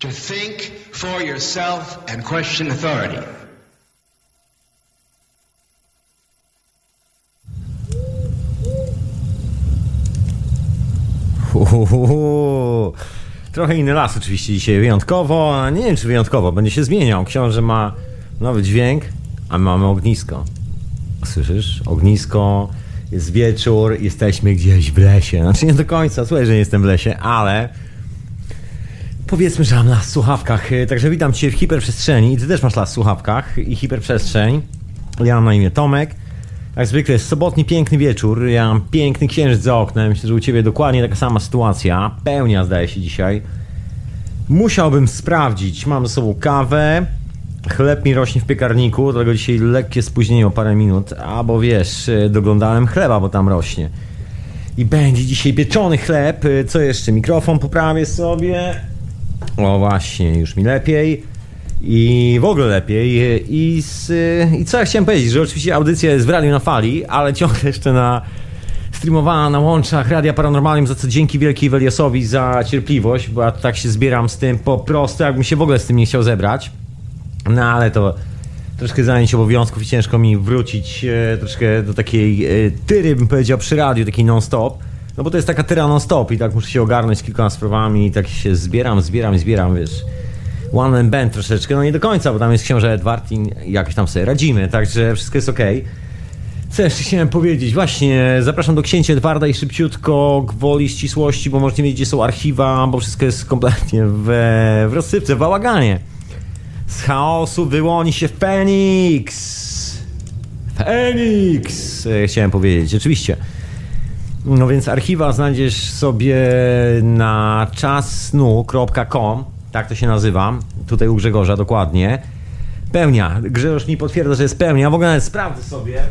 To think for yourself and question authority. Uhuhu. Trochę inny las oczywiście dzisiaj, wyjątkowo, a nie wiem czy wyjątkowo, będzie się zmieniał. Książę ma nowy dźwięk, a my mamy ognisko. Słyszysz? Ognisko, jest wieczór, jesteśmy gdzieś w lesie. Znaczy nie do końca, słuchaj, że nie jestem w lesie, ale powiedzmy, że mam w słuchawkach. Także witam Cię w hiperprzestrzeni. Ty też masz w słuchawkach i hiperprzestrzeń. Ja mam na imię Tomek. Jak zwykle jest sobotni piękny wieczór, ja mam piękny księżyc za oknem, myślę, że u Ciebie dokładnie taka sama sytuacja, pełnia zdaje się dzisiaj. Musiałbym sprawdzić, mam ze sobą kawę, chleb mi rośnie w piekarniku, dlatego dzisiaj lekkie spóźnienie o parę minut, albo wiesz, doglądałem chleba, bo tam rośnie. I będzie dzisiaj pieczony chleb, co jeszcze, mikrofon poprawię sobie, o właśnie, już mi lepiej. I w ogóle lepiej. I, z, I co ja chciałem powiedzieć, że oczywiście audycja jest w radiu na fali, ale ciągle jeszcze na streamowana na łączach Radia Paranormalnym, za co dzięki wielkiej Weliosowi za cierpliwość, bo ja tak się zbieram z tym po prostu, jakbym się w ogóle z tym nie chciał zebrać. No ale to troszkę zajęć obowiązków i ciężko mi wrócić e, troszkę do takiej e, tyry, bym powiedział, przy radiu, takiej non-stop. No bo to jest taka tyra non-stop i tak muszę się ogarnąć z kilkoma sprawami i tak się zbieram, zbieram, zbieram, wiesz one man band troszeczkę, no nie do końca, bo tam jest książę Edward i jakoś tam sobie radzimy, także wszystko jest ok. Co jeszcze chciałem powiedzieć? Właśnie, zapraszam do księcia Edwarda i szybciutko gwoli ścisłości, bo możecie wiedzieć, gdzie są archiwa, bo wszystko jest kompletnie w, w rozsypce, w bałaganie. Z chaosu wyłoni się Feniks! Feniks! E, chciałem powiedzieć, oczywiście. No więc archiwa znajdziesz sobie na czasnu.com tak to się nazywa. Tutaj u Grzegorza dokładnie. Pełnia. Grzegorz mi potwierdza, że jest pełnia. W ogóle nawet sprawdzę sobie.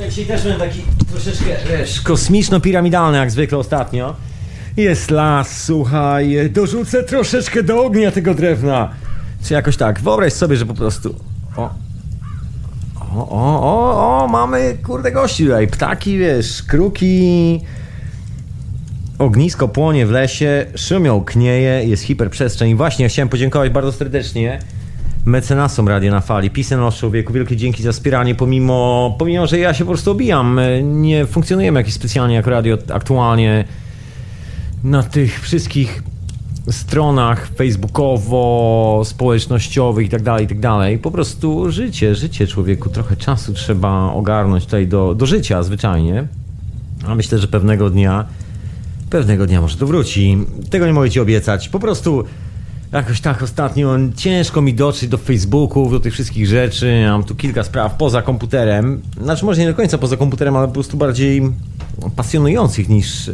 Ja dzisiaj też byłem taki troszeczkę, wiesz, kosmiczno-piramidalny, jak zwykle ostatnio. Jest las, słuchaj, dorzucę troszeczkę do ognia tego drewna. Czy jakoś tak. Wyobraź sobie, że po prostu... O, o, o, o, mamy, kurde, gości tutaj. Ptaki, wiesz, kruki... Ognisko płonie w lesie, szumią knieje, jest hiperprzestrzeń. Właśnie, ja chciałem podziękować bardzo serdecznie mecenasom Radio na Fali, Pisem Los Człowieku, wielkie dzięki za wspieranie, pomimo, pomimo, że ja się po prostu obijam. Nie funkcjonujemy jakiś specjalnie jako radio aktualnie na tych wszystkich stronach facebookowo, społecznościowych i tak dalej, i tak dalej. Po prostu życie, życie człowieku, trochę czasu trzeba ogarnąć tutaj do, do życia zwyczajnie. A myślę, że pewnego dnia Pewnego dnia może to wróci. Tego nie mogę ci obiecać. Po prostu jakoś tak ostatnio ciężko mi dotrzeć do Facebooków, do tych wszystkich rzeczy. Mam tu kilka spraw poza komputerem. Znaczy może nie do końca poza komputerem, ale po prostu bardziej pasjonujących niż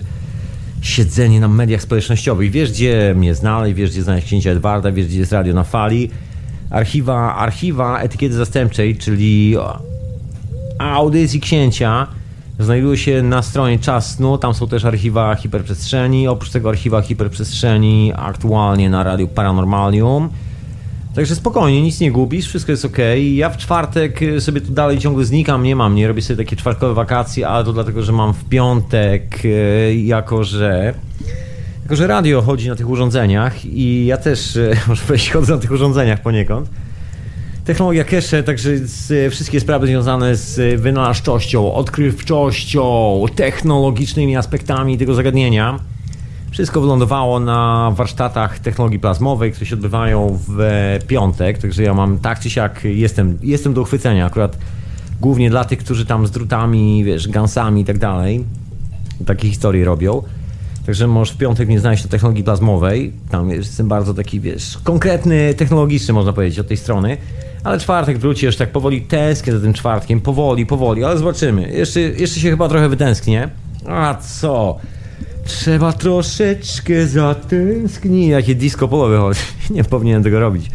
siedzenie na mediach społecznościowych. Wiesz, gdzie mnie znaleźć, wiesz, gdzie znaleźć księcia Edwarda, wiesz, gdzie jest radio na fali. Archiwa, archiwa etykiety zastępczej, czyli audycji księcia znajdują się na stronie Czas Snu, tam są też archiwa hiperprzestrzeni, oprócz tego archiwa hiperprzestrzeni aktualnie na Radiu Paranormalium. Także spokojnie, nic nie gubisz, wszystko jest ok. Ja w czwartek sobie tu dalej ciągle znikam, nie mam, nie robię sobie takie czwartkowe wakacje, ale to dlatego, że mam w piątek, e, jako że jako że radio chodzi na tych urządzeniach i ja też, e, może powiedzieć, chodzę na tych urządzeniach poniekąd technologia cache, także wszystkie sprawy związane z wynalazczością, odkrywczością, technologicznymi aspektami tego zagadnienia. Wszystko wylądowało na warsztatach technologii plazmowej, które się odbywają w piątek, także ja mam tak czy siak, jestem, jestem do uchwycenia akurat głównie dla tych, którzy tam z drutami, wiesz, gansami i tak dalej takie historie robią. Także możesz w piątek nie znaleźć do technologii plazmowej. Tam jestem bardzo taki, wiesz, konkretny, technologiczny, można powiedzieć, od tej strony. Ale czwartek wróci, tak powoli tęsknię za tym czwartkiem, powoli, powoli, ale zobaczymy. Jeszcze, jeszcze się chyba trochę wytęsknię. A co? Trzeba troszeczkę zatęsknić. Jakie disco polo wychodzi. Nie powinienem tego robić.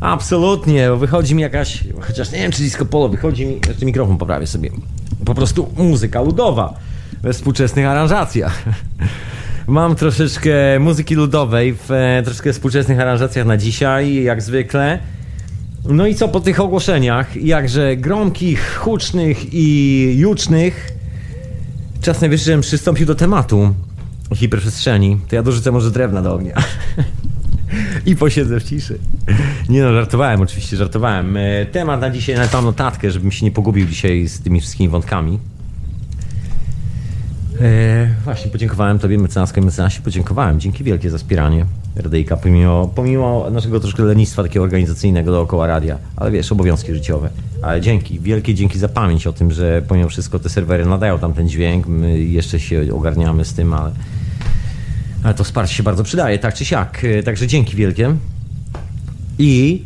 Absolutnie, wychodzi mi jakaś, chociaż nie wiem czy disco polo, wychodzi mi, jeszcze mikrofon poprawię sobie, po prostu muzyka ludowa we współczesnych aranżacjach. Mam troszeczkę muzyki ludowej w e, troszeczkę współczesnych aranżacjach na dzisiaj, jak zwykle. No i co po tych ogłoszeniach, jakże gromkich, hucznych i jucznych, czas najwyższy, żebym przystąpił do tematu hiperprzestrzeni. To ja dorzucę może drewna do ognia. I posiedzę w ciszy. Nie no, żartowałem, oczywiście żartowałem. E, temat na dzisiaj, nawet mam notatkę, żebym się nie pogubił dzisiaj z tymi wszystkimi wątkami. E, właśnie podziękowałem Tobie, mecenasko i mecenasie, podziękowałem. Dzięki wielkie za wspieranie Radyjka, pomimo, pomimo naszego troszkę lenistwa takiego organizacyjnego dookoła radia, ale wiesz, obowiązki życiowe. Ale dzięki, wielkie dzięki za pamięć o tym, że pomimo wszystko te serwery nadają tam ten dźwięk, my jeszcze się ogarniamy z tym, ale, ale to wsparcie się bardzo przydaje, tak czy siak. E, także dzięki wielkie. I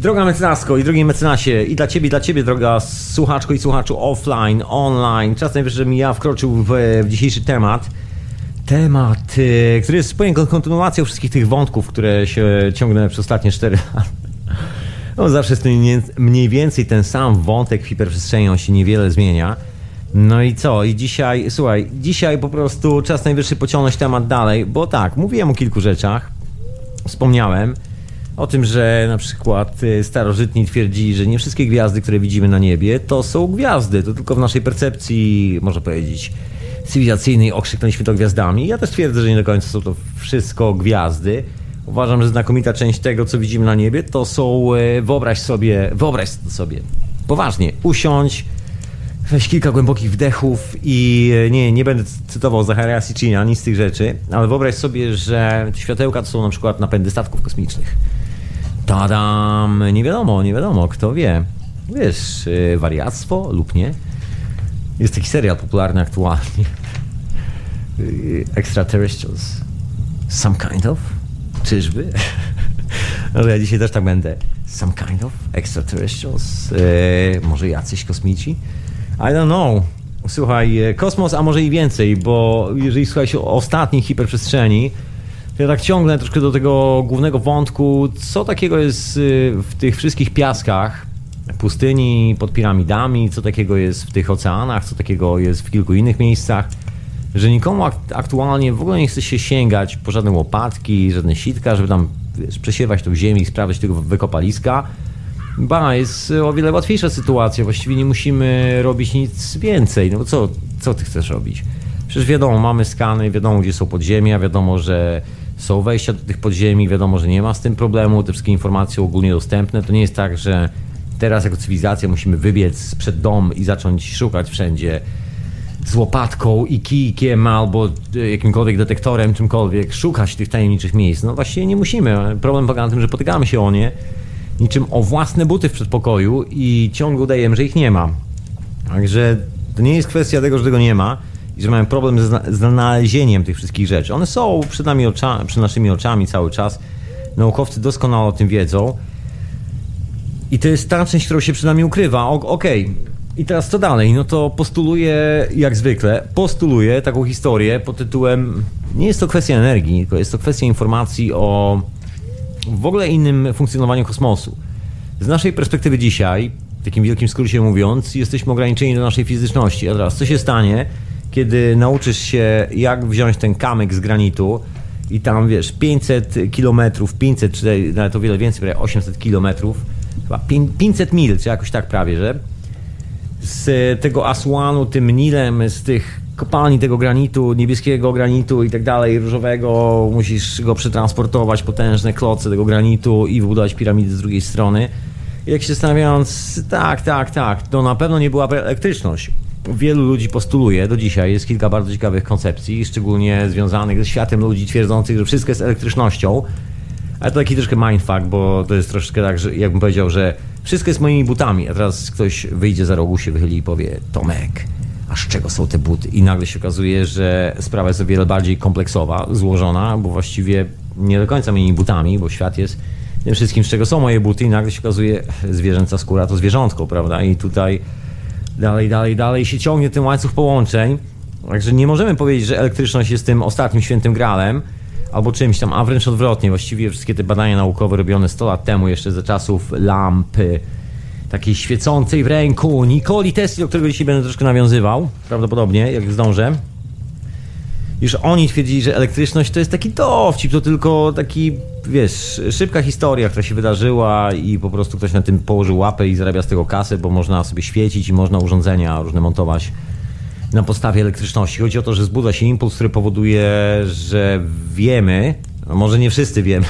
Droga mecenasko i drogi mecenasie, i dla ciebie, i dla ciebie, droga słuchaczko i słuchaczu offline, online, czas najwyższy, żebym ja wkroczył w, w dzisiejszy temat. Temat, y, który jest swoją kontynuacją wszystkich tych wątków, które się ciągnęły przez ostatnie 4 lata. No, zawsze jest mniej więcej ten sam wątek w hiperprzestrzeni, on się niewiele zmienia. No i co? I dzisiaj, słuchaj, dzisiaj po prostu czas najwyższy pociągnąć temat dalej, bo tak, mówiłem o kilku rzeczach, wspomniałem, o tym, że na przykład y, starożytni twierdzili, że nie wszystkie gwiazdy, które widzimy na niebie, to są gwiazdy. To tylko w naszej percepcji, można powiedzieć, cywilizacyjnej okrzyknęliśmy to gwiazdami. Ja też twierdzę, że nie do końca są to wszystko gwiazdy. Uważam, że znakomita część tego, co widzimy na niebie, to są, y, wyobraź sobie, wyobraź sobie, poważnie, usiądź, weź kilka głębokich wdechów i y, nie, nie będę cytował Zacharia Sitchina, nic z tych rzeczy, ale wyobraź sobie, że światełka to są na przykład napędy statków kosmicznych. Tadam! Nie wiadomo, nie wiadomo, kto wie. Wiesz, yy, wariactwo lub nie. Jest taki serial popularny aktualnie. Extraterrestrials. Some kind of? Czyżby? Ale ja dzisiaj też tak będę. Some kind of? Extraterrestrials? Yy, może jacyś kosmici? I don't know. Słuchaj, yy, kosmos, a może i więcej, bo jeżeli słuchaj się o ostatniej hiperprzestrzeni, ja tak ciągnę troszkę do tego głównego wątku, co takiego jest y, w tych wszystkich piaskach pustyni pod piramidami, co takiego jest w tych oceanach, co takiego jest w kilku innych miejscach, że nikomu aktualnie w ogóle nie chce się sięgać po żadne łopatki, żadne sitka, żeby tam wiesz, przesiewać tą ziemię i sprawdzić tego wykopaliska. Ba, jest o wiele łatwiejsza sytuacja, właściwie nie musimy robić nic więcej, no co, co ty chcesz robić? Przecież wiadomo, mamy skany, wiadomo gdzie są podziemia, wiadomo, że są wejścia do tych podziemi, wiadomo, że nie ma z tym problemu, te wszystkie informacje ogólnie dostępne. To nie jest tak, że teraz jako cywilizacja musimy wybiec przed dom i zacząć szukać wszędzie z łopatką i kijkiem albo jakimkolwiek detektorem, czymkolwiek, szukać tych tajemniczych miejsc. No właśnie nie musimy. Problem polega na tym, że potykamy się o nie niczym o własne buty w przedpokoju i ciągle udajemy, że ich nie ma. Także to nie jest kwestia tego, że tego nie ma, i że mamy problem z znalezieniem tych wszystkich rzeczy. One są przed, nami ocza, przed naszymi oczami cały czas. Naukowcy doskonale o tym wiedzą. I to jest ta część, którą się przed nami ukrywa. Okej. Okay. I teraz co dalej? No to postuluję, jak zwykle, postuluję taką historię pod tytułem nie jest to kwestia energii, tylko jest to kwestia informacji o w ogóle innym funkcjonowaniu kosmosu. Z naszej perspektywy dzisiaj, w takim wielkim skrócie mówiąc, jesteśmy ograniczeni do naszej fizyczności. A teraz, co się stanie, kiedy nauczysz się, jak wziąć ten kamyk z granitu i tam, wiesz, 500 kilometrów, 500, czy nawet o wiele więcej, prawie 800 kilometrów, chyba 500 mil, czy jakoś tak prawie, że z tego Asłanu, tym Nilem, z tych kopalni tego granitu, niebieskiego granitu i tak dalej, różowego, musisz go przetransportować, potężne kloce tego granitu i wybudować piramidy z drugiej strony. I jak się zastanawiając, tak, tak, tak, to na pewno nie była elektryczność wielu ludzi postuluje do dzisiaj. Jest kilka bardzo ciekawych koncepcji, szczególnie związanych ze światem ludzi twierdzących, że wszystko jest elektrycznością. Ale to taki troszkę mindfuck, bo to jest troszkę tak, że jakbym powiedział, że wszystko jest moimi butami, a teraz ktoś wyjdzie za rogu, się wychyli i powie Tomek, a z czego są te buty? I nagle się okazuje, że sprawa jest o wiele bardziej kompleksowa, złożona, bo właściwie nie do końca moimi butami, bo świat jest tym wszystkim, z czego są moje buty i nagle się okazuje, zwierzęca skóra to zwierzątko, prawda? I tutaj dalej, dalej, dalej się ciągnie ten łańcuch połączeń. Także nie możemy powiedzieć, że elektryczność jest tym ostatnim świętym gralem albo czymś tam, a wręcz odwrotnie. Właściwie wszystkie te badania naukowe robione 100 lat temu, jeszcze za czasów lampy takiej świecącej w ręku Nikoli Tesli, do którego dzisiaj będę troszkę nawiązywał, prawdopodobnie, jak zdążę. Już oni twierdzili, że elektryczność to jest taki dowcip, to tylko taki, wiesz, szybka historia, która się wydarzyła i po prostu ktoś na tym położył łapę i zarabia z tego kasę, bo można sobie świecić i można urządzenia różne montować na podstawie elektryczności. Chodzi o to, że zbudza się impuls, który powoduje, że wiemy, No może nie wszyscy wiemy,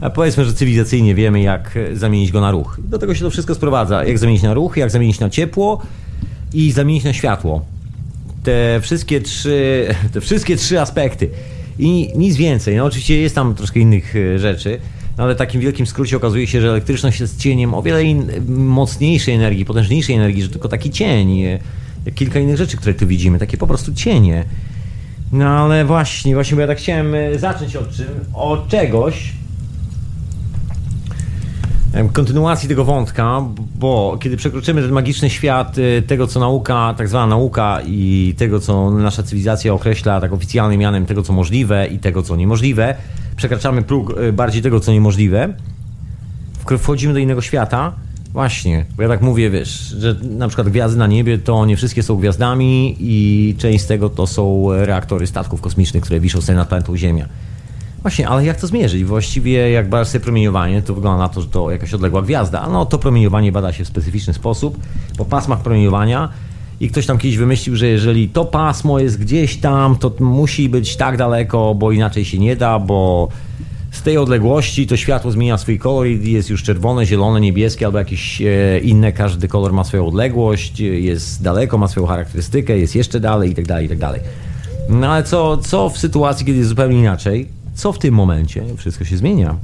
a powiedzmy, że cywilizacyjnie wiemy, jak zamienić go na ruch. Do tego się to wszystko sprowadza. Jak zamienić na ruch, jak zamienić na ciepło i zamienić na światło. Te wszystkie trzy, te wszystkie trzy aspekty. I nic więcej. No oczywiście jest tam troszkę innych e, rzeczy, no ale w takim wielkim skrócie okazuje się, że elektryczność jest cieniem o wiele mocniejszej energii, potężniejszej energii, że tylko taki cień, e, jak kilka innych rzeczy, które tu widzimy, takie po prostu cienie. No ale właśnie, właśnie, bo ja tak chciałem e, zacząć od czym? Od czegoś, kontynuacji tego wątka, bo kiedy przekroczymy ten magiczny świat e, tego, co nauka, tak zwana nauka i tego, co nasza cywilizacja określa tak oficjalnym mianem tego, co możliwe i tego, co niemożliwe, przekraczamy próg e, bardziej tego, co niemożliwe, wchodzimy do innego świata, Właśnie, bo ja tak mówię, wiesz, że na przykład gwiazdy na niebie to nie wszystkie są gwiazdami i część z tego to są reaktory statków kosmicznych, które wiszą sobie nad planetą Ziemia. Właśnie, ale jak to zmierzyć? Właściwie jak badasz sobie promieniowanie, to wygląda na to, że to jakaś odległa gwiazda. No to promieniowanie bada się w specyficzny sposób, po pasmach promieniowania i ktoś tam kiedyś wymyślił, że jeżeli to pasmo jest gdzieś tam, to musi być tak daleko, bo inaczej się nie da, bo z tej odległości to światło zmienia swój kolor i jest już czerwone, zielone, niebieskie albo jakieś e, inne. Każdy kolor ma swoją odległość, jest daleko, ma swoją charakterystykę, jest jeszcze dalej i tak dalej, i tak dalej. No ale co, co w sytuacji, kiedy jest zupełnie inaczej? Co w tym momencie? Wszystko się zmienia.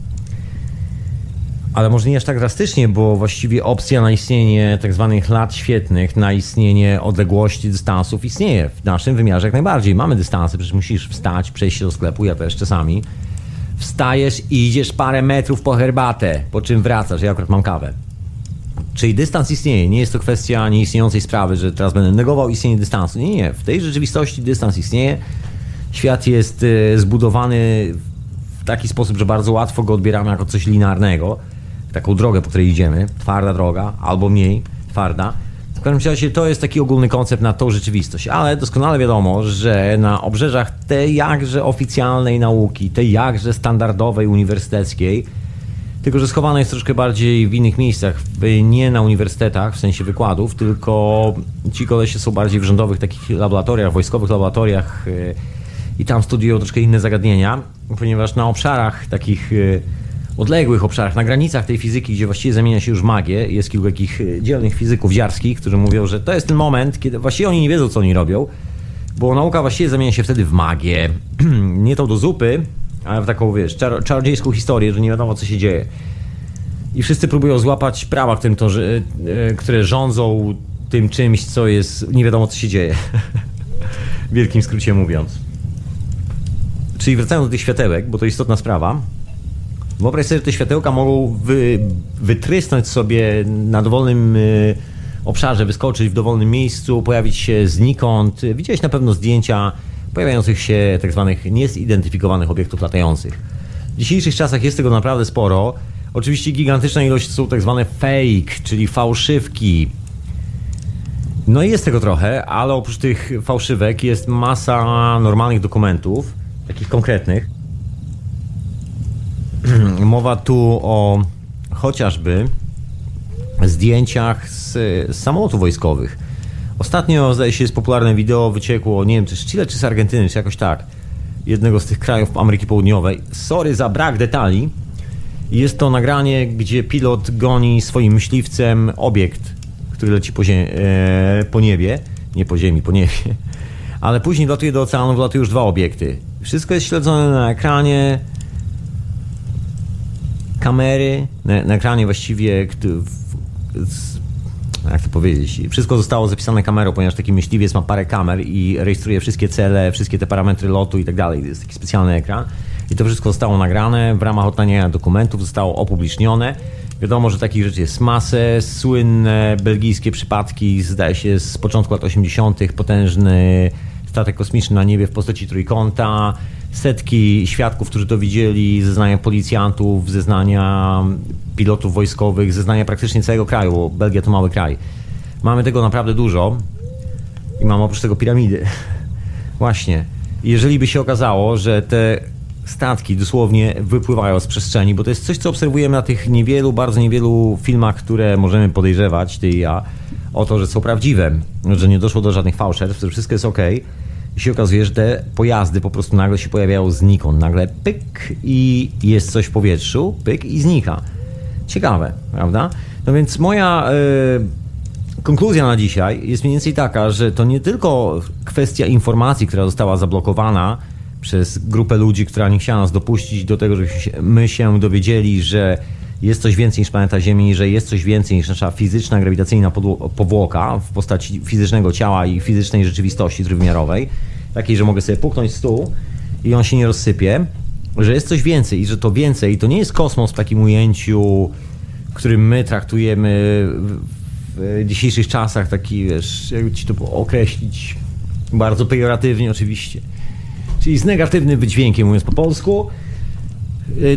Ale może nie aż tak drastycznie, bo właściwie opcja na istnienie tak zwanych lat świetnych, na istnienie odległości, dystansów istnieje. W naszym wymiarze jak najbardziej. Mamy dystansy, przecież musisz wstać, przejść się do sklepu, ja też czasami. Wstajesz i idziesz parę metrów po herbatę, po czym wracasz. Ja akurat mam kawę. Czyli dystans istnieje. Nie jest to kwestia nieistniejącej sprawy, że teraz będę negował istnienie dystansu. Nie, nie. W tej rzeczywistości dystans istnieje. Świat jest e, zbudowany w taki sposób, że bardzo łatwo go odbieramy jako coś linearnego. Taką drogę, po której idziemy. Twarda droga, albo mniej twarda. W każdym razie to jest taki ogólny koncept na tą rzeczywistość, ale doskonale wiadomo, że na obrzeżach tej jakże oficjalnej nauki, tej jakże standardowej uniwersyteckiej, tylko że schowana jest troszkę bardziej w innych miejscach, nie na uniwersytetach, w sensie wykładów, tylko ci kolesie są bardziej w rządowych takich laboratoriach, wojskowych laboratoriach yy, i tam studiują troszkę inne zagadnienia, ponieważ na obszarach takich yy, odległych obszarach, na granicach tej fizyki, gdzie właściwie zamienia się już magię, jest kilku takich yy, dzielnych fizyków ziarskich, którzy mówią, że to jest ten moment, kiedy właściwie oni nie wiedzą, co oni robią, bo nauka właściwie zamienia się wtedy w magię. nie tą do zupy, ale w taką, wiesz, czar czarodziejską historię, że nie wiadomo, co się dzieje. I wszyscy próbują złapać prawa, którym to, że, e, które rządzą tym czymś, co jest, nie wiadomo, co się dzieje. w wielkim skrócie mówiąc. Czyli wracając do tych światełek, bo to istotna sprawa. Wyobraź sobie, że te światełka mogą wy, wytrysnąć sobie na dowolnym y, obszarze, wyskoczyć w dowolnym miejscu, pojawić się znikąd. Widziałeś na pewno zdjęcia pojawiających się tak zwanych niezidentyfikowanych obiektów latających. W dzisiejszych czasach jest tego naprawdę sporo. Oczywiście gigantyczna ilość są tak zwane fake, czyli fałszywki. No i jest tego trochę, ale oprócz tych fałszywek jest masa normalnych dokumentów, takich konkretnych. Mowa tu o chociażby zdjęciach z, z samolotów wojskowych. Ostatnio, zdaje się, jest popularne wideo, wyciekło, nie wiem, czy z Chile, czy z Argentyny, czy jakoś tak, jednego z tych krajów Ameryki Południowej. Sorry za brak detali. Jest to nagranie, gdzie pilot goni swoim myśliwcem obiekt, który leci po, zie- e, po niebie. Nie po ziemi, po niebie. Ale później latuje do oceanu, wlatuje już dwa obiekty. Wszystko jest śledzone na ekranie kamery, na, na ekranie właściwie, jak to powiedzieć, wszystko zostało zapisane kamerą, ponieważ taki myśliwiec ma parę kamer i rejestruje wszystkie cele, wszystkie te parametry lotu i tak dalej. Jest taki specjalny ekran. I to wszystko zostało nagrane w ramach odtaniania dokumentów, zostało opublicznione. Wiadomo, że takich rzeczy jest masę. Słynne belgijskie przypadki, zdaje się, z początku lat 80., potężny statek kosmiczny na niebie w postaci trójkąta, setki świadków, którzy to widzieli, zeznania policjantów, zeznania pilotów wojskowych, zeznania praktycznie całego kraju, bo Belgia to mały kraj. Mamy tego naprawdę dużo i mamy oprócz tego piramidy. Właśnie. Jeżeli by się okazało, że te statki dosłownie wypływają z przestrzeni, bo to jest coś, co obserwujemy na tych niewielu, bardzo niewielu filmach, które możemy podejrzewać, ty i ja, o to, że są prawdziwe, że nie doszło do żadnych fałszerstw, że wszystko jest ok. I się okazuje, że te pojazdy po prostu nagle się pojawiają znikąd. Nagle pyk i jest coś w powietrzu, pyk i znika. Ciekawe, prawda? No więc moja y, konkluzja na dzisiaj jest mniej więcej taka, że to nie tylko kwestia informacji, która została zablokowana przez grupę ludzi, która nie chciała nas dopuścić do tego, żebyśmy się dowiedzieli, że jest coś więcej niż planeta Ziemi, że jest coś więcej niż nasza fizyczna, grawitacyjna powłoka w postaci fizycznego ciała i fizycznej rzeczywistości trójwymiarowej, takiej, że mogę sobie puknąć stół i on się nie rozsypie, że jest coś więcej i że to więcej to nie jest kosmos w takim ujęciu, którym my traktujemy w dzisiejszych czasach, taki, wiesz, jakby ci to określić, bardzo pejoratywnie oczywiście, czyli z negatywnym wydźwiękiem, mówiąc po polsku,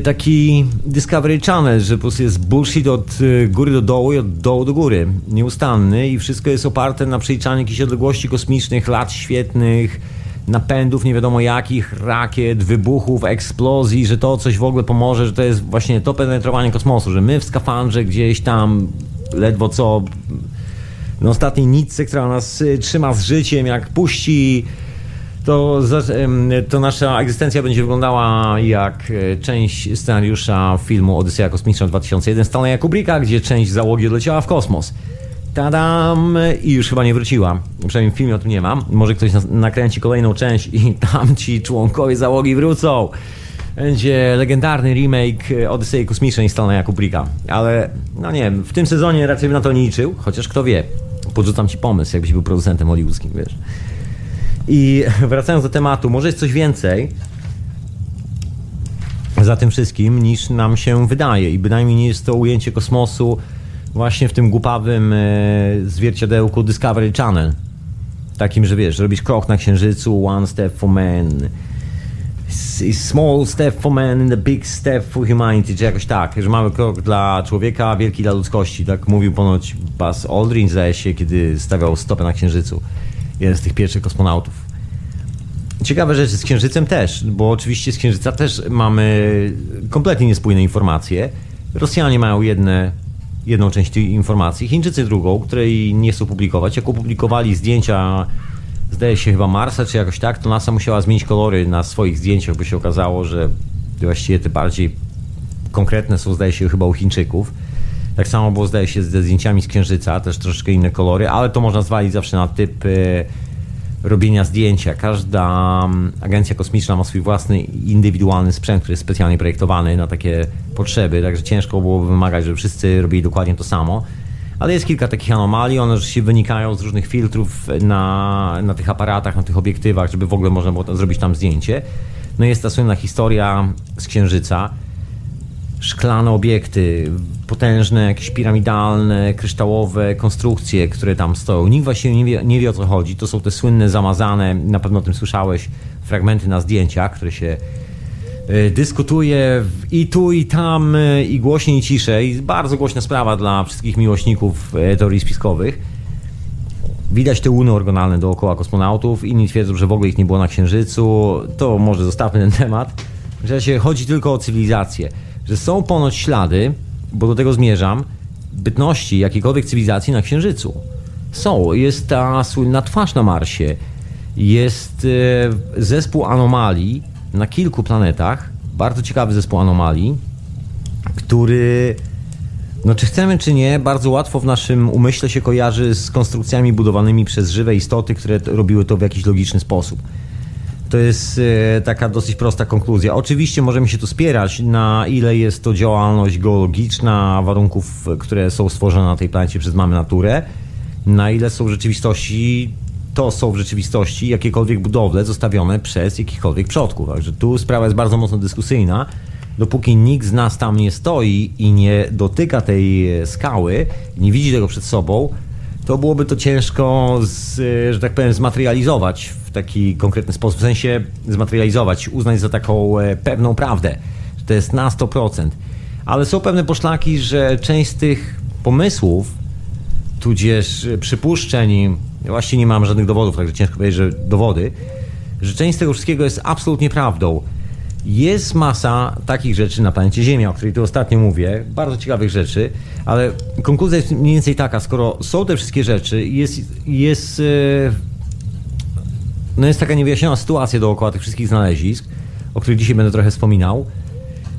taki Discovery Channel, że po prostu jest bullshit od y, góry do dołu i od dołu do góry. Nieustanny i wszystko jest oparte na przeliczaniu jakichś odległości kosmicznych, lat świetnych, napędów nie wiadomo jakich, rakiet, wybuchów, eksplozji, że to coś w ogóle pomoże, że to jest właśnie to penetrowanie kosmosu, że my w skafandrze gdzieś tam ledwo co na ostatniej nitce, która nas y, trzyma z życiem, jak puści to, to nasza egzystencja będzie wyglądała jak e, część scenariusza filmu Odyseja Kosmiczna 2001 Stanleya Kubricka, gdzie część załogi odleciała w kosmos. Tadam! I już chyba nie wróciła. Przynajmniej w filmie o tym nie mam. Może ktoś nakręci kolejną część i tam ci członkowie załogi wrócą. Będzie legendarny remake Odysei Kosmicznej Stanleya Kubricka. Ale, no nie wiem, w tym sezonie raczej bym na to nie liczył, chociaż kto wie. Podrzucam ci pomysł, jakbyś był producentem hollywoodzkim, wiesz. I wracając do tematu, może jest coś więcej za tym wszystkim niż nam się wydaje. I bynajmniej nie jest to ujęcie kosmosu właśnie w tym głupawym e, zwierciadełku Discovery Channel. Takim, że wiesz, robisz krok na księżycu, one step for man, small step for man and a big step for humanity, czy jakoś tak, że mały krok dla człowieka, wielki dla ludzkości. Tak mówił ponoć Buzz Aldrin, zdaje się, kiedy stawiał stopę na księżycu jeden z tych pierwszych kosmonautów. Ciekawe rzeczy z Księżycem też, bo oczywiście z Księżyca też mamy kompletnie niespójne informacje. Rosjanie mają jedne, jedną część tej informacji, Chińczycy drugą, której nie chcą publikować. Jak opublikowali zdjęcia, zdaje się chyba Marsa czy jakoś tak, to NASA musiała zmienić kolory na swoich zdjęciach, bo się okazało, że właściwie te bardziej konkretne są, zdaje się, chyba u Chińczyków. Tak samo było, zdaje się, ze zdjęciami z Księżyca, też troszeczkę inne kolory, ale to można zwalić zawsze na typ e, robienia zdjęcia. Każda mm, agencja kosmiczna ma swój własny, indywidualny sprzęt, który jest specjalnie projektowany na takie potrzeby, także ciężko byłoby wymagać, żeby wszyscy robili dokładnie to samo. Ale jest kilka takich anomalii, one się wynikają z różnych filtrów na, na tych aparatach, na tych obiektywach, żeby w ogóle można było zrobić tam zdjęcie. No jest ta słynna historia z Księżyca, szklane obiekty, potężne, jakieś piramidalne, kryształowe konstrukcje, które tam stoją. Nikt właśnie nie wie, nie wie o co chodzi. To są te słynne, zamazane, na pewno o tym słyszałeś, fragmenty na zdjęciach, które się e, dyskutuje i tu, i tam, e, i głośniej, i ciszej. Bardzo głośna sprawa dla wszystkich miłośników e, teorii spiskowych. Widać te łuny orgonalne dookoła kosmonautów. Inni twierdzą, że w ogóle ich nie było na Księżycu. To może zostawmy ten temat. Że chodzi tylko o cywilizację że są ponoć ślady, bo do tego zmierzam, bytności jakiejkolwiek cywilizacji na Księżycu. Są. Jest ta słynna twarz na Marsie. Jest e, zespół anomalii na kilku planetach. Bardzo ciekawy zespół anomalii, który, no czy chcemy, czy nie, bardzo łatwo w naszym umyśle się kojarzy z konstrukcjami budowanymi przez żywe istoty, które robiły to w jakiś logiczny sposób. To jest e, taka dosyć prosta konkluzja. Oczywiście możemy się tu spierać, na ile jest to działalność geologiczna, warunków, które są stworzone na tej planecie przez mamy naturę, na ile są w rzeczywistości, to są w rzeczywistości jakiekolwiek budowle zostawione przez jakichkolwiek przodków. Także tu sprawa jest bardzo mocno dyskusyjna. Dopóki nikt z nas tam nie stoi i nie dotyka tej skały, nie widzi tego przed sobą, to byłoby to ciężko, z, że tak powiem, zmaterializować taki konkretny sposób, w sensie zmaterializować, uznać za taką e, pewną prawdę, że to jest na 100%. Ale są pewne poszlaki, że część z tych pomysłów, tudzież przypuszczeń, właściwie nie mam żadnych dowodów, także ciężko powiedzieć, że dowody, że część z tego wszystkiego jest absolutnie prawdą. Jest masa takich rzeczy na planecie Ziemia, o której tu ostatnio mówię, bardzo ciekawych rzeczy, ale konkluzja jest mniej więcej taka, skoro są te wszystkie rzeczy, jest, jest e, no jest taka niewyjaśniona sytuacja dookoła tych wszystkich znalezisk, o których dzisiaj będę trochę wspominał,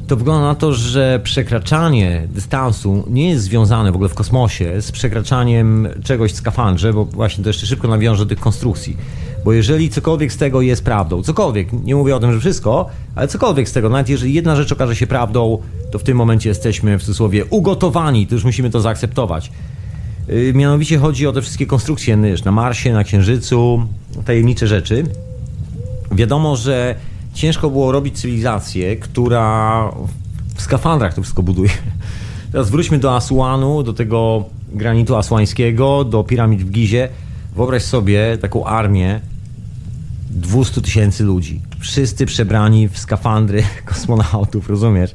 to wygląda na to, że przekraczanie dystansu nie jest związane w ogóle w kosmosie z przekraczaniem czegoś w skafandrze, bo właśnie to jeszcze szybko nawiążę do tych konstrukcji. Bo jeżeli cokolwiek z tego jest prawdą, cokolwiek, nie mówię o tym, że wszystko, ale cokolwiek z tego, nawet jeżeli jedna rzecz okaże się prawdą, to w tym momencie jesteśmy w cudzysłowie ugotowani, to już musimy to zaakceptować. Yy, mianowicie chodzi o te wszystkie konstrukcje na Marsie, na Księżycu, tajemnicze rzeczy. Wiadomo, że ciężko było robić cywilizację, która w skafandrach to wszystko buduje. Teraz wróćmy do Asłanu, do tego granitu asłańskiego, do piramid w Gizie. Wyobraź sobie taką armię 200 tysięcy ludzi. Wszyscy przebrani w skafandry kosmonautów, rozumiesz?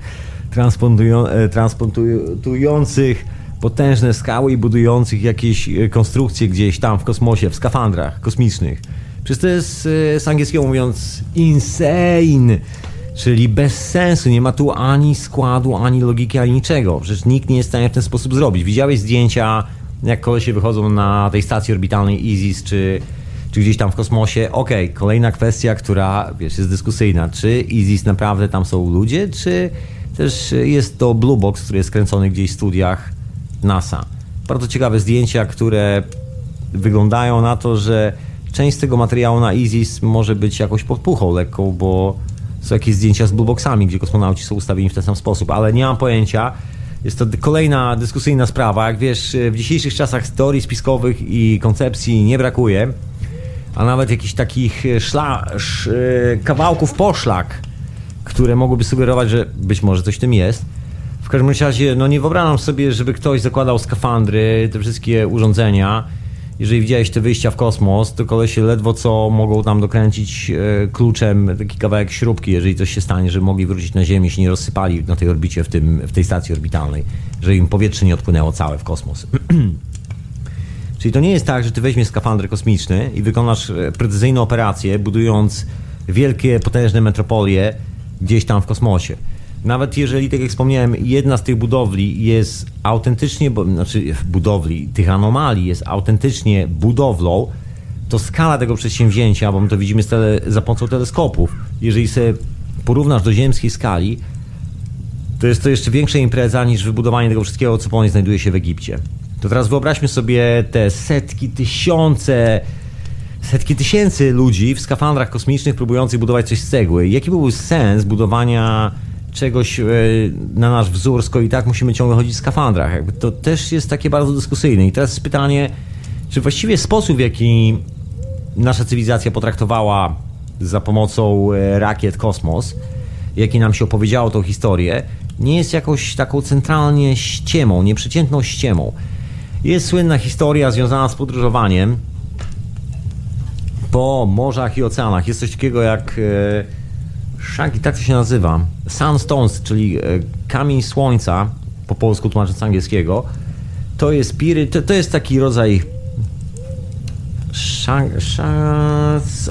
Transportują, e, transportujących potężne skały i budujących jakieś e, konstrukcje gdzieś tam w kosmosie, w skafandrach kosmicznych. Przecież to jest e, z angielskiego mówiąc insane, czyli bez sensu. Nie ma tu ani składu, ani logiki, ani niczego. Przecież nikt nie jest w stanie w ten sposób zrobić. Widziałeś zdjęcia, jak kolesie wychodzą na tej stacji orbitalnej ISIS, czy, czy gdzieś tam w kosmosie. Okej, okay, kolejna kwestia, która wiesz, jest dyskusyjna. Czy ISIS naprawdę tam są ludzie, czy też jest to Blue Box, który jest kręcony gdzieś w studiach NASA. Bardzo ciekawe zdjęcia, które wyglądają na to, że część z tego materiału na ISIS może być jakoś podpuchą lekką, bo są jakieś zdjęcia z blueboxami, gdzie kosmonauci są ustawieni w ten sam sposób, ale nie mam pojęcia. Jest to kolejna dyskusyjna sprawa. Jak wiesz, w dzisiejszych czasach teorii spiskowych i koncepcji nie brakuje, a nawet jakichś takich szla, sz, kawałków poszlak, które mogłyby sugerować, że być może coś w tym jest. W każdym razie, no nie wyobrażam sobie, żeby ktoś zakładał skafandry, te wszystkie urządzenia jeżeli widziałeś te wyjścia w kosmos, to kolesie ledwo co mogą tam dokręcić e, kluczem taki kawałek śrubki, jeżeli coś się stanie, żeby mogli wrócić na Ziemię, się nie rozsypali na tej orbicie, w, tym, w tej stacji orbitalnej, że im powietrze nie odpłynęło całe w kosmos. Czyli to nie jest tak, że ty weźmiesz skafander kosmiczny i wykonasz e, precyzyjną operację, budując wielkie, potężne metropolie gdzieś tam w kosmosie. Nawet jeżeli, tak jak wspomniałem, jedna z tych budowli jest autentycznie, bo, znaczy budowli, tych anomalii jest autentycznie budowlą, to skala tego przedsięwzięcia, bo my to widzimy tele, za pomocą teleskopów, jeżeli sobie porównasz do ziemskiej skali, to jest to jeszcze większa impreza niż wybudowanie tego wszystkiego, co po niej znajduje się w Egipcie. To teraz wyobraźmy sobie te setki, tysiące, setki tysięcy ludzi w skafandrach kosmicznych próbujących budować coś z cegły. Jaki byłby sens budowania czegoś e, na nasz wzór, skoro i tak musimy ciągle chodzić w skafandrach. Jakby to też jest takie bardzo dyskusyjne. I teraz pytanie, czy właściwie sposób, w jaki nasza cywilizacja potraktowała za pomocą e, rakiet kosmos, jaki nam się opowiedziało tą historię, nie jest jakąś taką centralnie ściemą, nieprzeciętną ściemą. Jest słynna historia związana z podróżowaniem po morzach i oceanach. Jest coś takiego jak e, Shaggy, tak to się nazywa. Sunstones, czyli e, kamień słońca, po polsku tłumacząc z angielskiego. To jest piry, to, to jest taki rodzaj shag,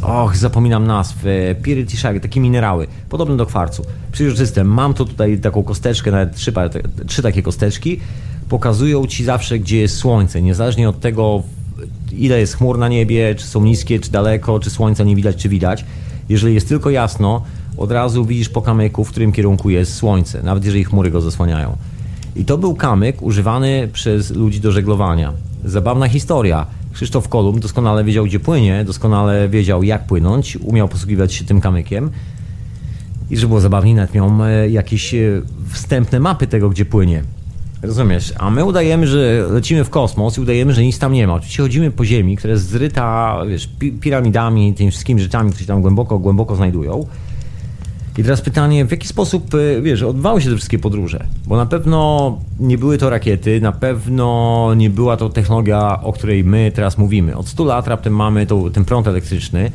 och, zapominam nazw. Piryt i shag, takie minerały, podobne do kwarcu. Przejrzyste. Mam to tutaj taką kosteczkę, nawet trzy, trzy takie kosteczki. Pokazują ci zawsze, gdzie jest słońce, niezależnie od tego, ile jest chmur na niebie, czy są niskie, czy daleko, czy słońca nie widać, czy widać. Jeżeli jest tylko jasno, od razu widzisz po kamyku, w którym kierunku jest słońce, nawet jeżeli chmury go zasłaniają. I to był kamyk używany przez ludzi do żeglowania. Zabawna historia. Krzysztof Kolumb doskonale wiedział, gdzie płynie, doskonale wiedział, jak płynąć, umiał posługiwać się tym kamykiem. I żeby było zabawniej, nawet miał e, jakieś e, wstępne mapy tego, gdzie płynie. Rozumiesz? A my udajemy, że lecimy w kosmos i udajemy, że nic tam nie ma. Oczywiście chodzimy po Ziemi, która jest zryta wiesz, piramidami, tymi wszystkimi rzeczami, które się tam głęboko, głęboko znajdują. I teraz pytanie, w jaki sposób, e, wiesz, odbywały się te wszystkie podróże? Bo na pewno nie były to rakiety, na pewno nie była to technologia, o której my teraz mówimy. Od 100 lat raptem mamy ten prąd elektryczny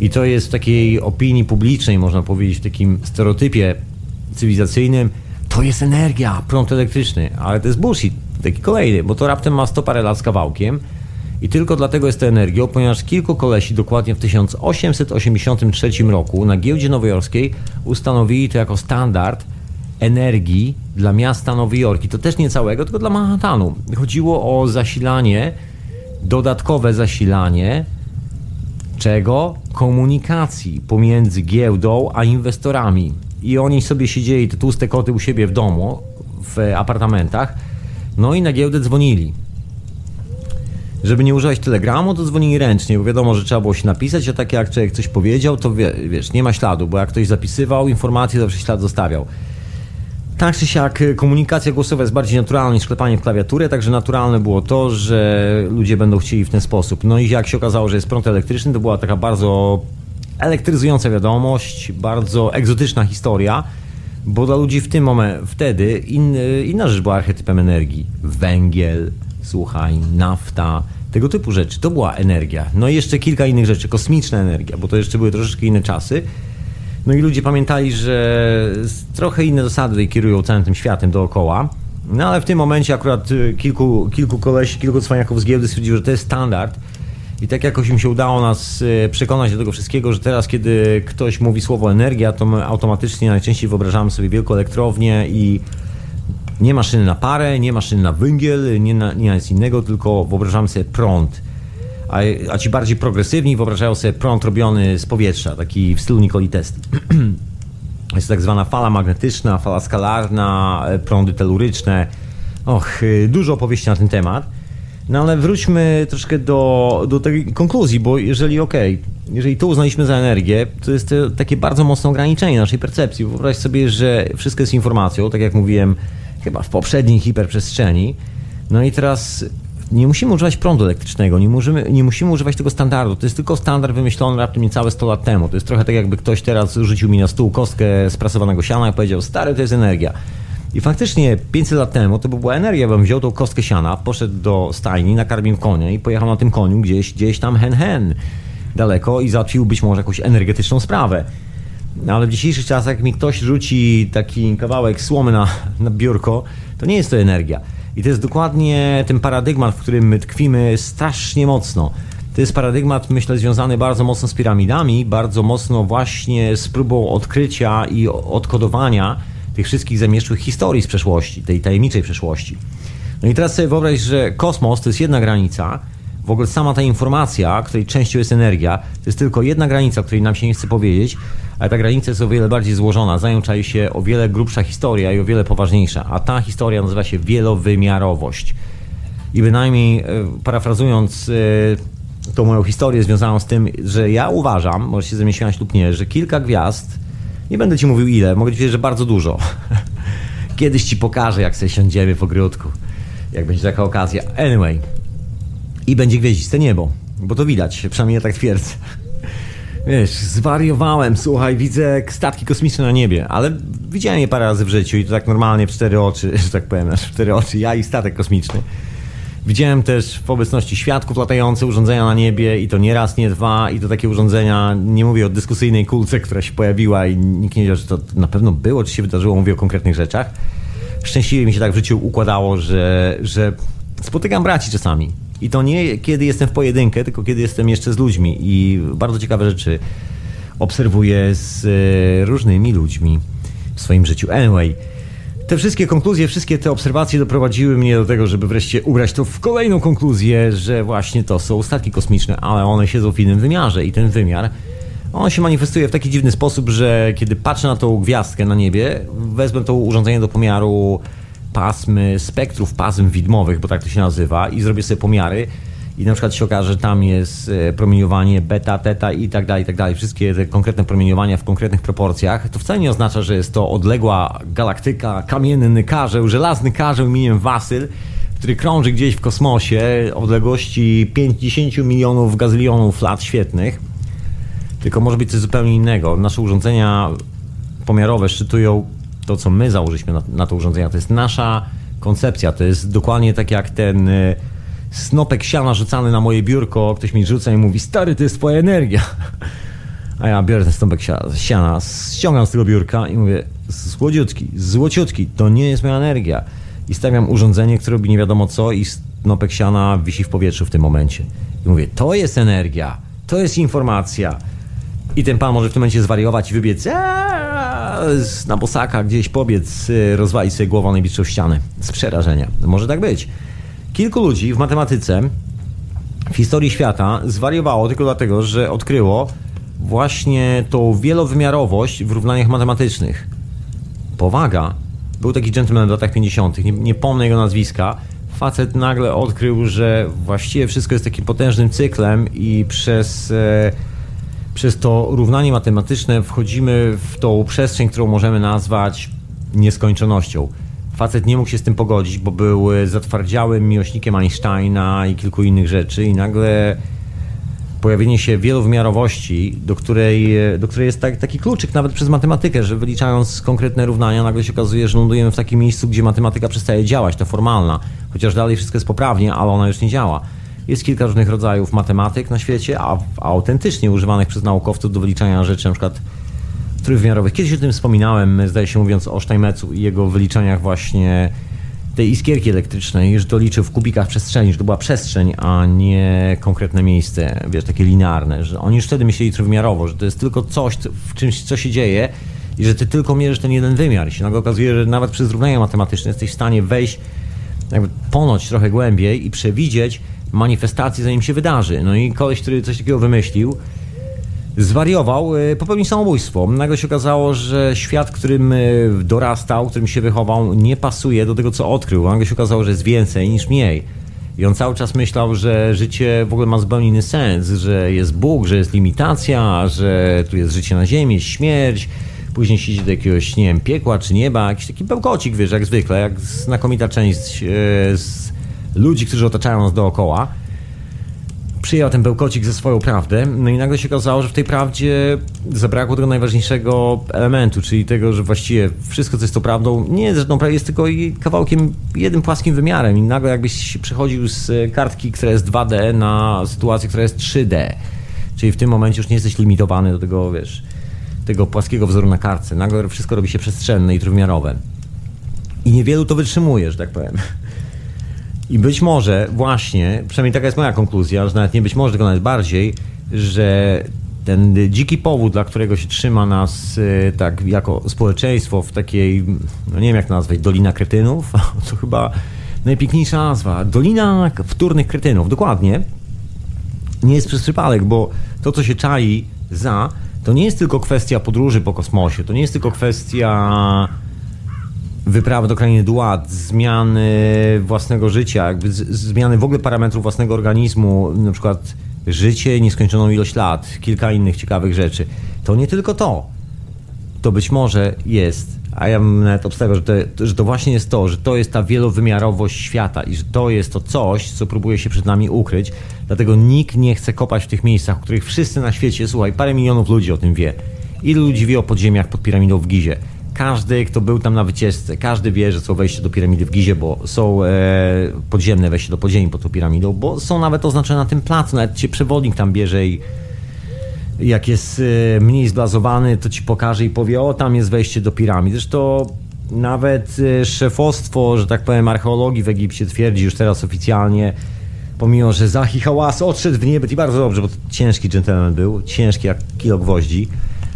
i to jest w takiej opinii publicznej, można powiedzieć, w takim stereotypie cywilizacyjnym, to jest energia, prąd elektryczny, ale to jest bullshit, taki kolejny, bo to raptem ma 100 parę lat z kawałkiem, i tylko dlatego jest to energią, ponieważ kilku kolesi dokładnie w 1883 roku na giełdzie nowojorskiej ustanowili to jako standard energii dla miasta Nowy Jork. To też nie całego, tylko dla Manhattanu. Chodziło o zasilanie, dodatkowe zasilanie czego? komunikacji pomiędzy giełdą a inwestorami. I oni sobie siedzieli, te tłuste koty u siebie w domu, w apartamentach, no i na giełdę dzwonili. Żeby nie używać telegramu, to dzwonili ręcznie, bo wiadomo, że trzeba było się napisać, a tak jak człowiek coś powiedział, to wie, wiesz, nie ma śladu, bo jak ktoś zapisywał informacje, zawsze ślad zostawiał. Tak czy siak komunikacja głosowa jest bardziej naturalna niż klepanie w klawiaturę, także naturalne było to, że ludzie będą chcieli w ten sposób. No i jak się okazało, że jest prąd elektryczny, to była taka bardzo elektryzująca wiadomość, bardzo egzotyczna historia, bo dla ludzi w tym momencie, wtedy in, inna rzecz była archetypem energii. Węgiel, słuchaj, nafta, tego typu rzeczy. To była energia. No i jeszcze kilka innych rzeczy, kosmiczna energia, bo to jeszcze były troszeczkę inne czasy. No i ludzie pamiętali, że trochę inne zasady kierują całym tym światem dookoła. No ale w tym momencie akurat y, kilku, kilku kolesi, kilku cwaniaków z giełdy stwierdziło, że to jest standard. I tak jakoś im się udało nas y, przekonać do tego wszystkiego, że teraz kiedy ktoś mówi słowo energia, to my automatycznie najczęściej wyobrażamy sobie wielką elektrownię i nie maszyny na parę, nie maszyny na węgiel, nie na, nie nic innego, tylko wyobrażamy sobie prąd a, a ci bardziej progresywni wyobrażają sobie prąd robiony z powietrza, taki w stylu Nikoli Tesli. Jest tak zwana fala magnetyczna, fala skalarna, e, prądy teluryczne. Och, e, dużo opowieści na ten temat. No ale wróćmy troszkę do, do tej konkluzji, bo jeżeli okej, okay, jeżeli to uznaliśmy za energię, to jest to takie bardzo mocne ograniczenie naszej percepcji. Wyobraź sobie, że wszystko jest informacją, tak jak mówiłem chyba w poprzedniej hiperprzestrzeni. No i teraz nie musimy używać prądu elektrycznego, nie, musimy, nie musimy używać tego standardu. To jest tylko standard wymyślony raptem niecałe 100 lat temu. To jest trochę tak, jakby ktoś teraz rzucił mi na stół kostkę sprasowanego siana i powiedział, stary, to jest energia. I faktycznie 500 lat temu to by była energia, bym wziął tą kostkę siana, poszedł do stajni, nakarmił konia i pojechał na tym koniu gdzieś, gdzieś tam hen hen daleko i załatwił być może jakąś energetyczną sprawę. No, ale w dzisiejszych czasach, jak mi ktoś rzuci taki kawałek słomy na, na biurko, to nie jest to energia. I to jest dokładnie ten paradygmat, w którym my tkwimy strasznie mocno. To jest paradygmat, myślę, związany bardzo mocno z piramidami, bardzo mocno właśnie z próbą odkrycia i odkodowania tych wszystkich zamieszłych historii z przeszłości, tej tajemniczej przeszłości. No i teraz sobie wyobraź, że kosmos to jest jedna granica, w ogóle sama ta informacja, której częścią jest energia, to jest tylko jedna granica, której nam się nie chce powiedzieć, ale ta granica jest o wiele bardziej złożona. Za nią czai się o wiele grubsza historia i o wiele poważniejsza. A ta historia nazywa się wielowymiarowość. I bynajmniej e, parafrazując e, tą moją historię związaną z tym, że ja uważam, możesz się ze lub nie, że kilka gwiazd, nie będę ci mówił ile, mogę ci powiedzieć, że bardzo dużo. Kiedyś ci pokażę, jak sobie siądziemy w ogródku, jak będzie taka okazja. Anyway, i będzie gwieździste niebo, bo to widać, przynajmniej ja tak twierdzę. Wiesz, zwariowałem, słuchaj, widzę statki kosmiczne na niebie, ale widziałem je parę razy w życiu i to tak normalnie w cztery oczy, że tak powiem, w cztery oczy, ja i statek kosmiczny. Widziałem też w obecności świadków latające urządzenia na niebie i to nie raz, nie dwa i to takie urządzenia, nie mówię o dyskusyjnej kulce, która się pojawiła i nikt nie wiedział, czy to na pewno było, czy się wydarzyło, mówię o konkretnych rzeczach. Szczęśliwie mi się tak w życiu układało, że, że spotykam braci czasami i to nie kiedy jestem w pojedynkę, tylko kiedy jestem jeszcze z ludźmi. I bardzo ciekawe rzeczy obserwuję z e, różnymi ludźmi w swoim życiu. Anyway, te wszystkie konkluzje, wszystkie te obserwacje doprowadziły mnie do tego, żeby wreszcie ubrać to w kolejną konkluzję, że właśnie to są statki kosmiczne, ale one siedzą w innym wymiarze i ten wymiar on się manifestuje w taki dziwny sposób, że kiedy patrzę na tą gwiazdkę na niebie, wezmę to urządzenie do pomiaru pasm, spektrów pasm widmowych, bo tak to się nazywa, i zrobię sobie pomiary i na przykład się okaże, że tam jest e, promieniowanie beta, teta i tak dalej, i tak dalej, wszystkie te konkretne promieniowania w konkretnych proporcjach, to wcale nie oznacza, że jest to odległa galaktyka, kamienny karzeł, żelazny karzeł imieniem Wasyl, który krąży gdzieś w kosmosie odległości 50 milionów gazylionów lat świetnych. Tylko może być coś zupełnie innego. Nasze urządzenia pomiarowe szczytują to, co my założyliśmy na, na to urządzenie, to jest nasza koncepcja. To jest dokładnie tak jak ten y, snopek siana rzucany na moje biurko, ktoś mi rzuca i mówi, stary, to jest twoja energia. A ja biorę ten snopek siana, ściągam z tego biurka i mówię, złodziutki, złociutki, to nie jest moja energia. I stawiam urządzenie, które robi nie wiadomo co i snopek siana wisi w powietrzu w tym momencie. I mówię, to jest energia, to jest informacja. I ten pan może w tym momencie zwariować i wybiec na bosaka gdzieś pobiec, y, rozwalić sobie głową najbliższą ścianę z przerażenia. Może tak być. Kilku ludzi w matematyce, w historii świata zwariowało tylko dlatego, że odkryło właśnie tą wielowymiarowość w równaniach matematycznych. Powaga. Był taki gentleman w latach 50., nie, nie pomnę jego nazwiska. Facet nagle odkrył, że właściwie wszystko jest takim potężnym cyklem i przez, e, przez to równanie matematyczne wchodzimy w tą przestrzeń, którą możemy nazwać nieskończonością. Facet nie mógł się z tym pogodzić, bo był zatwardziałym miłośnikiem Einsteina i kilku innych rzeczy i nagle pojawienie się wielowymiarowości, do której, do której jest tak, taki kluczyk nawet przez matematykę, że wyliczając konkretne równania, nagle się okazuje, że lądujemy w takim miejscu, gdzie matematyka przestaje działać, ta formalna, chociaż dalej wszystko jest poprawnie, ale ona już nie działa. Jest kilka różnych rodzajów matematyk na świecie, a, a autentycznie używanych przez naukowców do wyliczania rzeczy, na przykład trójwymiarowych. Kiedyś o tym wspominałem, zdaje się mówiąc o Steinmetzu i jego wyliczeniach właśnie tej iskierki elektrycznej, że to liczył w kubikach przestrzeni, że to była przestrzeń, a nie konkretne miejsce, wiesz, takie linearne, że oni już wtedy myśleli trójwymiarowo, że to jest tylko coś w czymś, co się dzieje i że ty tylko mierzysz ten jeden wymiar. I się nagle okazuje, że nawet przez równania matematyczne jesteś w stanie wejść jakby ponoć trochę głębiej i przewidzieć manifestację, zanim się wydarzy. No i koleś, który coś takiego wymyślił, zwariował, y, popełnił samobójstwo. Nagle się okazało, że świat, którym y, dorastał, którym się wychował, nie pasuje do tego, co odkrył. Nagle się okazało, że jest więcej niż mniej. I on cały czas myślał, że życie w ogóle ma zupełnie inny sens, że jest Bóg, że jest limitacja, że tu jest życie na ziemi, jest śmierć. Później się idzie do jakiegoś, nie wiem, piekła czy nieba, jakiś taki bełkocik, wiesz, jak zwykle, jak znakomita część e, z ludzi, którzy otaczają nas dookoła przyjął ten bełkocik ze swoją prawdę, no i nagle się okazało, że w tej prawdzie zabrakło tego najważniejszego elementu, czyli tego, że właściwie wszystko, co jest tą prawdą, nie jest zresztą jest tylko kawałkiem, jednym płaskim wymiarem i nagle jakbyś przechodził z kartki, która jest 2D na sytuację, która jest 3D. Czyli w tym momencie już nie jesteś limitowany do tego, wiesz, tego płaskiego wzoru na kartce. Nagle wszystko robi się przestrzenne i trójwymiarowe. I niewielu to wytrzymuje, że tak powiem. I być może właśnie, przynajmniej taka jest moja konkluzja, że nawet nie być może, tylko nawet bardziej, że ten dziki powód, dla którego się trzyma nas y, tak jako społeczeństwo w takiej, no nie wiem jak to nazwać, Dolina Kretynów, to chyba najpiękniejsza nazwa. Dolina wtórnych kretynów, dokładnie. Nie jest przez przypadek, bo to, co się czai za, to nie jest tylko kwestia podróży po kosmosie, to nie jest tylko kwestia wyprawy do krainy Duat, zmiany własnego życia, jakby zmiany w ogóle parametrów własnego organizmu, na przykład życie, nieskończoną ilość lat, kilka innych ciekawych rzeczy. To nie tylko to. To być może jest, a ja bym nawet obstawiał, że to, że to właśnie jest to, że to jest ta wielowymiarowość świata i że to jest to coś, co próbuje się przed nami ukryć. Dlatego nikt nie chce kopać w tych miejscach, w których wszyscy na świecie, słuchaj, parę milionów ludzi o tym wie. Ilu ludzi wie o podziemiach pod piramidą w Gizie? Każdy, kto był tam na wycieczce, każdy wie, że są wejście do piramidy w Gizie, bo są e, podziemne wejście do podziemi pod tą piramidą, bo są nawet oznaczone na tym placu, nawet cię przewodnik tam bierze i jak jest e, mniej zblazowany, to ci pokaże i powie, o tam jest wejście do piramid. Zresztą nawet e, szefostwo, że tak powiem, archeologii w Egipcie twierdzi już teraz oficjalnie, pomimo, że Zahi Hałas odszedł w niebie i bardzo dobrze, bo ciężki gentleman był, ciężki jak kilo gwoździ,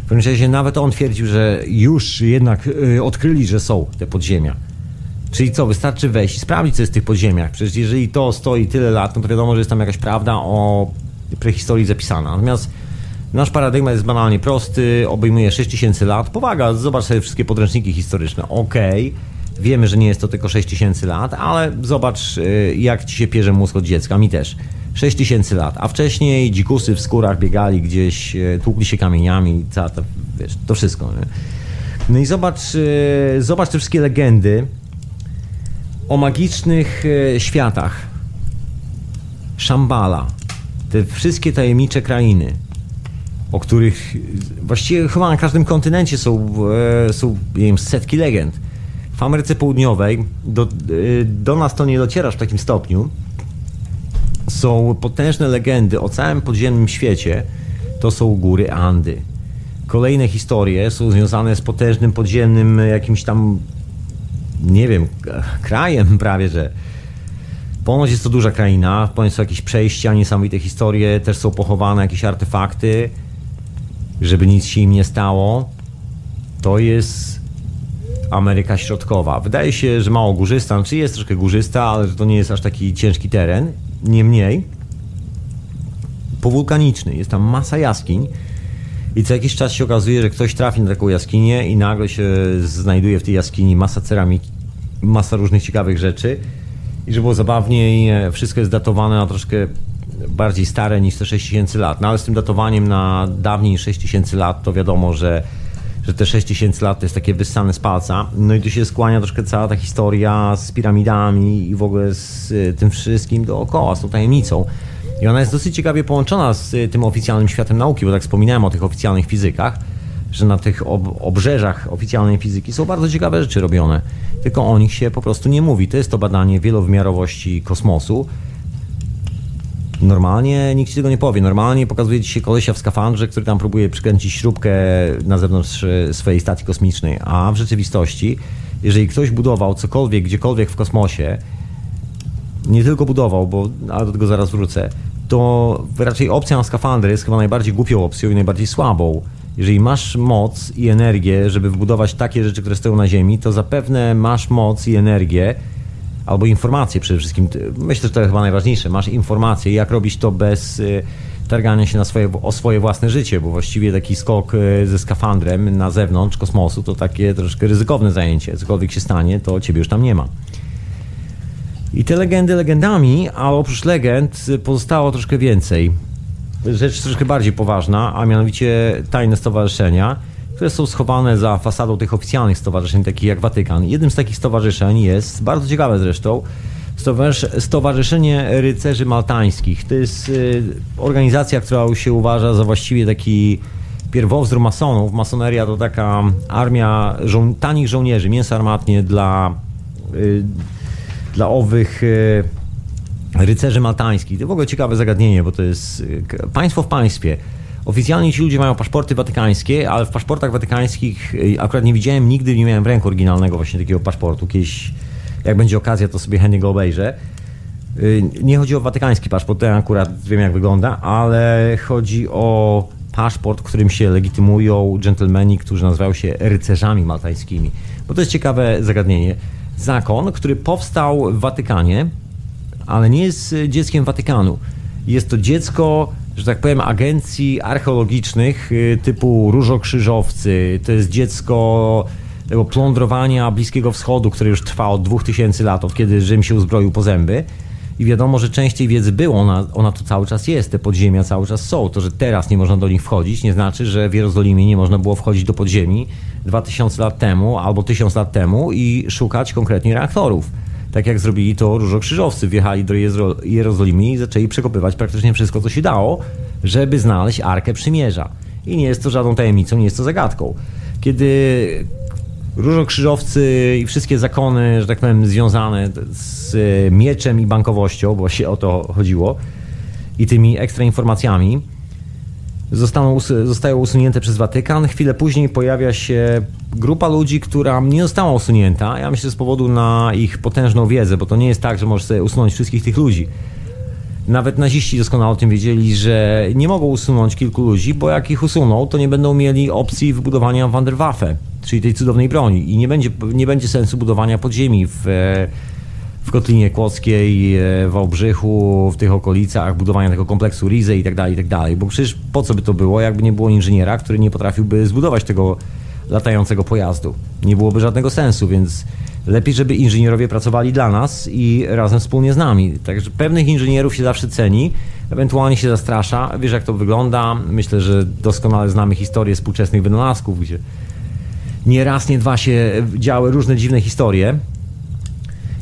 w każdym razie nawet on twierdził, że już jednak y, odkryli, że są te podziemia. Czyli co, wystarczy wejść i sprawdzić, co jest w tych podziemiach. Przecież jeżeli to stoi tyle lat, no to wiadomo, że jest tam jakaś prawda o prehistorii zapisana. Natomiast nasz paradygmat jest banalnie prosty, obejmuje 6000 lat. Powaga, zobacz sobie wszystkie podręczniki historyczne. Okej, okay. wiemy, że nie jest to tylko 6000 lat, ale zobacz, y, jak ci się pierze mózg od dziecka. Mi też. 6 tysięcy lat, a wcześniej dzikusy w skórach biegali gdzieś, e, tłukli się kamieniami, cała to, wiesz, to wszystko. Nie? No i zobacz, e, zobacz te wszystkie legendy o magicznych e, światach. Szambala, te wszystkie tajemnicze krainy, o których właściwie chyba na każdym kontynencie są, są nie wiem, setki legend. W Ameryce Południowej do, do nas to nie dociera w takim stopniu, są potężne legendy o całym podziemnym świecie, to są góry Andy. Kolejne historie są związane z potężnym podziemnym jakimś tam, nie wiem, krajem prawie, że. Ponoć jest to duża kraina, ponoć są jakieś przejścia, niesamowite historie, też są pochowane jakieś artefakty, żeby nic się im nie stało. To jest Ameryka Środkowa. Wydaje się, że mało górzysta, czy znaczy jest troszkę górzysta, ale to nie jest aż taki ciężki teren Niemniej powulkaniczny, jest tam masa jaskiń I co jakiś czas się okazuje, że ktoś trafi na taką jaskinię i nagle się znajduje w tej jaskini masa ceramiki, masa różnych ciekawych rzeczy. I żeby było zabawniej, e, wszystko jest datowane na troszkę bardziej stare niż te 6000 lat. No ale z tym datowaniem na dawniej niż 6000 lat to wiadomo, że, że te 6000 lat to jest takie wyssane z palca. No i tu się skłania troszkę cała ta historia z piramidami i w ogóle z e, tym wszystkim dookoła, z tą tajemnicą. I ona jest dosyć ciekawie połączona z e, tym oficjalnym światem nauki, bo tak wspominałem o tych oficjalnych fizykach, że na tych ob obrzeżach oficjalnej fizyki są bardzo ciekawe rzeczy robione. Tylko o nich się po prostu nie mówi. To jest to badanie wielowymiarowości kosmosu. Normalnie nikt ci tego nie powie. Normalnie pokazuje ci się kolesia w skafandrze, który tam próbuje przykręcić śrubkę na zewnątrz e, swojej stacji kosmicznej. A w rzeczywistości, jeżeli ktoś budował cokolwiek, gdziekolwiek w kosmosie, nie tylko budował, bo ale do tego zaraz wrócę, to raczej opcja na skafandry jest chyba najbardziej głupią opcją i najbardziej słabą. Jeżeli masz moc i energię, żeby wbudować takie rzeczy, które stoją na Ziemi, to zapewne masz moc i energię, albo informacje przede wszystkim. Myślę, że to chyba najważniejsze. Masz informacje, jak robić to bez y, targania się na swoje, o swoje własne życie, bo właściwie taki skok y, ze skafandrem na zewnątrz kosmosu to takie troszkę ryzykowne zajęcie. Cokolwiek się stanie, to ciebie już tam nie ma. I te legendy legendami, a oprócz legend pozostało troszkę więcej. Rzecz troszkę bardziej poważna, a mianowicie tajne stowarzyszenia, które są schowane za fasadą tych oficjalnych stowarzyszeń, takich jak Watykan. Jednym z takich stowarzyszeń jest, bardzo ciekawe zresztą, Stowarzyszenie Rycerzy Maltańskich. To jest y, organizacja, która się uważa za właściwie taki pierwowzór masonów. Masoneria to taka armia żo tanich żołnierzy, mięsa armatnie dla y, dla owych e, rycerzy maltańskich. To w ogóle ciekawe zagadnienie, bo to jest państwo w państwie. Oficjalnie ci ludzie mają paszporty watykańskie, ale w paszportach watykańskich e, akurat nie widziałem, nigdy nie miałem w ręku oryginalnego właśnie takiego paszportu. Kiedyś, jak będzie okazja, to sobie chętnie go obejrzę. Nie chodzi o watykański paszport, ten akurat wiem jak wygląda, ale chodzi o paszport, którym się legitymują dżentelmeni, którzy nazywają się rycerzami maltańskimi. Bo to jest ciekawe zagadnienie zakon, który powstał w Watykanie, ale nie jest dzieckiem Watykanu. Jest to dziecko, że tak powiem, agencji archeologicznych y, typu Różokrzyżowcy. To jest dziecko tego plądrowania Bliskiego Wschodu, które już trwa od 2000 lat, od kiedy Rzym się uzbroił po zęby. I wiadomo, że część tej wiedzy było, ona, ona tu cały czas jest, te podziemia cały czas są. To, że teraz nie można do nich wchodzić, nie znaczy, że w Jerozolimie nie można było wchodzić do podziemi 2000 lat temu albo 1000 lat temu i szukać konkretnie reaktorów. Tak jak zrobili to różokrzyżowcy, wjechali do Jerozolimy i zaczęli przekopywać praktycznie wszystko, co się dało, żeby znaleźć Arkę Przymierza. I nie jest to żadną tajemnicą, nie jest to zagadką. Kiedy różokrzyżowcy i wszystkie zakony, że tak powiem, związane z mieczem i bankowością, bo się o to chodziło, i tymi ekstra informacjami, zostaną, zostają usunięte przez Watykan. Chwilę później pojawia się grupa ludzi, która nie została usunięta. Ja myślę z powodu na ich potężną wiedzę, bo to nie jest tak, że możesz sobie usunąć wszystkich tych ludzi. Nawet naziści doskonale o tym wiedzieli, że nie mogą usunąć kilku ludzi, bo jak ich usuną, to nie będą mieli opcji wybudowania Wanderwaffe, czyli tej cudownej broni. I nie będzie, nie będzie sensu budowania podziemi w w Kotlinie Kłodzkiej, e, w Wałbrzychu, w tych okolicach, budowania tego kompleksu Rize i tak dalej, i tak dalej. Bo przecież po co by to było, jakby nie było inżyniera, który nie potrafiłby zbudować tego latającego pojazdu. Nie byłoby żadnego sensu, więc lepiej, żeby inżynierowie pracowali dla nas i razem wspólnie z nami. Także pewnych inżynierów się zawsze ceni, ewentualnie się zastrasza. Wiesz, jak to wygląda. Myślę, że doskonale znamy historię współczesnych wynalazków, gdzie nie raz, nie dwa się działy różne dziwne historie.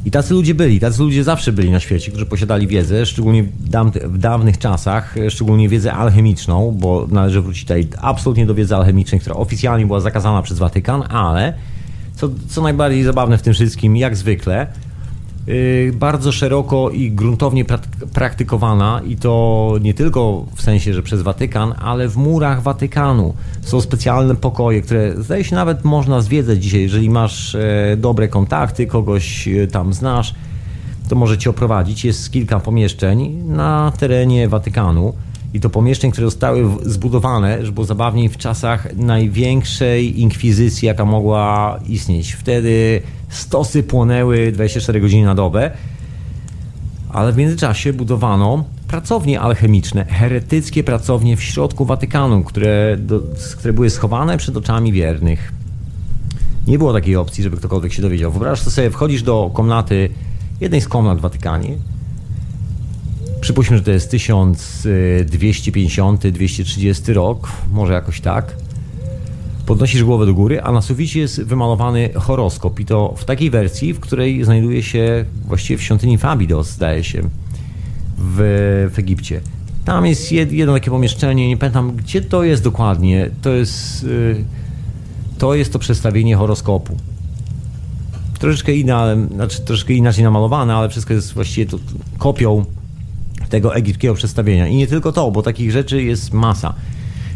I tacy ludzie byli, tacy ludzie zawsze byli na świecie, którzy posiadali wiedzę, szczególnie w, dawnych czasach, szczególnie wiedzę alchemiczną, bo należy wrócić tutaj absolutnie do wiedzy alchemicznej, która oficjalnie była zakazana przez Watykan, ale co, co najbardziej zabawne w tym wszystkim, jak zwykle, bardzo szeroko i gruntownie praktykowana i to nie tylko w sensie, że przez Watykan, ale w murach Watykanu. Są specjalne pokoje, które zdaje się nawet można zwiedzać dzisiaj, jeżeli masz e, dobre kontakty, kogoś e, tam znasz, to może cię oprowadzić. Jest kilka pomieszczeń na terenie Watykanu i to pomieszczeń, które zostały zbudowane, żeby było zabawniej w czasach największej inkwizycji, jaka mogła istnieć. Wtedy stosy płonęły 24 godziny na dobę, ale w międzyczasie budowano pracownie alchemiczne, heretyckie pracownie w środku Watykanu, które, do, które były schowane przed oczami wiernych. Nie było takiej opcji, żeby ktokolwiek się dowiedział. Wyobraź sobie, wchodzisz do komnaty, jednej z komnat w Watykanie, Przypuśćmy, że to jest 1250-230 rok, może jakoś tak. Podnosisz głowę do góry, a na suficie jest wymalowany horoskop i to w takiej wersji, w której znajduje się właściwie w świątyni Fabidos, zdaje się, w, w Egipcie. Tam jest jedno takie pomieszczenie, nie pamiętam gdzie to jest dokładnie. To jest, y, to jest to przedstawienie horoskopu. Troszeczkę inne, znaczy troszeczkę inaczej namalowane, ale wszystko jest właściwie to kopią tego egipskiego przedstawienia. I nie tylko to, bo takich rzeczy jest masa.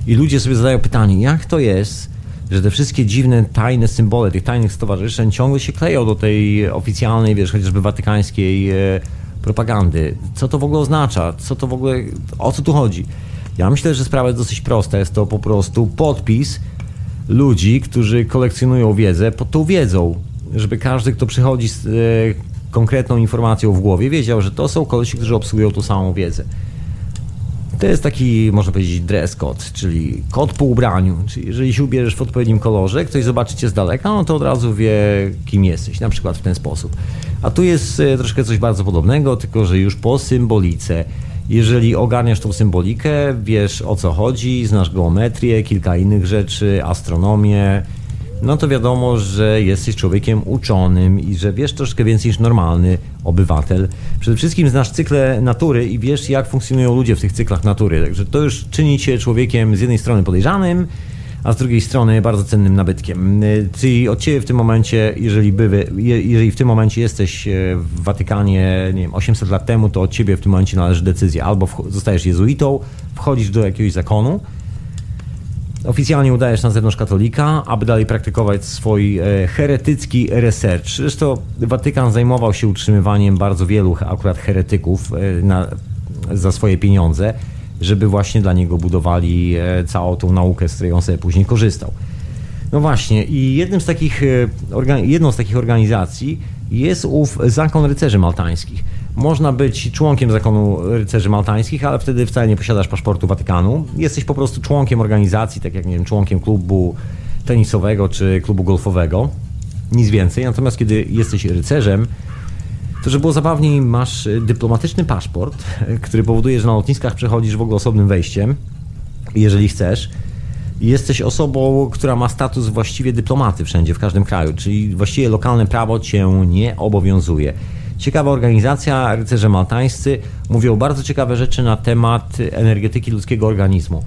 I ludzie sobie zadają pytanie, jak to jest, że te wszystkie dziwne, tajne symbole tych tajnych stowarzyszeń ciągle się kleją do tej oficjalnej, wiesz, chociażby watykańskiej e, propagandy. Co to w ogóle oznacza? Co to w ogóle, o co tu chodzi? Ja myślę, że sprawa jest dosyć prosta. Jest to po prostu podpis ludzi, którzy kolekcjonują wiedzę pod tą wiedzą. Żeby każdy, kto przychodzi z e, konkretną informacją w głowie, wiedział, że to są kolesi, którzy obsługują tą samą wiedzę. To jest taki, można powiedzieć, dress code, czyli kod po ubraniu. Czyli jeżeli się ubierzesz w odpowiednim kolorze, ktoś zobaczy cię z daleka, no to od razu wie, kim jesteś, na przykład w ten sposób. A tu jest e, troszkę coś bardzo podobnego, tylko że już po symbolice. Jeżeli ogarniasz tą symbolikę, wiesz o co chodzi, znasz geometrię, kilka innych rzeczy, astronomię, no to wiadomo, że jesteś człowiekiem uczonym i że wiesz troszkę więcej niż normalny obywatel. Przede wszystkim znasz cykle natury i wiesz, jak funkcjonują ludzie w tych cyklach natury. Także to już czyni cię człowiekiem z jednej strony podejrzanym, a z drugiej strony bardzo cennym nabytkiem. Ty od ciebie w tym momencie, jeżeli, by, jeżeli w tym momencie jesteś e, w Watykanie, nie wiem, 800 lat temu, to od ciebie w tym momencie należy decyzja. Albo zostajesz jezuitą, wchodzisz do jakiegoś zakonu, Oficjalnie udajesz na zewnątrz katolika, aby dalej praktykować swój e, heretycki research. Zresztą Watykan zajmował się utrzymywaniem bardzo wielu akurat heretyków e, na, za swoje pieniądze, żeby właśnie dla niego budowali e, całą tą naukę, z której on sobie później korzystał. No właśnie, i jednym z takich, jedną z takich organizacji jest ów Zakon Rycerzy Maltańskich. Można być członkiem zakonu rycerzy maltańskich, ale wtedy wcale nie posiadasz paszportu Watykanu. Jesteś po prostu członkiem organizacji, tak jak nie wiem, członkiem klubu tenisowego czy klubu golfowego. Nic więcej. Natomiast kiedy jesteś rycerzem, to żeby było zabawniej, masz dyplomatyczny paszport, który powoduje, że na lotniskach przechodzisz w ogóle osobnym wejściem, jeżeli chcesz. Jesteś osobą, która ma status właściwie dyplomaty wszędzie, w każdym kraju, czyli właściwie lokalne prawo cię nie obowiązuje. Ciekawa organizacja, rycerze maltańscy mówią bardzo ciekawe rzeczy na temat energetyki ludzkiego organizmu.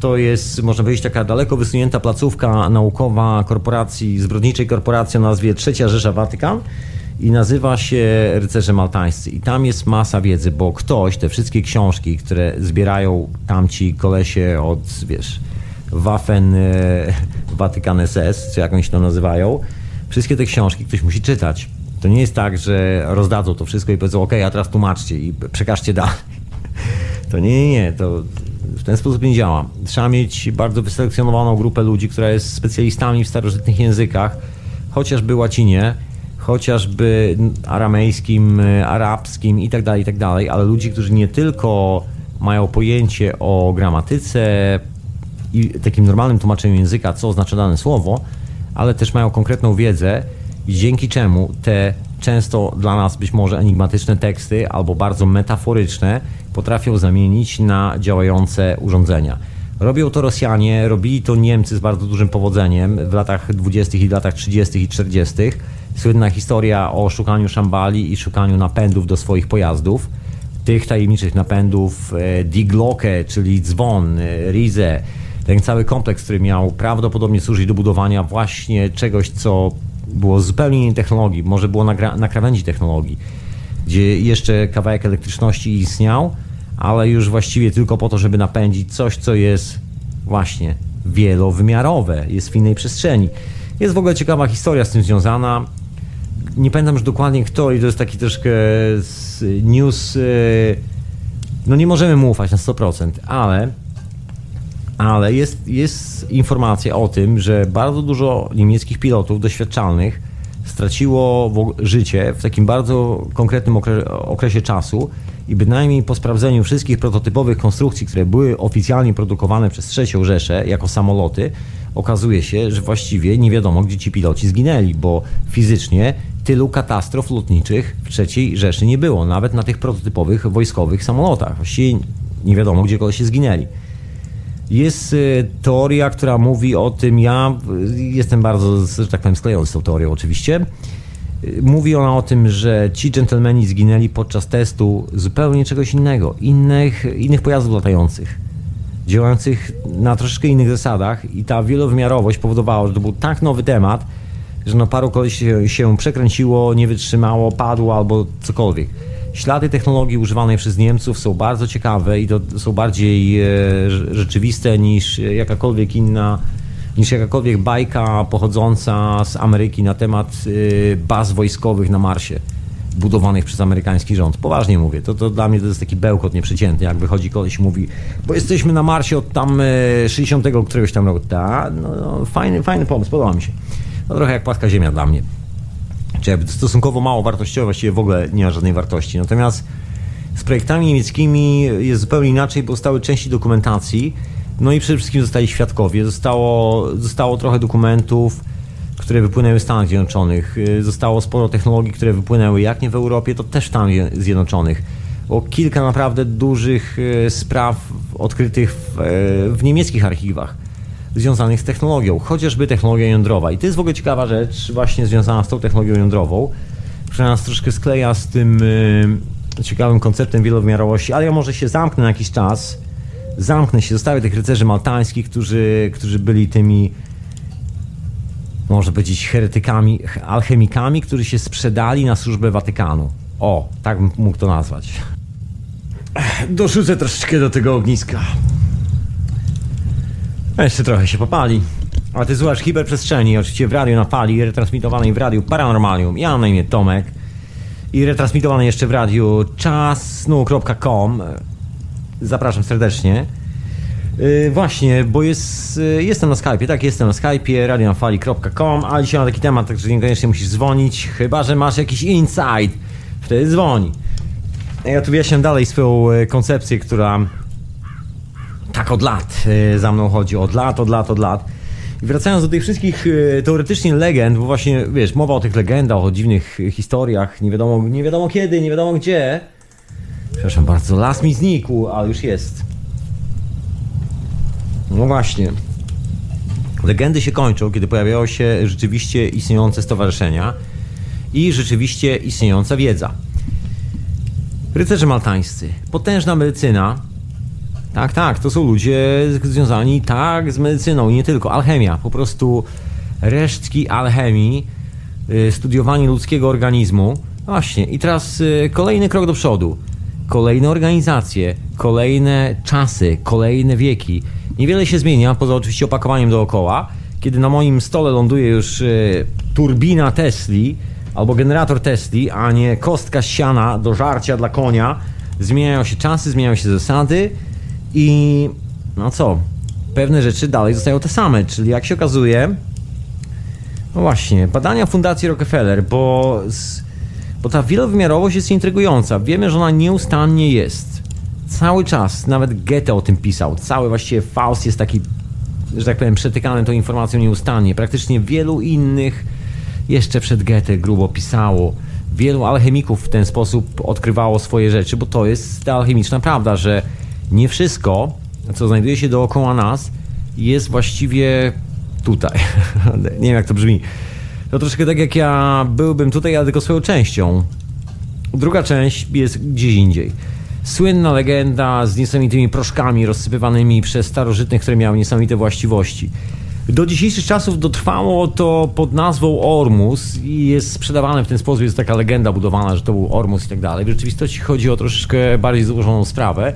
To jest, można powiedzieć, taka daleko wysunięta placówka naukowa korporacji, zbrodniczej korporacji o nazwie Trzecia Rzesza Watykan i nazywa się Rycerze Maltańscy. I tam jest masa wiedzy, bo ktoś te wszystkie książki, które zbierają tamci kolesie od, wiesz, Waffen Watykan SS, czy jak oni się to nazywają, wszystkie te książki ktoś musi czytać. To nie jest tak, że rozdadzą to wszystko i powiedzą, ok, a teraz tłumaczcie i przekażcie dalej. To nie, nie, nie, to w ten sposób nie działa. Trzeba mieć bardzo wyselekcjonowaną grupę ludzi, która jest specjalistami w starożytnych językach, chociażby łacinie, chociażby aramejskim, arabskim i tak dalej, i tak dalej, ale ludzi, którzy nie tylko mają pojęcie o gramatyce i takim normalnym tłumaczeniu języka, co oznacza dane słowo, ale też mają konkretną wiedzę dzięki czemu te często dla nas być może enigmatyczne teksty albo bardzo metaforyczne potrafią zamienić na działające urządzenia. Robią to Rosjanie, robili to Niemcy z bardzo dużym powodzeniem w latach 20. i latach 30. i 40. Słynna historia o szukaniu szambali i szukaniu napędów do swoich pojazdów. Tych tajemniczych napędów e, Die Glocke, czyli dzwon, e, Rize, ten cały kompleks, który miał prawdopodobnie służyć do budowania właśnie czegoś, co było zupełnie innej technologii, może było na, na krawędzi technologii, gdzie jeszcze kawałek elektryczności istniał, ale już właściwie tylko po to, żeby napędzić coś, co jest właśnie wielowymiarowe, jest w innej przestrzeni. Jest w ogóle ciekawa historia z tym związana. Nie pamiętam już dokładnie kto i to jest taki troszkę news. E, no nie możemy mu ufać na 100%, ale ale jest, jest informacja o tym, że bardzo dużo niemieckich pilotów doświadczalnych straciło życie w takim bardzo konkretnym okresie czasu i bynajmniej po sprawdzeniu wszystkich prototypowych konstrukcji, które były oficjalnie produkowane przez trzecią Rzeszę jako samoloty, okazuje się, że właściwie nie wiadomo, gdzie ci piloci zginęli, bo fizycznie tylu katastrof lotniczych w trzeciej Rzeszy nie było, nawet na tych prototypowych wojskowych samolotach. Właściwie nie wiadomo, gdzie kogoś się zginęli. Jest y, teoria, która mówi o tym, ja jestem bardzo, że tak powiem, sklejony z tą teorią oczywiście. Y, mówi ona o tym, że ci dżentelmeni zginęli podczas testu zupełnie czegoś innego, innych, innych pojazdów latających, działających na troszeczkę innych zasadach i ta wielowymiarowość powodowała, że to był tak nowy temat, że no paru koleś się przekręciło, nie wytrzymało, padło albo cokolwiek. Ślady technologii używanej przez Niemców są bardzo ciekawe i to są bardziej e, rzeczywiste niż jakakolwiek inna, niż jakakolwiek bajka pochodząca z Ameryki na temat e, baz wojskowych na Marsie budowanych przez amerykański rząd. Poważnie mówię, to, to dla mnie to jest taki bełkot nieprzeciętny, jak wychodzi koleś i mówi, bo jesteśmy na Marsie od tam 60 e, któregoś tam roku. Ta, no, no, fajny, fajny pomysł, podoba mi się. No trochę jak płaska ziemia dla mnie czy jakby stosunkowo mało wartościowe, właściwie w ogóle nie ma żadnej wartości. Natomiast z projektami niemieckimi jest zupełnie inaczej, bo zostały części dokumentacji, no i przede wszystkim zostali świadkowie. Zostało, zostało trochę dokumentów, które wypłynęły w Stanach Zjednoczonych. Zostało sporo technologii, które wypłynęły jak nie w Europie, to też w Stanach Zjednoczonych. O kilka naprawdę dużych e, spraw odkrytych w, e, w niemieckich archiwach związanych z technologią, chociażby technologia jądrowa. I to jest w ogóle ciekawa rzecz, właśnie związana z tą technologią jądrową, która nas troszkę skleja z tym yy, ciekawym konceptem wielowymiarowości, ale ja może się zamknę na jakiś czas, zamknę się, zostawię tych rycerzy maltańskich, którzy, którzy byli tymi można powiedzieć heretykami, alchemikami, którzy się sprzedali na służbę Watykanu. O, tak bym mógł to nazwać. Dorzucę troszeczkę do tego ogniska. Jeszcze trochę się popali. A ty słuchasz hiperprzestrzeni, oczywiście w radiu na fali, retransmitowanej w radiu Paranormalium. Ja mam na imię Tomek i retransmitowane jeszcze w radiu czasnu.com. Zapraszam serdecznie. Yy, właśnie, bo jest, yy, jestem na Skype'ie, tak, jestem na Skype'ie, radionafali.com, ale dzisiaj mam taki temat, także niekoniecznie musisz dzwonić, chyba, że masz jakiś insight, wtedy dzwoni. Ja tu wyjaśniam dalej swoją y, koncepcję, która tak od lat e, za mną chodzi, od lat, od lat, od lat. I wracając do tych wszystkich e, teoretycznie legend, bo właśnie, wiesz, mowa o tych legendach, o dziwnych historiach, nie wiadomo, nie wiadomo kiedy, nie wiadomo gdzie. Przepraszam bardzo, las mi znikł, ale już jest. No właśnie. Legendy się kończą, kiedy pojawiają się rzeczywiście istniejące stowarzyszenia i rzeczywiście istniejąca wiedza. Rycerze maltańscy, potężna medycyna, tak, tak, to są ludzie związani tak z medycyną i nie tylko. Alchemia, po prostu resztki alchemii, y, studiowanie ludzkiego organizmu. Właśnie, i teraz y, kolejny krok do przodu. Kolejne organizacje, kolejne czasy, kolejne wieki. Niewiele się zmienia, poza oczywiście opakowaniem dookoła. Kiedy na moim stole ląduje już y, turbina Tesli albo generator Tesli, a nie kostka siana do żarcia dla konia, zmieniają się czasy, zmieniają się zasady, i no co, pewne rzeczy dalej zostają te same, czyli jak się okazuje, no właśnie, badania Fundacji Rockefeller, bo, bo ta wielowymiarowość jest intrygująca. Wiemy, że ona nieustannie jest. Cały czas, nawet Goethe o tym pisał. Cały właściwie Faust jest taki, że tak powiem, przetykany tą informacją nieustannie. Praktycznie wielu innych jeszcze przed Goethe grubo pisało. Wielu alchemików w ten sposób odkrywało swoje rzeczy, bo to jest ta alchemiczna prawda, że nie wszystko, co znajduje się dookoła nas, jest właściwie tutaj. nie wiem, jak to brzmi. To troszkę tak jak ja byłbym tutaj, ale tylko swoją częścią. Druga część jest gdzieś indziej. Słynna legenda z niesamowitymi proszkami rozsypywanymi przez starożytnych, które miały niesamowite właściwości. Do dzisiejszych czasów dotrwało to pod nazwą Ormus i jest sprzedawane w ten sposób. Jest taka legenda budowana, że to był Ormus i tak dalej. W rzeczywistości chodzi o troszeczkę bardziej złożoną sprawę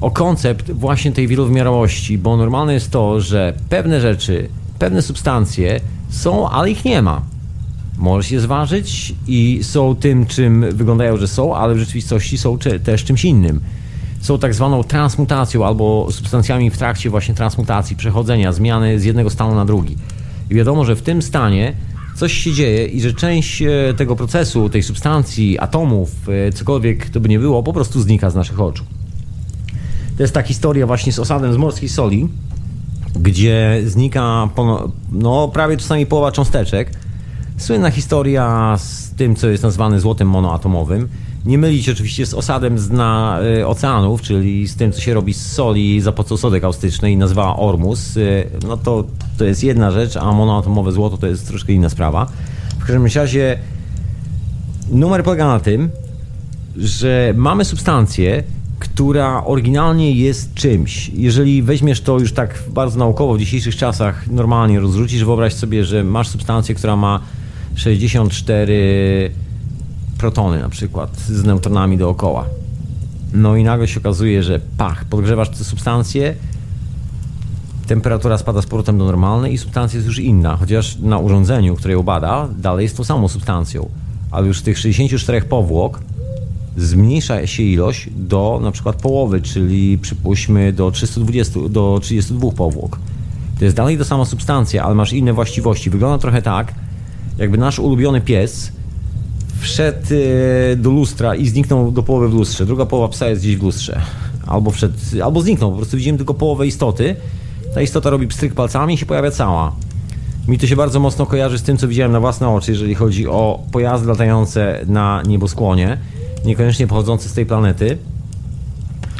o koncept właśnie tej wielowymiarowości, bo normalne jest to, że pewne rzeczy, pewne substancje są, ale ich nie ma. Możesz je zważyć i są tym, czym wyglądają, że są, ale w rzeczywistości są też czymś innym. Są tak zwaną transmutacją albo substancjami w trakcie właśnie transmutacji, przechodzenia, zmiany z jednego stanu na drugi. I wiadomo, że w tym stanie coś się dzieje i że część e, tego procesu, tej substancji, atomów, e, cokolwiek to by nie było, po prostu znika z naszych oczu. To jest ta historia właśnie z osadem z morskiej soli, gdzie znika no, prawie czasami połowa cząsteczek. Słynna historia z tym, co jest nazwane złotem monoatomowym. Nie mylić oczywiście z osadem z dna y, oceanów, czyli z tym, co się robi z soli za pomocą sody kaustycznej nazywa ormus. Y, no to, to jest jedna rzecz, a monoatomowe złoto to jest troszkę inna sprawa. W każdym razie numer polega na tym, że mamy substancję, która oryginalnie jest czymś. Jeżeli weźmiesz to już tak bardzo naukowo w dzisiejszych czasach, normalnie rozrzucisz, wyobraź sobie, że masz substancję, która ma 64 protony na przykład z neutronami dookoła. No i nagle się okazuje, że pach, podgrzewasz tę substancję, temperatura spada z powrotem do normalnej i substancja jest już inna, chociaż na urządzeniu, które ją bada, dalej jest tą samą substancją. Ale już z tych 64 powłok zmniejsza się ilość do na przykład połowy, czyli przypuśćmy do 320, do 32 powłok. To jest dalej ta sama substancja, ale masz inne właściwości. Wygląda trochę tak, jakby nasz ulubiony pies wszedł e, do lustra i zniknął do połowy w lustrze. Druga połowa psa jest gdzieś w lustrze. Albo wszedł, albo zniknął. Po prostu widzimy tylko połowę istoty. Ta istota robi pstryk palcami i się pojawia cała. Mi to się bardzo mocno kojarzy z tym, co widziałem na własne oczy, jeżeli chodzi o pojazdy latające na nieboskłonie, niekoniecznie pochodzące z tej planety.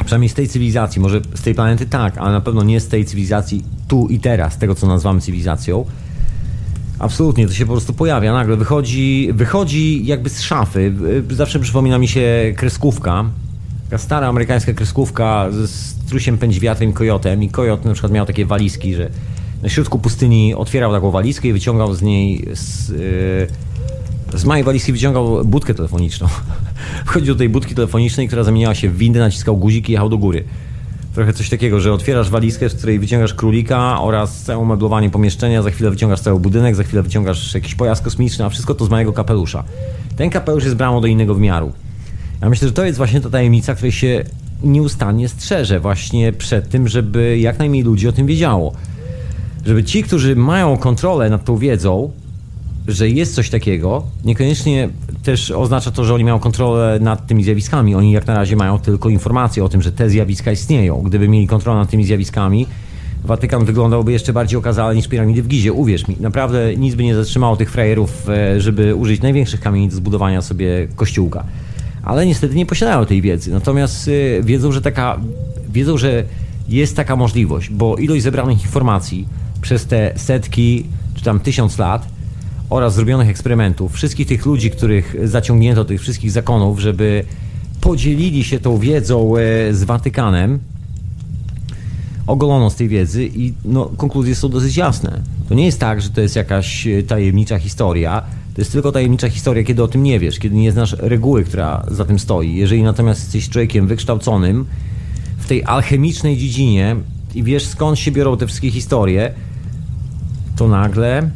Przynajmniej z tej cywilizacji, może z tej planety tak, ale na pewno nie z tej cywilizacji tu i teraz, tego co nazywamy cywilizacją. Absolutnie, to się po prostu pojawia nagle, wychodzi, wychodzi jakby z szafy. Zawsze przypomina mi się kreskówka, taka stara amerykańska kreskówka z trusiem pędź wiatrem i kojotem i kojot na przykład miał takie walizki, że na środku pustyni otwierał taką walizkę i wyciągał z niej z, yy, z mojej walizki wyciągał budkę telefoniczną. Wchodził do tej budki telefonicznej, która zamieniała się w windę, naciskał guzik i jechał do góry trochę coś takiego, że otwierasz walizkę, z której wyciągasz królika oraz całe umeblowanie pomieszczenia, za chwilę wyciągasz cały budynek, za chwilę wyciągasz jakiś pojazd kosmiczny, a wszystko to z mojego kapelusza. Ten kapelusz jest bramą do innego wymiaru. Ja myślę, że to jest właśnie ta tajemnica, której się nieustannie strzeże właśnie przed tym, żeby jak najmniej ludzi o tym wiedziało. Żeby ci, którzy mają kontrolę nad tą wiedzą, że jest coś takiego, niekoniecznie też oznacza to, że oni mają kontrolę nad tymi zjawiskami. Oni jak na razie mają tylko informacje o tym, że te zjawiska istnieją. Gdyby mieli kontrolę nad tymi zjawiskami, Watykan wyglądałby jeszcze bardziej okazale niż piramidy w Gizie. Uwierz mi, naprawdę nic by nie zatrzymało tych frajerów, e, żeby użyć największych kamieni do zbudowania sobie kościółka. Ale niestety nie posiadają tej wiedzy. Natomiast e, wiedzą, że taka, wiedzą, że jest taka możliwość, bo ilość zebranych informacji przez te setki czy tam tysiąc lat oraz zrobionych eksperymentów, wszystkich tych ludzi, których zaciągnięto, tych wszystkich zakonów, żeby podzielili się tą wiedzą e, z Watykanem, ogolono z tej wiedzy i no, konkluzje są dosyć jasne. To nie jest tak, że to jest jakaś e, tajemnicza historia, to jest tylko tajemnicza historia, kiedy o tym nie wiesz, kiedy nie znasz reguły, która za tym stoi. Jeżeli natomiast jesteś człowiekiem wykształconym w tej alchemicznej dziedzinie i wiesz skąd się biorą te wszystkie historie, to nagle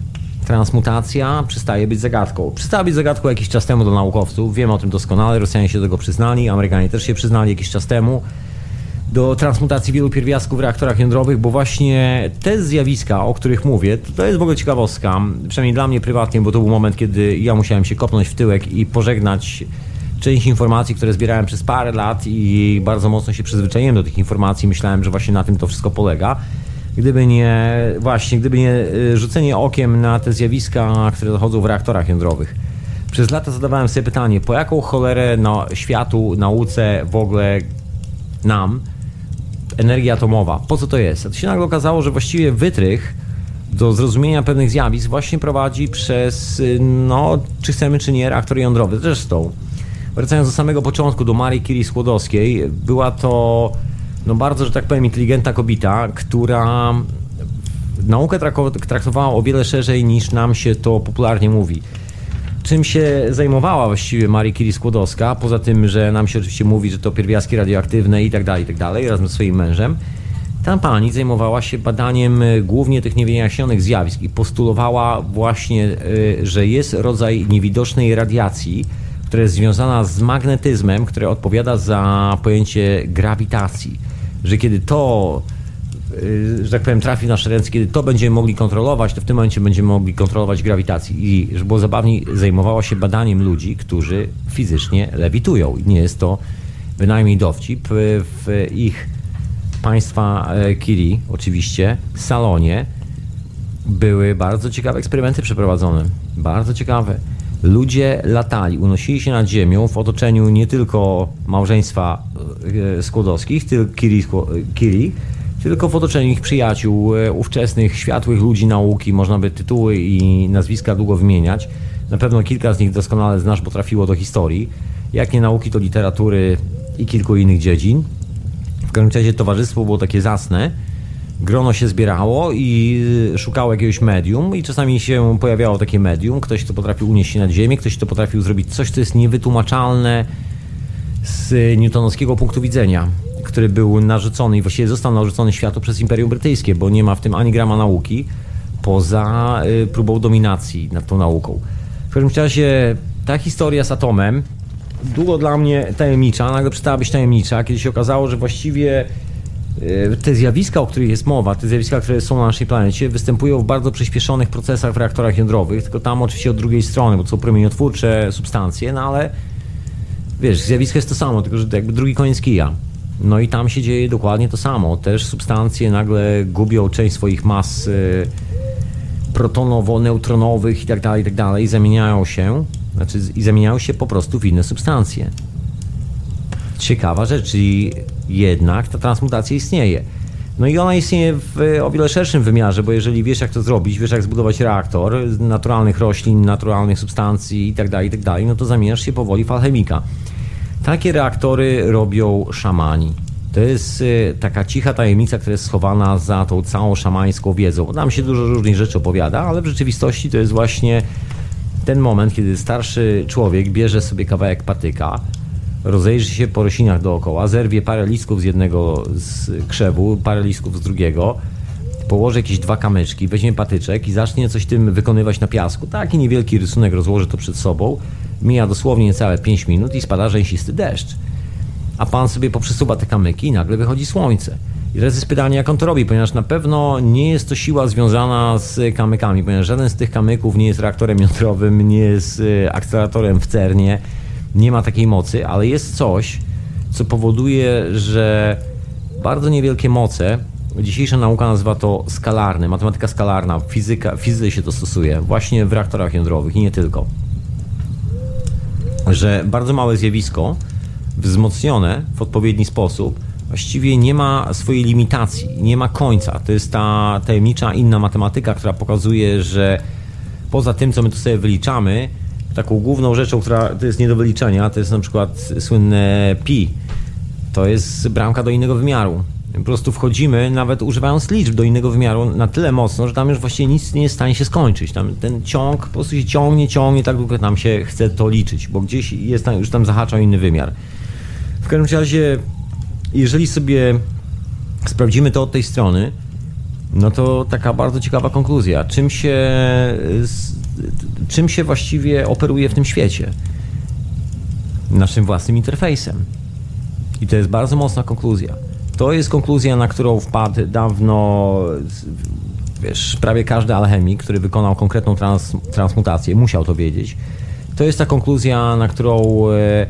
transmutacja przestaje być zagadką. Przestała być zagadką jakiś czas temu do naukowców, wiemy o tym doskonale, Rosjanie się do tego przyznali, Amerykanie też się przyznali jakiś czas temu do transmutacji wielu pierwiastków w reaktorach jądrowych, bo właśnie te zjawiska, o których mówię, to jest w ogóle ciekawostka, przynajmniej dla mnie prywatnie, bo to był moment, kiedy ja musiałem się kopnąć w tyłek i pożegnać część informacji, które zbierałem przez parę lat i bardzo mocno się przyzwyczaiłem do tych informacji. Myślałem, że właśnie na tym to wszystko polega gdyby nie, właśnie, gdyby nie y, rzucenie okiem na te zjawiska, które dochodzą w reaktorach jądrowych. Przez lata zadawałem sobie pytanie, po jaką cholerę na światu, nauce, w ogóle nam energia atomowa, po co to jest? A to się nagle okazało, że właściwie wytrych do zrozumienia pewnych zjawisk właśnie prowadzi przez, y, no, czy chcemy, czy nie, reaktor jądrowy. Zresztą, wracając do samego początku, do Marii Curie Skłodowskiej, była to no bardzo, że tak powiem, inteligentna kobieta, która naukę traktowała o wiele szerzej niż nam się to popularnie mówi. Czym się zajmowała właściwie Marii Curie Skłodowska, poza tym, że nam się oczywiście mówi, że to pierwiastki radioaktywne i tak dalej, i tak dalej, razem ze swoim mężem, ta pani zajmowała się badaniem e, głównie tych niewyjaśnionych zjawisk i postulowała właśnie, e, że jest rodzaj niewidocznej radiacji, która jest związana z magnetyzmem, który odpowiada za pojęcie grawitacji że kiedy to że tak powiem, trafi w nasze ręce, kiedy to będziemy mogli kontrolować, to w tym momencie będziemy mogli kontrolować grawitacji. I żeby było zabawniej, zajmowała się badaniem ludzi, którzy fizycznie lewitują. I nie jest to bynajmniej dowcip. W ich państwa Kiri, oczywiście, salonie były bardzo ciekawe eksperymenty przeprowadzone. Bardzo ciekawe. Ludzie latali, unosili się nad ziemią w otoczeniu nie tylko małżeństwa Skłodowskich, tylko Kiri, Kiri tylko w otoczeniu ich przyjaciół, e, ówczesnych, światłych ludzi nauki, można by tytuły i nazwiska długo wymieniać. Na pewno kilka z nich doskonale znasz, bo trafiło do historii. Jak nie nauki, to literatury i kilku innych dziedzin. W każdym razie towarzystwo było takie zasne. Grono się zbierało i szukało jakiegoś medium i czasami się pojawiało takie medium, ktoś, kto potrafił unieść się nad ziemię, ktoś, kto potrafił zrobić coś, co jest niewytłumaczalne z newtonowskiego punktu widzenia który był narzucony i właściwie został narzucony światu przez Imperium Brytyjskie, bo nie ma w tym ani grama nauki poza y, próbą dominacji nad tą nauką. W każdym razie ta historia z atomem długo dla mnie tajemnicza, nagle przestała być tajemnicza, kiedy się okazało, że właściwie y, te zjawiska, o których jest mowa, te zjawiska, które są na naszej planecie, występują w bardzo przyspieszonych procesach w reaktorach jądrowych, tylko tam oczywiście od drugiej strony, bo to są promieniotwórcze substancje, no ale wiesz, zjawisko jest to samo, tylko że jakby drugi koniec kija. No i tam się dzieje dokładnie to samo. Też substancje nagle gubią część swoich mas y, protonowo-neutronowych i tak dalej, i tak dalej, zamieniają się, znaczy i zamieniają się po prostu w inne substancje. Ciekawa rzecz, czyli jednak ta transmutacja istnieje. No i ona istnieje w o wiele szerszym wymiarze, bo jeżeli wiesz jak to zrobić, wiesz jak zbudować reaktor z naturalnych roślin, naturalnych substancji itd., tak itd., tak no to zamieniasz się powoli w alchemika. Takie reaktory robią szamani. To jest y, taka cicha tajemnica, która jest schowana za tą całą szamańską wiedzą. Nam się dużo różnych rzeczy opowiada, ale w rzeczywistości to jest właśnie ten moment, kiedy starszy człowiek bierze sobie kawałek patyka, rozejrzy się po roślinach dookoła, zerwie parę listków z jednego z krzewu, parę listków z drugiego, położy jakieś dwa kamyczki, weźmie patyczek i zacznie coś tym wykonywać na piasku. Taki niewielki rysunek rozłoży to przed sobą Mija dosłownie niecałe 5 minut i spada rzęsisty deszcz. A pan sobie poprzesuwa te kamyki i nagle wychodzi słońce. I teraz jest pytanie, jak on to robi, ponieważ na pewno nie jest to siła związana z kamykami, ponieważ żaden z tych kamyków nie jest reaktorem jądrowym, nie jest y, akceleratorem w CERNie, nie ma takiej mocy, ale jest coś, co powoduje, że bardzo niewielkie moce, dzisiejsza nauka nazywa to skalarny, matematyka skalarna, fizyka, fizyce się to stosuje, właśnie w reaktorach jądrowych i nie tylko że bardzo małe zjawisko, wzmocnione w odpowiedni sposób, właściwie nie ma swojej limitacji, nie ma końca. To jest ta tajemnicza inna matematyka, która pokazuje, że poza tym, co my tu sobie wyliczamy, taką główną rzeczą, która to jest nie do wyliczenia, to jest na przykład słynne pi. To jest bramka do innego wymiaru. Po prostu wchodzimy, nawet używając liczb do innego wymiaru na tyle mocno, że tam już właściwie nic nie jest w stanie się skończyć. Tam ten ciąg po prostu się ciągnie, ciągnie tak długo nam się chce to liczyć, bo gdzieś jest tam, już tam zahacza inny wymiar. W każdym razie, jeżeli sobie sprawdzimy to od tej strony, no to taka bardzo ciekawa konkluzja. Czym się, czym się właściwie operuje w tym świecie? Naszym własnym interfejsem. I to jest bardzo mocna konkluzja. To jest konkluzja, na którą wpadł dawno wiesz, prawie każdy alchemik, który wykonał konkretną trans, transmutację, musiał to wiedzieć. To jest ta konkluzja, na którą e,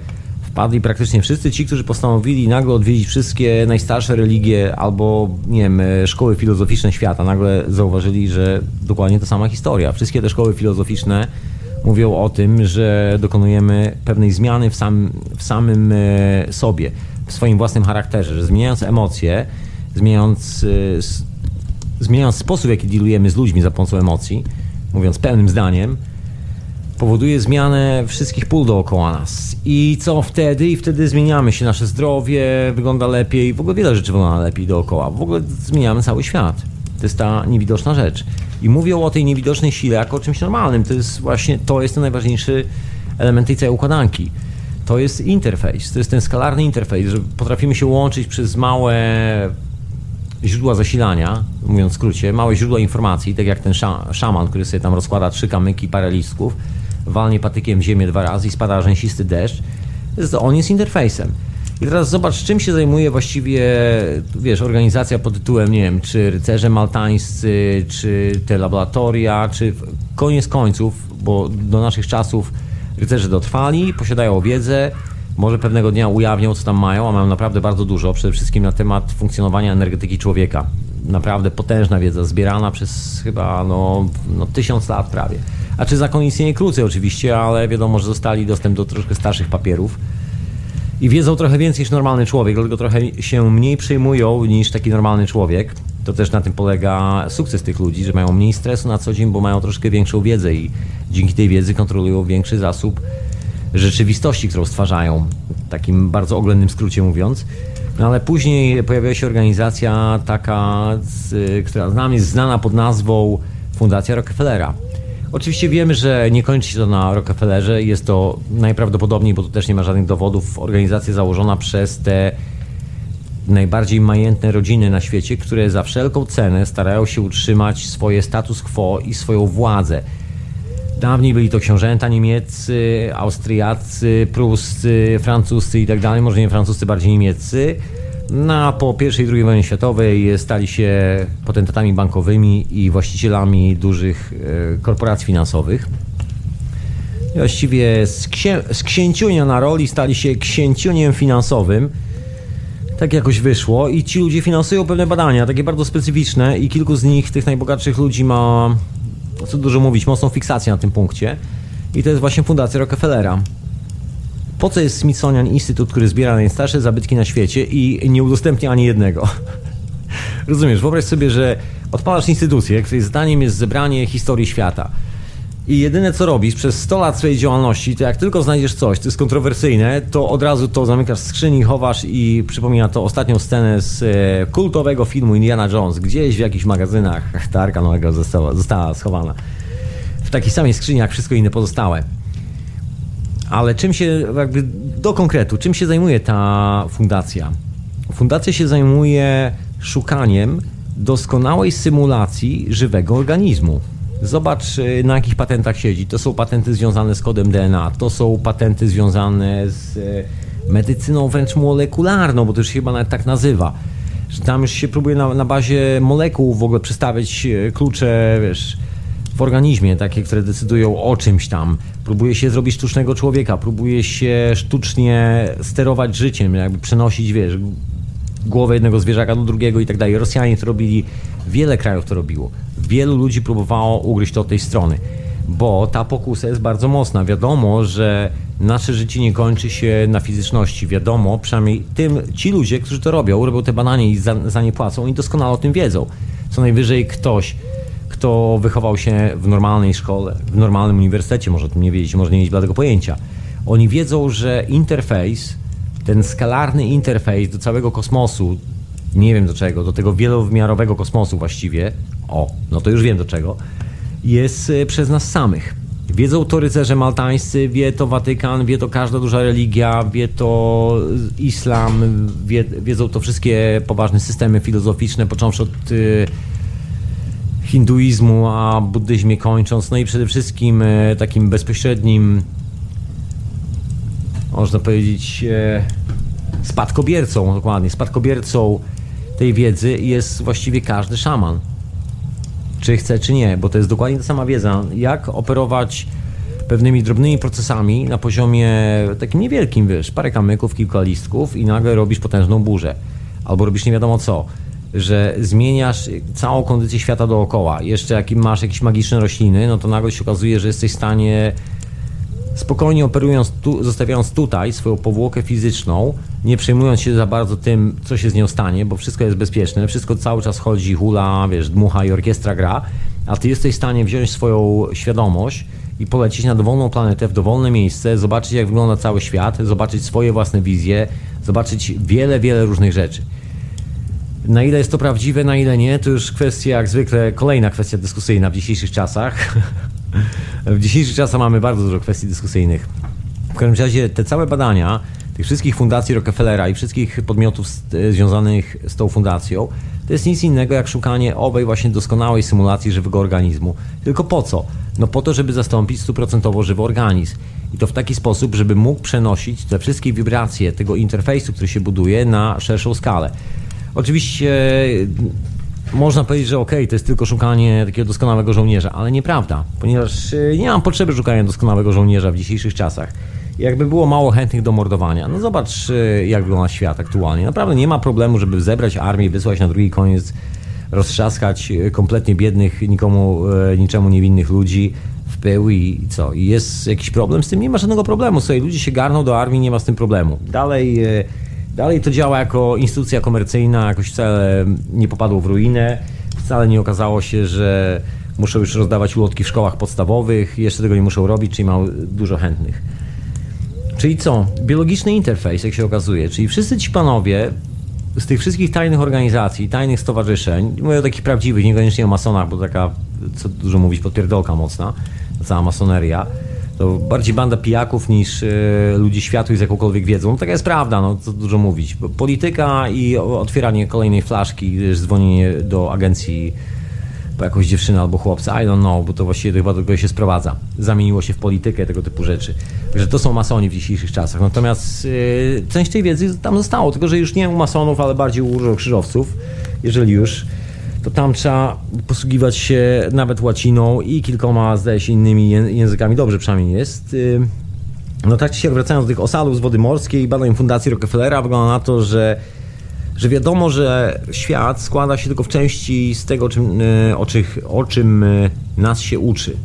wpadli praktycznie wszyscy ci, którzy postanowili nagle odwiedzić wszystkie najstarsze religie albo, nie wiem, e, szkoły filozoficzne świata. Nagle zauważyli, że dokładnie ta sama historia. Wszystkie te szkoły filozoficzne mówią o tym, że dokonujemy pewnej zmiany w, sam, w samym e, sobie w swoim własnym charakterze, że zmieniając emocje, zmieniając, y, zmieniając sposób, w jaki dealujemy z ludźmi za pomocą emocji, mówiąc pełnym zdaniem, powoduje zmianę wszystkich pól dookoła nas. I co wtedy? I wtedy zmieniamy się, nasze zdrowie wygląda lepiej, w ogóle wiele rzeczy wygląda lepiej dookoła. W ogóle zmieniamy cały świat. To jest ta niewidoczna rzecz. I mówią o tej niewidocznej sile jako o czymś normalnym. To jest właśnie, to jest ten najważniejszy element tej całej układanki to jest interfejs, to jest ten skalarny interfejs, że potrafimy się łączyć przez małe źródła zasilania, mówiąc w skrócie, małe źródła informacji, tak jak ten szaman, który sobie tam rozkłada trzy kamyki, parę listków, walnie patykiem w ziemię dwa razy i spada rzęsisty deszcz, on jest interfejsem. I teraz zobacz, czym się zajmuje właściwie, wiesz, organizacja pod tytułem, nie wiem, czy rycerze maltańscy, czy te laboratoria, czy koniec końców, bo do naszych czasów rycerze dotrwali, posiadają wiedzę, może pewnego dnia ujawnią, co tam mają, a mają naprawdę bardzo dużo, przede wszystkim na temat funkcjonowania energetyki człowieka. Naprawdę potężna wiedza, zbierana przez chyba no, no tysiąc lat prawie. A czy zakon istnieje krócej oczywiście, ale wiadomo, że zostali dostęp do troszkę starszych papierów i wiedzą trochę więcej niż normalny człowiek, dlatego trochę się mniej przejmują niż taki normalny człowiek. To też na tym polega sukces tych ludzi, że mają mniej stresu na co dzień, bo mają troszkę większą wiedzę i dzięki tej wiedzy kontrolują większy zasób rzeczywistości, którą stwarzają. Takim bardzo oględnym skrócie mówiąc. No ale później pojawiła się organizacja taka, która nam jest znana pod nazwą Fundacja Rockefellera. Oczywiście wiemy, że nie kończy się to na Rockefellerze. Jest to najprawdopodobniej, bo tu też nie ma żadnych dowodów, organizacja założona przez te najbardziej majętne rodziny na świecie, które za wszelką cenę starają się utrzymać swoje status quo i swoją władzę. Dawniej byli to książęta niemieccy, austriacy, pruscy, francuscy i tak dalej, może nie francuscy, bardziej niemieccy. No, po I i II wojnie światowej stali się potentatami bankowymi i właścicielami dużych e, korporacji finansowych. I właściwie z, księ z księciunia na roli stali się księciuniem finansowym. Tak jakoś wyszło i ci ludzie finansują pewne badania, takie bardzo specyficzne i kilku z nich, tych najbogatszych ludzi ma, co dużo mówić, mocną fiksację na tym punkcie. I to jest właśnie Fundacja Rockefellera po co jest Smithsonian Instytut, który zbiera najstarsze zabytki na świecie i nie udostępnia ani jednego? Rozumiesz, wyobraź sobie, że odpalasz instytucję, której zadaniem jest zebranie historii świata. I jedyne co robisz przez 100 lat swojej działalności, to jak tylko znajdziesz coś, co jest kontrowersyjne, to od razu to zamykasz w skrzyni, chowasz i przypomina to ostatnią scenę z e, kultowego filmu Indiana Jones. Gdzieś w jakichś magazynach ta Arka Nowego została, została schowana. W takiej samej skrzyni jak wszystko inne pozostałe. Ale czym się, jakby do konkretu, czym się zajmuje ta fundacja? Fundacja się zajmuje szukaniem doskonałej symulacji żywego organizmu. Zobacz, y, na jakich patentach siedzi. To są patenty związane z kodem DNA, to są patenty związane z y, medycyną wręcz molekularną, bo to już się chyba nawet tak nazywa. Że tam już się próbuje na, na bazie molekuł w ogóle przedstawić y, klucze, wiesz, w organizmie, takie, które decydują o czymś tam. Próbuje się zrobić sztucznego człowieka, próbuje się sztucznie sterować życiem, jakby przenosić, wiesz, głowę jednego zwierzaka do drugiego i tak dalej. Rosjanie to robili, wiele krajów to robiło. Wielu ludzi próbowało ugryźć to od tej strony, bo ta pokusa jest bardzo mocna. Wiadomo, że nasze życie nie kończy się na fizyczności. Wiadomo, przynajmniej tym, ci ludzie, którzy to robią, robią te badania i za, za nie płacą, oni doskonale o tym wiedzą. Co najwyżej ktoś kto wychował się w normalnej szkole, w normalnym uniwersytecie, może o tym nie wiedzieć, może nie mieć bladego pojęcia. Oni wiedzą, że interfejs, ten skalarny interfejs do całego kosmosu, nie wiem do czego, do tego wielowymiarowego kosmosu właściwie, o, no to już wiem do czego, jest e, przez nas samych. Wiedzą to rycerze maltańscy, wie to Watykan, wie to każda duża religia, wie to islam, wie, wiedzą to wszystkie poważne systemy filozoficzne, począwszy od y, hinduizmu, a buddyzmie kończąc, no i przede wszystkim e, takim bezpośrednim, można powiedzieć, e, spadkobiercą, dokładnie, spadkobiercą tej wiedzy jest właściwie każdy szaman. Czy chce, czy nie, bo to jest dokładnie ta sama wiedza, jak operować pewnymi drobnymi procesami na poziomie takim niewielkim, wiesz, parę kamyków, kilka listków i nagle robisz potężną burzę. Albo robisz nie wiadomo co że zmieniasz całą kondycję świata dookoła. Jeszcze jak masz jakieś magiczne rośliny, no to nagle się okazuje, że jesteś w stanie spokojnie operując, tu, zostawiając tutaj swoją powłokę fizyczną, nie przejmując się za bardzo tym, co się z nią stanie, bo wszystko jest bezpieczne, wszystko cały czas chodzi, hula, wiesz, dmucha i orkiestra gra, a ty jesteś w stanie wziąć swoją świadomość i polecieć na dowolną planetę, w dowolne miejsce, zobaczyć jak wygląda cały świat, zobaczyć swoje własne wizje, zobaczyć wiele, wiele różnych rzeczy. Na ile jest to prawdziwe, na ile nie, to już kwestia, jak zwykle, kolejna kwestia dyskusyjna w dzisiejszych czasach. w dzisiejszych czasach mamy bardzo dużo kwestii dyskusyjnych. W każdym razie te całe badania tych wszystkich fundacji Rockefellera i wszystkich podmiotów z, związanych z tą fundacją to jest nic innego jak szukanie owej właśnie doskonałej symulacji żywego organizmu. Tylko po co? No po to, żeby zastąpić stuprocentowo żywy organizm. I to w taki sposób, żeby mógł przenosić te wszystkie wibracje tego interfejsu, który się buduje na szerszą skalę. Oczywiście można powiedzieć, że okej, okay, to jest tylko szukanie takiego doskonałego żołnierza, ale nieprawda, ponieważ e, nie mam potrzeby szukania doskonałego żołnierza w dzisiejszych czasach. Jakby było mało chętnych do mordowania, no zobacz e, jak wygląda świat aktualnie. Naprawdę nie ma problemu, żeby zebrać armię, wysłać na drugi koniec, roztrzaskać e, kompletnie biednych, nikomu, niczemu niewinnych ludzi w pył i co? I jest jakiś problem z tym? Nie ma żadnego problemu. Słuchaj, ludzie się garną do armii, nie ma z tym problemu. Dalej Dalej to działa jako instytucja komercyjna, jakoś wcale nie popadło w ruinę. Wcale nie okazało się, że muszą już rozdawać ulotki w szkołach podstawowych, jeszcze tego nie muszą robić, czyli mają dużo chętnych. Czyli co? Biologiczny interfejs, jak się okazuje. Czyli wszyscy ci panowie z tych wszystkich tajnych organizacji, tajnych stowarzyszeń, mówię o takich prawdziwych, niekoniecznie o masonach, bo taka, co dużo mówić, podpierdolka mocna, cała masoneria, to bardziej banda pijaków niż y, ludzi światłych z jakąkolwiek wiedzą. No, taka jest prawda, no co dużo mówić. Polityka i otwieranie kolejnej flaszki, dzwonienie do agencji po jakąś dziewczynę albo chłopca, I don't know, bo to właściwie chyba do tego się sprowadza. Zamieniło się w politykę, tego typu rzeczy. Także to są masoni w dzisiejszych czasach. Natomiast yy, część tej wiedzy tam zostało, tylko że już nie u masonów, ale bardziej u różokrzyżowców, jeżeli już to tam trzeba posługiwać się nawet łaciną i kilkoma, zdaje się, innymi językami. Dobrze przynajmniej jest. Y, no tak się wracając do tych osadów z wody morskiej badań Fundacji Rockefellera, wygląda na to, że, że wiadomo, że świat składa się tylko w części z tego, czym, y, o, o czym y, nas się uczy.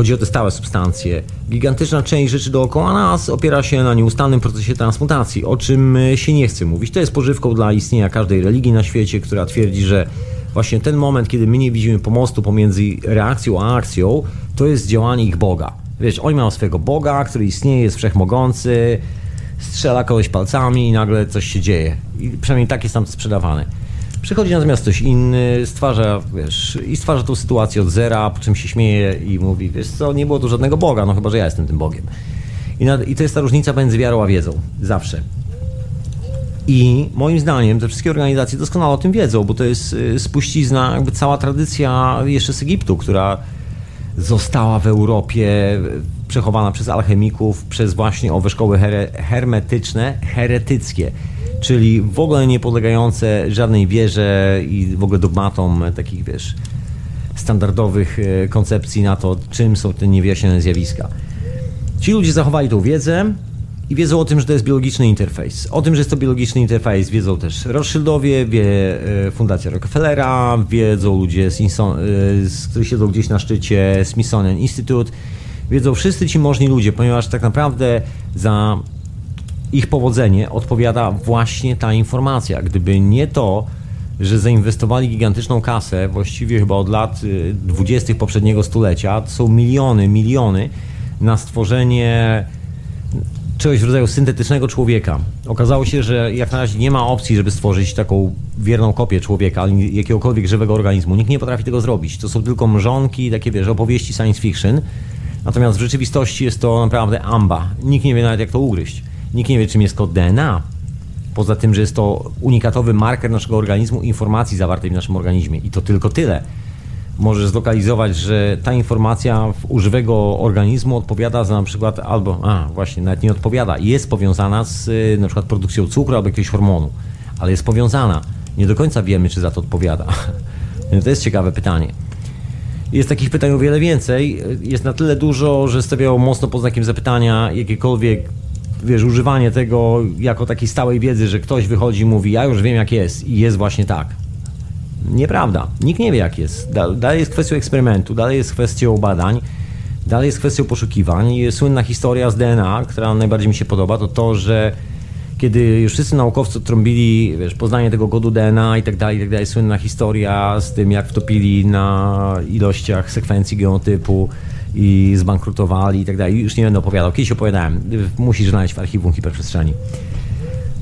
Chodzi o te stałe substancje. Gigantyczna część rzeczy dookoła nas opiera się na nieustannym procesie transmutacji, o czym się nie chce mówić. To jest pożywką dla istnienia każdej religii na świecie, która twierdzi, że właśnie ten moment, kiedy my nie widzimy pomostu pomiędzy reakcją a akcją, to jest działanie ich Boga. Wiesz, oni mają swojego Boga, który istnieje, jest wszechmogący, strzela kogoś palcami i nagle coś się dzieje. I przynajmniej tak jest tam sprzedawane. Przychodzi natomiast ktoś inny, stwarza, wiesz, i stwarza tą sytuację od zera, po czym się śmieje i mówi, wiesz co, nie było tu żadnego Boga, no chyba, że ja jestem tym Bogiem. I, I to jest ta różnica między wiarą a wiedzą. Zawsze. I moim zdaniem te wszystkie organizacje doskonale o tym wiedzą, bo to jest y, spuścizna, jakby cała tradycja jeszcze z Egiptu, która została w Europie przechowana przez alchemików, przez właśnie owe szkoły her hermetyczne, heretyckie, czyli w ogóle nie podlegające żadnej wierze i w ogóle dogmatom takich, wiesz, standardowych y, koncepcji na to, czym są te niewyjaśnione zjawiska. Ci ludzie zachowali tą wiedzę, i wiedzą o tym, że to jest biologiczny interfejs. O tym, że jest to biologiczny interfejs wiedzą też Rothschildowie, wie e, Fundacja Rockefellera, wiedzą ludzie, z, e, z, którzy siedzą gdzieś na szczycie Smithsonian Institute, wiedzą wszyscy ci możni ludzie, ponieważ tak naprawdę za ich powodzenie odpowiada właśnie ta informacja. Gdyby nie to, że zainwestowali gigantyczną kasę, właściwie chyba od lat 20. E, poprzedniego stulecia, to są miliony, miliony na stworzenie czegoś w rodzaju syntetycznego człowieka. Okazało się, że jak na razie nie ma opcji, żeby stworzyć taką wierną kopię człowieka, jakiegokolwiek żywego organizmu. Nikt nie potrafi tego zrobić. To są tylko mrzonki, takie wiesz, opowieści science fiction. Natomiast w rzeczywistości jest to naprawdę amba. Nikt nie wie nawet jak to ugryźć. Nikt nie wie czym jest kod DNA. Poza tym, że jest to unikatowy marker naszego organizmu, informacji zawartej w naszym organizmie. I to tylko tyle możesz zlokalizować, że ta informacja u żywego organizmu odpowiada za na przykład albo, a właśnie, nawet nie odpowiada, jest powiązana z y, na przykład produkcją cukru albo jakiegoś hormonu, ale jest powiązana. Nie do końca wiemy, czy za to odpowiada. To jest ciekawe pytanie. Jest takich pytań o wiele więcej. Jest na tyle dużo, że stawiało mocno pod znakiem zapytania jakiekolwiek wiesz, używanie tego jako takiej stałej wiedzy, że ktoś wychodzi i mówi, ja już wiem jak jest i jest właśnie tak. Nieprawda. Nikt nie wie, jak jest. Dalej jest kwestią eksperymentu, dalej jest kwestią badań, dalej jest kwestią poszukiwań. Słynna historia z DNA, która najbardziej mi się podoba, to to, że kiedy już wszyscy naukowcy trąbili wiesz, poznanie tego kodu DNA i tak dalej, i tak dalej, słynna historia z tym, jak wtopili na ilościach sekwencji genotypu i zbankrutowali i tak dalej. Już nie będę opowiadał. Kiedyś opowiadałem. Musisz znaleźć w archiwum hiperprzestrzeni.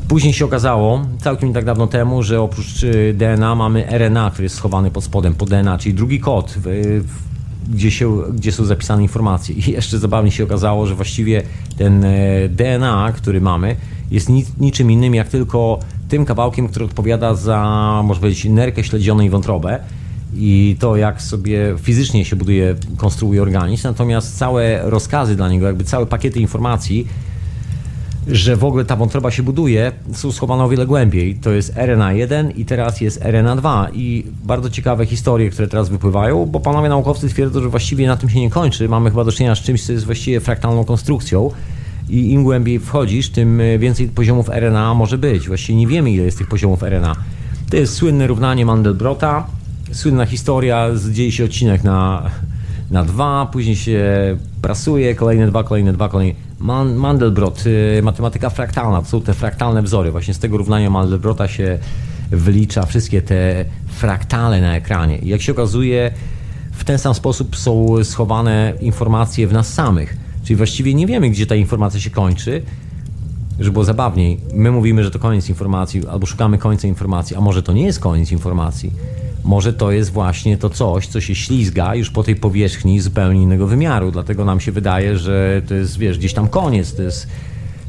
Później się okazało, całkiem nie tak dawno temu, że oprócz y, DNA mamy RNA, który jest schowany pod spodem, pod DNA, czyli drugi kod w, w gdzie, się, gdzie są zapisane informacje. I jeszcze zabawnie się okazało, że właściwie ten e, DNA, który mamy, jest nic, niczym innym jak tylko tym kawałkiem, który odpowiada za, może powiedzieć, nerkę śledzioną i wątrobę i to, jak sobie fizycznie się buduje, konstruuje organizm, natomiast całe rozkazy dla niego, jakby całe pakiety informacji, że w ogóle ta wątroba się buduje, są schowane o wiele głębiej. To jest RNA1 i teraz jest RNA2 i bardzo ciekawe historie, które teraz wypływają, bo panowie naukowcy twierdzą, że właściwie na tym się nie kończy. Mamy chyba do czynienia z czymś, co jest właściwie fraktalną konstrukcją i im głębiej wchodzisz, tym więcej poziomów RNA może być. Właściwie nie wiemy, ile jest tych poziomów RNA. To jest słynne równanie Mandelbrota, słynna historia, dzieje się odcinek na, na dwa, później się prasuje, kolejne dwa, kolejne dwa, kolejne... Man, Mandelbrot, y, matematyka fraktalna, to są te fraktalne wzory. Właśnie z tego równania Mandelbrota się wylicza wszystkie te fraktale na ekranie. I jak się okazuje, w ten sam sposób są schowane informacje w nas samych. Czyli właściwie nie wiemy, gdzie ta informacja się kończy, żeby było zabawniej. My mówimy, że to koniec informacji, albo szukamy końca informacji, a może to nie jest koniec informacji może to jest właśnie to coś, co się ślizga już po tej powierzchni zupełnie innego wymiaru. Dlatego nam się wydaje, że to jest, wiesz, gdzieś tam koniec, to jest,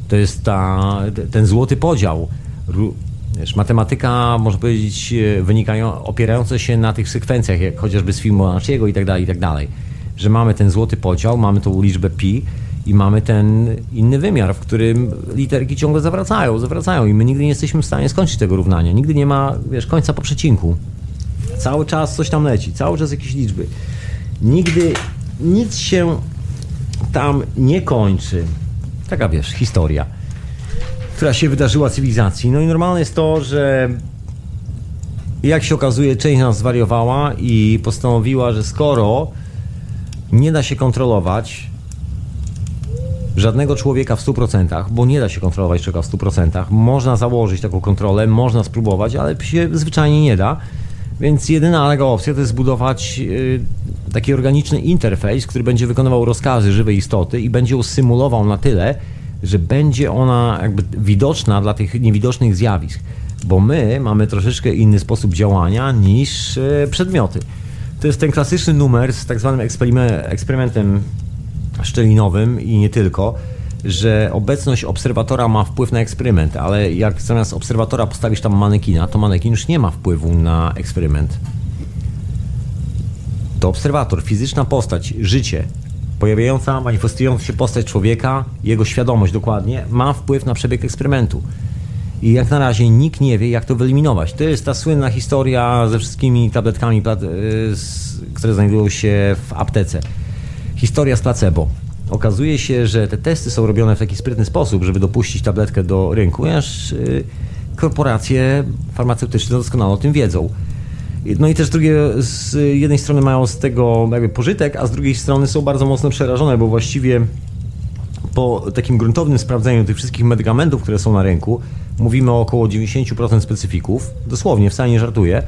to jest ta, ten złoty podział. Wiesz, matematyka, można powiedzieć, wynikają, opierająca się na tych sekwencjach, jak chociażby z Fibonacciego i tak dalej, i tak dalej. Że mamy ten złoty podział, mamy tą liczbę pi i mamy ten inny wymiar, w którym literki ciągle zawracają, zawracają i my nigdy nie jesteśmy w stanie skończyć tego równania. Nigdy nie ma, wiesz, końca po przecinku. Cały czas coś tam leci, cały czas jakieś liczby. Nigdy nic się tam nie kończy. Taka wiesz, historia, która się wydarzyła cywilizacji. No i normalne jest to, że jak się okazuje, część nas zwariowała i postanowiła, że skoro nie da się kontrolować żadnego człowieka w 100%, bo nie da się kontrolować człowieka w 100%, można założyć taką kontrolę, można spróbować, ale się zwyczajnie nie da więc jedyna opcja to jest zbudować yy, taki organiczny interfejs, który będzie wykonywał rozkazy żywej istoty i będzie ją symulował na tyle, że będzie ona jakby widoczna dla tych niewidocznych zjawisk. Bo my mamy troszeczkę inny sposób działania niż yy, przedmioty. To jest ten klasyczny numer z tak zwanym eksperymentem szczelinowym i nie tylko że obecność obserwatora ma wpływ na eksperyment, ale jak zamiast obserwatora postawisz tam manekina, to manekin już nie ma wpływu na eksperyment. To obserwator, fizyczna postać, życie, pojawiająca, manifestująca się postać człowieka, jego świadomość dokładnie, ma wpływ na przebieg eksperymentu. I jak na razie nikt nie wie, jak to wyeliminować. To jest ta słynna historia ze wszystkimi tabletkami, y, które znajdują się w aptece. Historia z placebo. Okazuje się, że te testy są robione w taki sprytny sposób, żeby dopuścić tabletkę do rynku, aż y, korporacje farmaceutyczne doskonale o tym wiedzą. No i też drugie, z jednej strony mają z tego jakby pożytek, a z drugiej strony są bardzo mocno przerażone, bo właściwie po takim gruntownym sprawdzeniu tych wszystkich medykamentów, które są na rynku, mówimy o około 90% specyfików, dosłownie, wcale nie żartuję,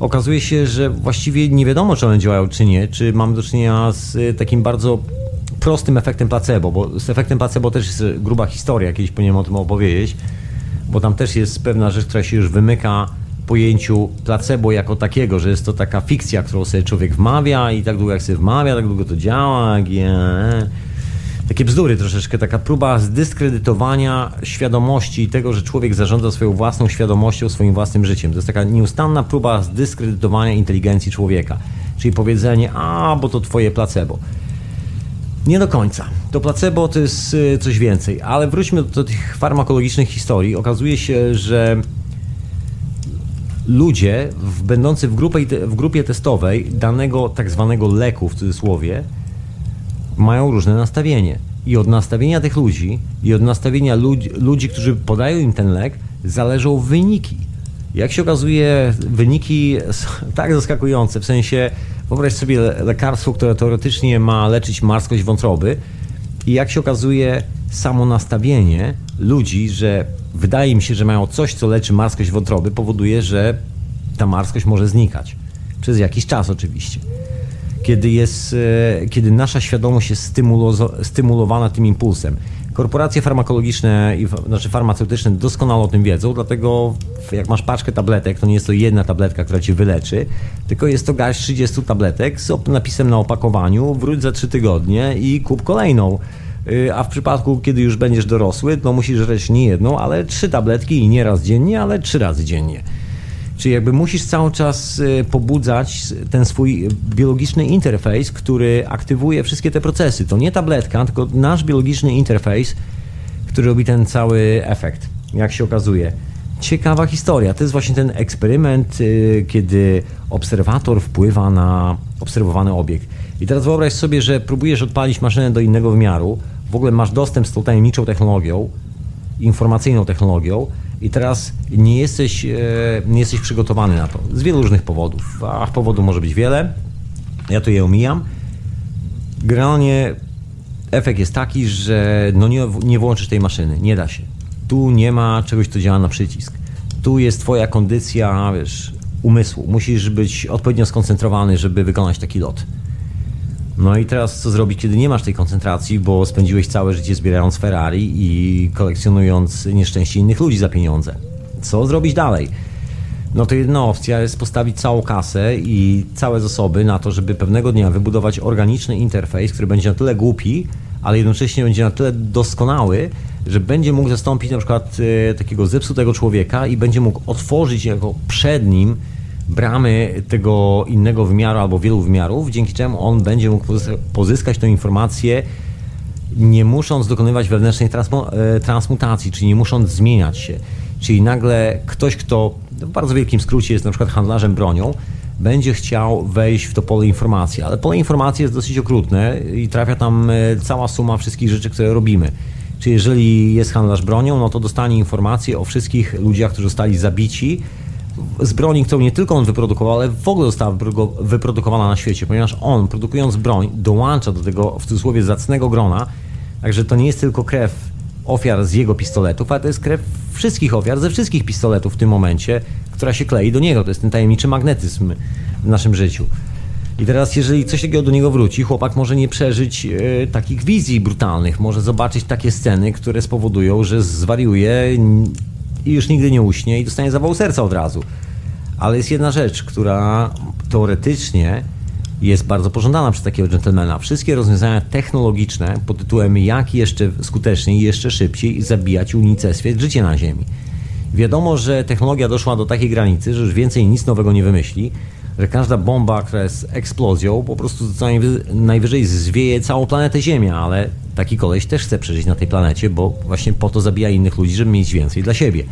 okazuje się, że właściwie nie wiadomo, czy one działają, czy nie, czy mamy do czynienia z takim bardzo prostym efektem placebo, bo z efektem placebo też jest gruba historia, kiedyś powinienem o tym opowiedzieć, bo tam też jest pewna rzecz, która się już wymyka pojęciu placebo jako takiego, że jest to taka fikcja, którą sobie człowiek wmawia i tak długo jak sobie wmawia, tak długo to działa. Je... Takie bzdury troszeczkę, taka próba zdyskredytowania świadomości i tego, że człowiek zarządza swoją własną świadomością, swoim własnym życiem. To jest taka nieustanna próba zdyskredytowania inteligencji człowieka. Czyli powiedzenie, a, bo to twoje placebo. Nie do końca. To placebo to jest y, coś więcej, ale wróćmy do, tych farmakologicznych historii. Okazuje się, że ludzie w, będący w, grupie, w grupie testowej danego tak zwanego leku w cudzysłowie mają różne nastawienie. I od nastawienia tych ludzi i od nastawienia ludzi, ludzi, którzy podają im ten lek, zależą wyniki. Jak się okazuje, wyniki są tak zaskakujące, w sensie Wyobraź sobie lekarstwo, które teoretycznie ma leczyć marskość wątroby i jak się okazuje, samo nastawienie ludzi, że wydaje mi się, że mają coś, co leczy marskość wątroby, powoduje, że ta marskość może znikać. Przez jakiś czas oczywiście. Kiedy, jest, e, kiedy nasza świadomość jest stymulowana tym impulsem. Korporacje farmakologiczne i znaczy farmaceutyczne doskonale o tym wiedzą, dlatego jak masz paczkę tabletek, to nie jest to jedna tabletka, która ci wyleczy, tylko jest to garść 30 tabletek z napisem na opakowaniu, wróć za 3 tygodnie i kup kolejną. Y, a w przypadku, kiedy już będziesz dorosły, to musisz żreć nie jedną, ale trzy tabletki i nie raz dziennie, ale trzy razy dziennie. Czyli jakby musisz cały czas y, pobudzać ten swój biologiczny interfejs, który aktywuje wszystkie te procesy. To nie tabletka, tylko nasz biologiczny interfejs, który robi ten cały efekt, jak się okazuje. Ciekawa historia. To jest właśnie ten eksperyment, y, kiedy obserwator wpływa na obserwowany obiekt. I teraz wyobraź sobie, że próbujesz odpalić maszynę do innego wymiaru, w ogóle masz dostęp z tą tajemniczą technologią, informacyjną technologią, i teraz nie jesteś, e, nie jesteś przygotowany na to. Z wielu różnych powodów. A powodów może być wiele. Ja tu je omijam. Generalnie efekt jest taki, że no nie, nie włączysz tej maszyny. Nie da się. Tu nie ma czegoś, co działa na przycisk. Tu jest twoja kondycja, wiesz, umysłu. Musisz być odpowiednio skoncentrowany, żeby wykonać taki lot. No i teraz co zrobić, kiedy nie masz tej koncentracji, bo spędziłeś całe życie zbierając Ferrari i kolekcjonując nieszczęście innych ludzi za pieniądze? Co zrobić dalej? No to jedna opcja jest postawić całą kasę i całe zasoby na to, żeby pewnego dnia wybudować organiczny interfejs, który będzie na tyle głupi, ale jednocześnie będzie na tyle doskonały, że będzie mógł zastąpić na przykład e, takiego zepsutego człowieka i będzie mógł otworzyć jako przed nim bramy tego innego wymiaru albo wielu wymiarów, dzięki czemu on będzie mógł pozyskać tę informację nie musząc dokonywać wewnętrznej e, transmutacji, czyli nie musząc zmieniać się. Czyli nagle ktoś, kto w bardzo wielkim skrócie jest na przykład handlarzem bronią, będzie chciał wejść w to pole informacji, ale pole informacji jest dosyć okrutne i trafia tam e, cała suma wszystkich rzeczy, które robimy. Czyli jeżeli jest handlarz bronią, no to dostanie informacje o wszystkich ludziach, którzy zostali zabici z broni, którą nie tylko on wyprodukował, ale w ogóle została wyprodukowana na świecie, ponieważ on, produkując broń, dołącza do tego w cudzysłowie zacnego grona, także to nie jest tylko krew ofiar z jego pistoletów, ale to jest krew wszystkich ofiar ze wszystkich pistoletów w tym momencie, która się klei do niego. To jest ten tajemniczy magnetyzm w naszym życiu. I teraz, jeżeli coś takiego do niego wróci, chłopak może nie przeżyć e, takich wizji brutalnych, może zobaczyć takie sceny, które spowodują, że zwariuje, i już nigdy nie uśnie i dostanie zawał serca od razu. Ale jest jedna rzecz, która teoretycznie jest bardzo pożądana przez takiego dżentelmena. Wszystkie rozwiązania technologiczne pod tytułem jak jeszcze skuteczniej, jeszcze szybciej zabijać i unicestwiać życie na Ziemi. Wiadomo, że technologia doszła do takiej granicy, że już więcej nic nowego nie wymyśli, że każda bomba, która jest eksplozją, po prostu najwyżej zwieje całą planetę Ziemia, ale taki koleś też chce przeżyć na tej planecie, bo właśnie po to zabija innych ludzi, żeby mieć więcej dla siebie.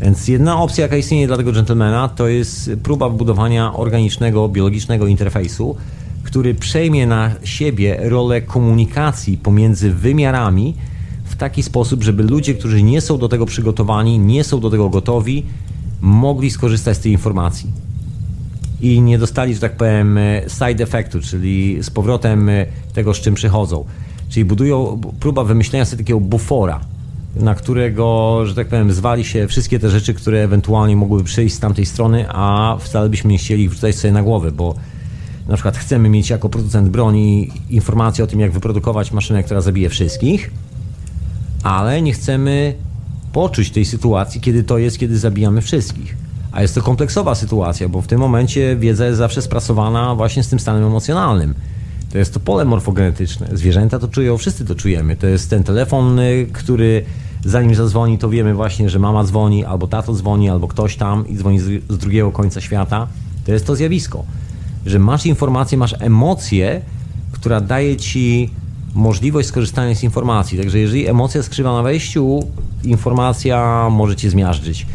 Więc jedna opcja, jaka istnieje dla tego dżentelmena, to jest próba wbudowania organicznego, biologicznego interfejsu, który przejmie na siebie rolę komunikacji pomiędzy wymiarami w taki sposób, żeby ludzie, którzy nie są do tego przygotowani, nie są do tego gotowi, mogli skorzystać z tej informacji i nie dostali, że tak powiem, side effectu, czyli z powrotem tego, z czym przychodzą. Czyli budują próba wymyślenia sobie takiego bufora, na którego, że tak powiem, zwali się wszystkie te rzeczy, które ewentualnie mogłyby przyjść z tamtej strony, a wcale byśmy nie chcieli ich wrzucać sobie na głowę, bo na przykład chcemy mieć jako producent broni informację o tym, jak wyprodukować maszynę, która zabije wszystkich, ale nie chcemy poczuć tej sytuacji, kiedy to jest, kiedy zabijamy wszystkich. A jest to kompleksowa sytuacja, bo w tym momencie wiedza jest zawsze sprasowana właśnie z tym stanem emocjonalnym. To jest to pole morfogenetyczne. Zwierzęta to czują, wszyscy to czujemy. To jest ten telefon, y, który zanim zadzwoni, to wiemy właśnie, że mama dzwoni, albo tato dzwoni, albo ktoś tam i dzwoni z, z drugiego końca świata. To jest to zjawisko, że masz informację, masz emocję, która daje ci możliwość skorzystania z informacji. Także jeżeli emocja skrzywa na wejściu, informacja może cię zmiażdżyć.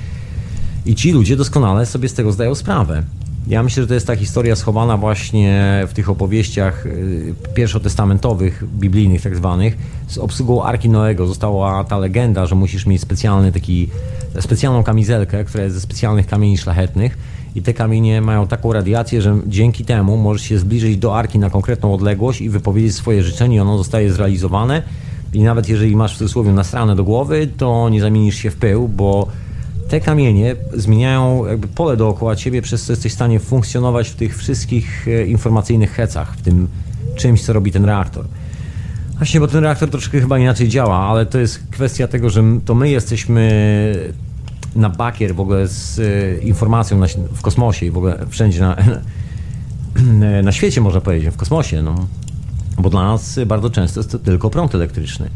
I ci ludzie doskonale sobie z tego zdają sprawę. Ja myślę, że to jest ta historia schowana właśnie w tych opowieściach y, pierwszotestamentowych, biblijnych tak zwanych, z obsługą Arki Noego. Została ta legenda, że musisz mieć specjalny taki, specjalną kamizelkę, która jest ze specjalnych kamieni szlachetnych i te kamienie mają taką radiację, że dzięki temu możesz się zbliżyć do Arki na konkretną odległość i wypowiedzieć swoje życzenie ono zostaje zrealizowane i nawet jeżeli masz w cudzysłowie nasrane do głowy, to nie zamienisz się w pył, bo te kamienie zmieniają jakby pole dookoła ciebie, przez co jesteś w stanie funkcjonować w tych wszystkich e, informacyjnych hecach, w tym czymś, co robi ten reaktor. Właśnie, bo ten reaktor troszkę chyba inaczej działa, ale to jest kwestia tego, że to my jesteśmy na bakier w ogóle z e, informacją w kosmosie i w ogóle wszędzie na, na świecie, można powiedzieć, w kosmosie, no. Bo dla nas bardzo często jest to tylko prąd elektryczny.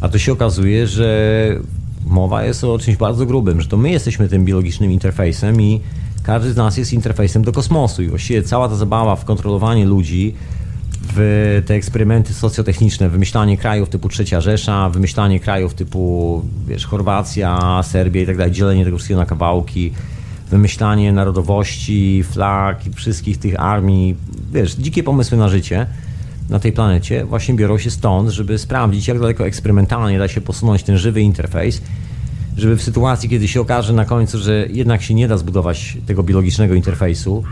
A to się okazuje, że mowa jest o czymś bardzo grubym, że to my jesteśmy tym biologicznym interfejsem i każdy z nas jest interfejsem do kosmosu. I właściwie cała ta zabawa w kontrolowanie ludzi, w te eksperymenty socjotechniczne, wymyślanie krajów typu Trzecia Rzesza, wymyślanie krajów typu wiesz, Chorwacja, Serbia i tak dalej, dzielenie tego wszystkiego na kawałki, wymyślanie narodowości, flag i wszystkich tych armii, wiesz, dzikie pomysły na życie na tej planecie właśnie biorą się stąd, żeby sprawdzić, jak daleko eksperymentalnie da się posunąć ten żywy interfejs, żeby w sytuacji, kiedy się okaże na końcu, że jednak się nie da zbudować tego biologicznego interfejsu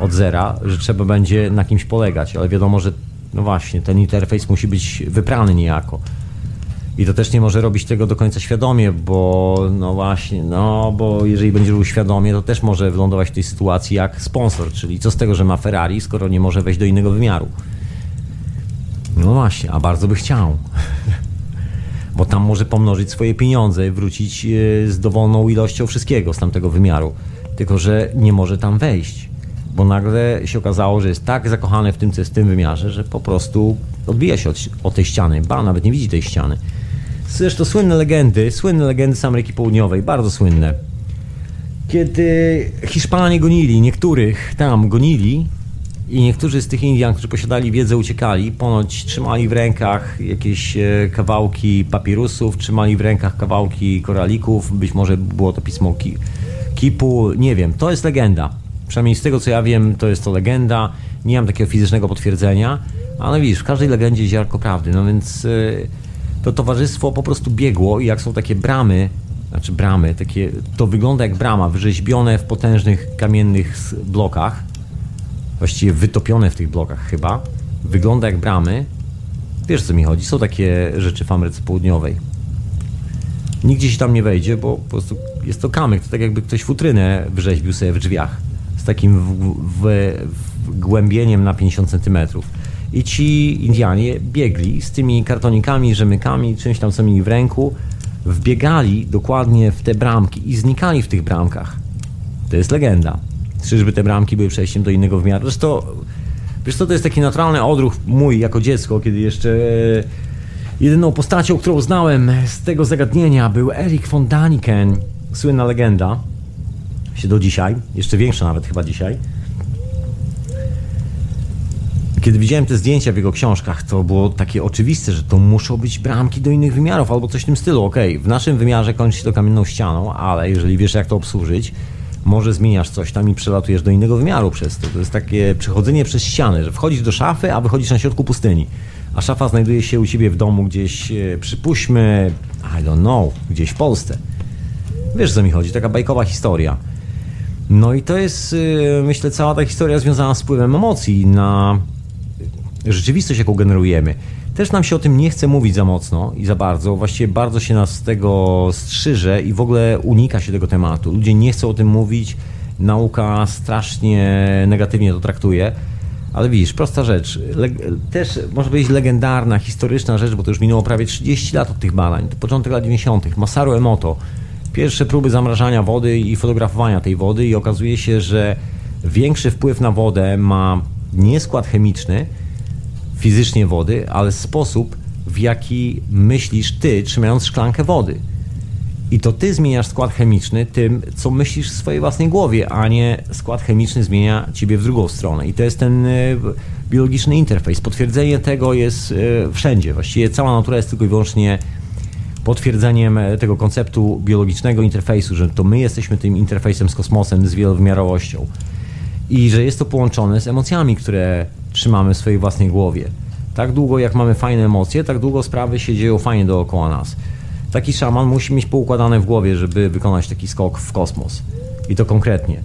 od zera, że trzeba będzie na kimś polegać, ale wiadomo, że no właśnie, ten interfejs musi być wyprany niejako. I to też nie może robić tego do końca świadomie, bo no właśnie, no bo jeżeli będzie robił świadomie, to też może wylądować w tej sytuacji jak sponsor, czyli co z tego, że ma Ferrari, skoro nie może wejść do innego wymiaru. No właśnie, a bardzo by chciał. Bo tam może pomnożyć swoje pieniądze i wrócić e, z dowolną ilością wszystkiego z tamtego wymiaru. Tylko, że nie może tam wejść. Bo nagle się okazało, że jest tak zakochany w tym, co jest w tym wymiarze, że po prostu odbija się od, od tej ściany. Ba, nawet nie widzi tej ściany. Zresztą słynne legendy, słynne legendy z Ameryki Południowej, bardzo słynne. Kiedy Hiszpanie gonili, niektórych tam gonili, i niektórzy z tych Indian, którzy posiadali wiedzę, uciekali. Ponoć trzymali w rękach jakieś e, kawałki papirusów, trzymali w rękach kawałki koralików, być może było to pismo Kipu, nie wiem. To jest legenda. Przynajmniej z tego co ja wiem, to jest to legenda. Nie mam takiego fizycznego potwierdzenia, ale widzisz, w każdej legendzie jest ziarko prawdy. No więc e, to towarzystwo po prostu biegło i jak są takie bramy, znaczy bramy, takie, to wygląda jak brama, wyrzeźbione w potężnych kamiennych blokach właściwie wytopione w tych blokach chyba. Wygląda jak bramy. Wiesz co mi chodzi? Są takie rzeczy w Ameryce Południowej. Nigdzie się tam nie wejdzie, bo po prostu jest to kamyk. To tak jakby ktoś futrynę wrzeźbił sobie w drzwiach. Z takim wgłębieniem na 50 cm. I ci Indianie biegli z tymi kartonikami, rzemykami, czymś tam co mieli w ręku, wbiegali dokładnie w te bramki i znikali w tych bramkach. To jest legenda. Czyżby te bramki były przejściem do innego wymiaru? Zresztą, wiesz co, to jest taki naturalny odruch mój jako dziecko, kiedy jeszcze e, jedyną postacią, którą znałem z tego zagadnienia był Erik von Daniken, słynna legenda, się do dzisiaj, jeszcze większa nawet chyba dzisiaj. Kiedy widziałem te zdjęcia w jego książkach, to było takie oczywiste, że to muszą być bramki do innych wymiarów albo coś w tym stylu. Okej, okay, w naszym wymiarze kończy się to kamienną ścianą, ale jeżeli wiesz jak to obsłużyć, może zmieniasz coś tam i przelatujesz do innego wymiaru przez to. To jest takie przechodzenie przez ściany, że wchodzisz do szafy, a wychodzisz na środku pustyni. A szafa znajduje się u ciebie w domu gdzieś, e, przypuśćmy, I don't know, gdzieś w Polsce. Wiesz, co mi chodzi, taka bajkowa historia. No i to jest, e, myślę, cała ta historia związana z wpływem emocji na rzeczywistość, jaką generujemy. Też nam się o tym nie chce mówić za mocno i za bardzo. Właściwie bardzo się nas z tego strzyże i w ogóle unika się tego tematu. Ludzie nie chcą o tym mówić. Nauka strasznie negatywnie to traktuje. Ale widzisz, prosta rzecz. też może być legendarna, historyczna rzecz, bo to już minęło prawie 30 lat od tych badań. To początek lat 90. Masaru Emoto. Pierwsze próby zamrażania wody i fotografowania tej wody i okazuje się, że większy wpływ na wodę ma nie skład chemiczny, fizycznie wody, ale sposób, w jaki myślisz ty, trzymając szklankę wody. I to ty zmieniasz skład chemiczny tym, co myślisz w swojej własnej głowie, a nie skład chemiczny zmienia ciebie w drugą stronę. I to jest ten e, biologiczny interfejs. Potwierdzenie tego jest e, wszędzie. Właściwie cała natura jest tylko i wyłącznie potwierdzeniem e, tego konceptu biologicznego interfejsu, że to my jesteśmy tym interfejsem z kosmosem, z wielowymiarowością. I że jest to połączone z emocjami, które trzymamy w swojej własnej głowie. Tak długo jak mamy fajne emocje, tak długo sprawy się dzieją fajnie dookoła nas. Taki szaman musi mieć poukładane w głowie, żeby wykonać taki skok w kosmos. I to konkretnie.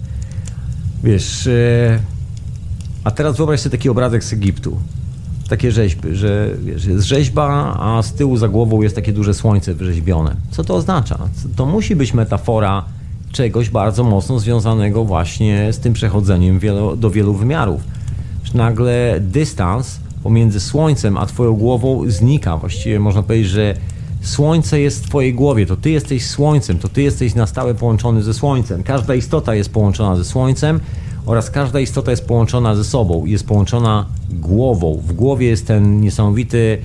Wiesz, e, a teraz wyobraź sobie taki obrazek z Egiptu. Takie rzeźby, że wiesz, jest rzeźba, a z tyłu za głową jest takie duże słońce wyrzeźbione. Co to oznacza? To musi być metafora czegoś bardzo mocno związanego właśnie z tym przechodzeniem do wielu wymiarów nagle dystans pomiędzy Słońcem a Twoją głową znika. Właściwie można powiedzieć, że Słońce jest w Twojej głowie, to Ty jesteś Słońcem, to Ty jesteś na stałe połączony ze Słońcem. Każda istota jest połączona ze Słońcem oraz każda istota jest połączona ze sobą, jest połączona głową. W głowie jest ten niesamowity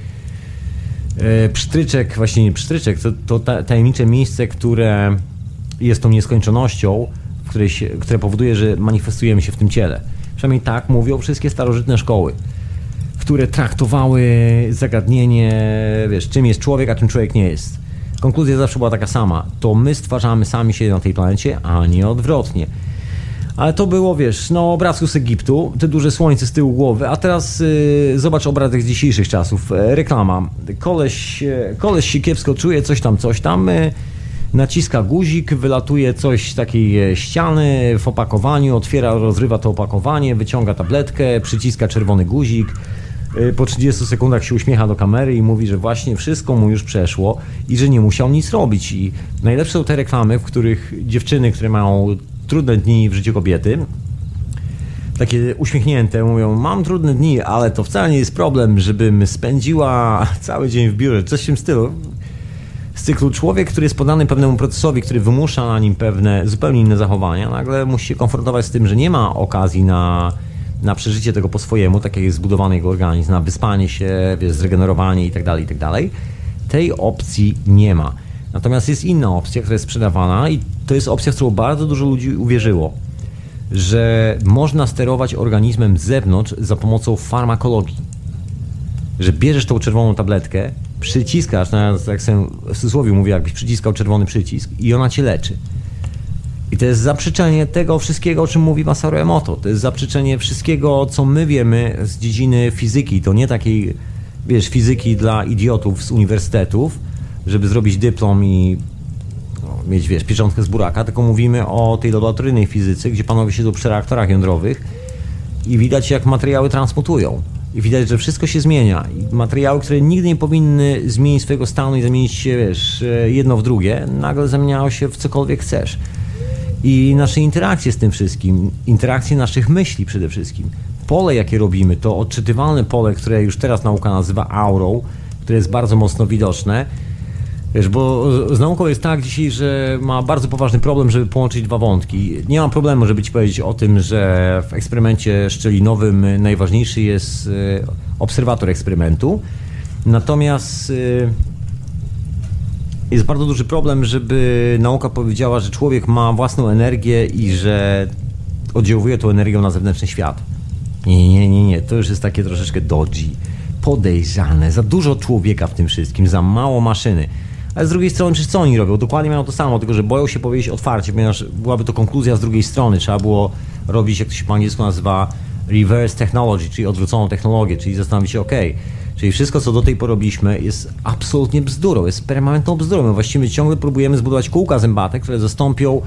e, właśnie nie psztryczek, to, to tajemnicze miejsce, które jest tą nieskończonością, w której się, które powoduje, że manifestujemy się w tym ciele. Przynajmniej tak mówią wszystkie starożytne szkoły, które traktowały zagadnienie, wiesz, czym jest człowiek, a czym człowiek nie jest. Konkluzja zawsze była taka sama. To my stwarzamy sami siebie na tej planecie, a nie odwrotnie. Ale to było, wiesz, no obrazku z Egiptu, te duże słońce z tyłu głowy, a teraz yy, zobacz obrazek z dzisiejszych czasów. E, reklama. Koleś, e, koleś się kiepsko czuje, coś tam, coś tam. E, naciska guzik, wylatuje coś z takiej ściany w opakowaniu, otwiera, rozrywa to opakowanie, wyciąga tabletkę, przyciska czerwony guzik. Po 30 sekundach się uśmiecha do kamery i mówi, że właśnie wszystko mu już przeszło i że nie musiał nic robić. I najlepsze są te reklamy, w których dziewczyny, które mają trudne dni w życiu kobiety, takie uśmiechnięte, mówią: Mam trudne dni, ale to wcale nie jest problem, żebym spędziła cały dzień w biurze, coś w tym stylu. Z cyklu człowiek, który jest podany pewnemu procesowi, który wymusza na nim pewne zupełnie inne zachowania, nagle musi się konfrontować z tym, że nie ma okazji na, na przeżycie tego po swojemu, tak jak jest zbudowany jego organizm, na wyspanie się, wiesz, zregenerowanie itd., tak itd. Tak Tej opcji nie ma. Natomiast jest inna opcja, która jest sprzedawana i to jest opcja, w którą bardzo dużo ludzi uwierzyło, że można sterować organizmem z zewnątrz za pomocą farmakologii. Że bierzesz tą czerwoną tabletkę, przyciskasz, no, jak sobie w cudzysłowie mówię, jakbyś przyciskał czerwony przycisk i ona cię leczy. I to jest zaprzeczenie tego wszystkiego, o czym mówi Masaru Emoto. To jest zaprzeczenie wszystkiego, co my wiemy z dziedziny fizyki. To nie takiej, wiesz, fizyki dla idiotów z uniwersytetów, żeby zrobić dyplom i no, mieć, wiesz, pieczątkę z buraka, tylko mówimy o tej laboratoryjnej fizyce, gdzie panowie siedzą przy reaktorach jądrowych i widać, jak materiały transmutują. I widać, że wszystko się zmienia. I materiały, które nigdy nie powinny zmienić swojego stanu i zamienić się, wiesz, jedno w drugie, nagle zamieniają się w cokolwiek chcesz. I nasze interakcje z tym wszystkim, interakcje naszych myśli przede wszystkim. Pole, jakie robimy, to odczytywalne pole, które już teraz nauka nazywa aurą, które jest bardzo mocno widoczne, Wiesz, bo z nauką jest tak dzisiaj, że ma bardzo poważny problem, żeby połączyć dwa wątki. Nie mam problemu, żeby ci powiedzieć o tym, że w eksperymencie szczelinowym najważniejszy jest e, obserwator eksperymentu. Natomiast e, jest bardzo duży problem, żeby nauka powiedziała, że człowiek ma własną energię i że oddziałuje tą energią na zewnętrzny świat. Nie, nie, nie, nie. To już jest takie troszeczkę dodgy, podejrzane. Za dużo człowieka w tym wszystkim, za mało maszyny. Ale z drugiej strony, czy co oni robią? Dokładnie mają to samo, tylko że boją się powiedzieć otwarcie, ponieważ byłaby to konkluzja z drugiej strony. Trzeba było robić, jak to się po angielsku nazywa, reverse technology, czyli odwróconą technologię, czyli zastanowić się, ok, czyli wszystko, co do tej pory robiliśmy, jest absolutnie bzdurą, jest permanentną bzdurą. My właściwie ciągle próbujemy zbudować kółka zębate, które zastąpią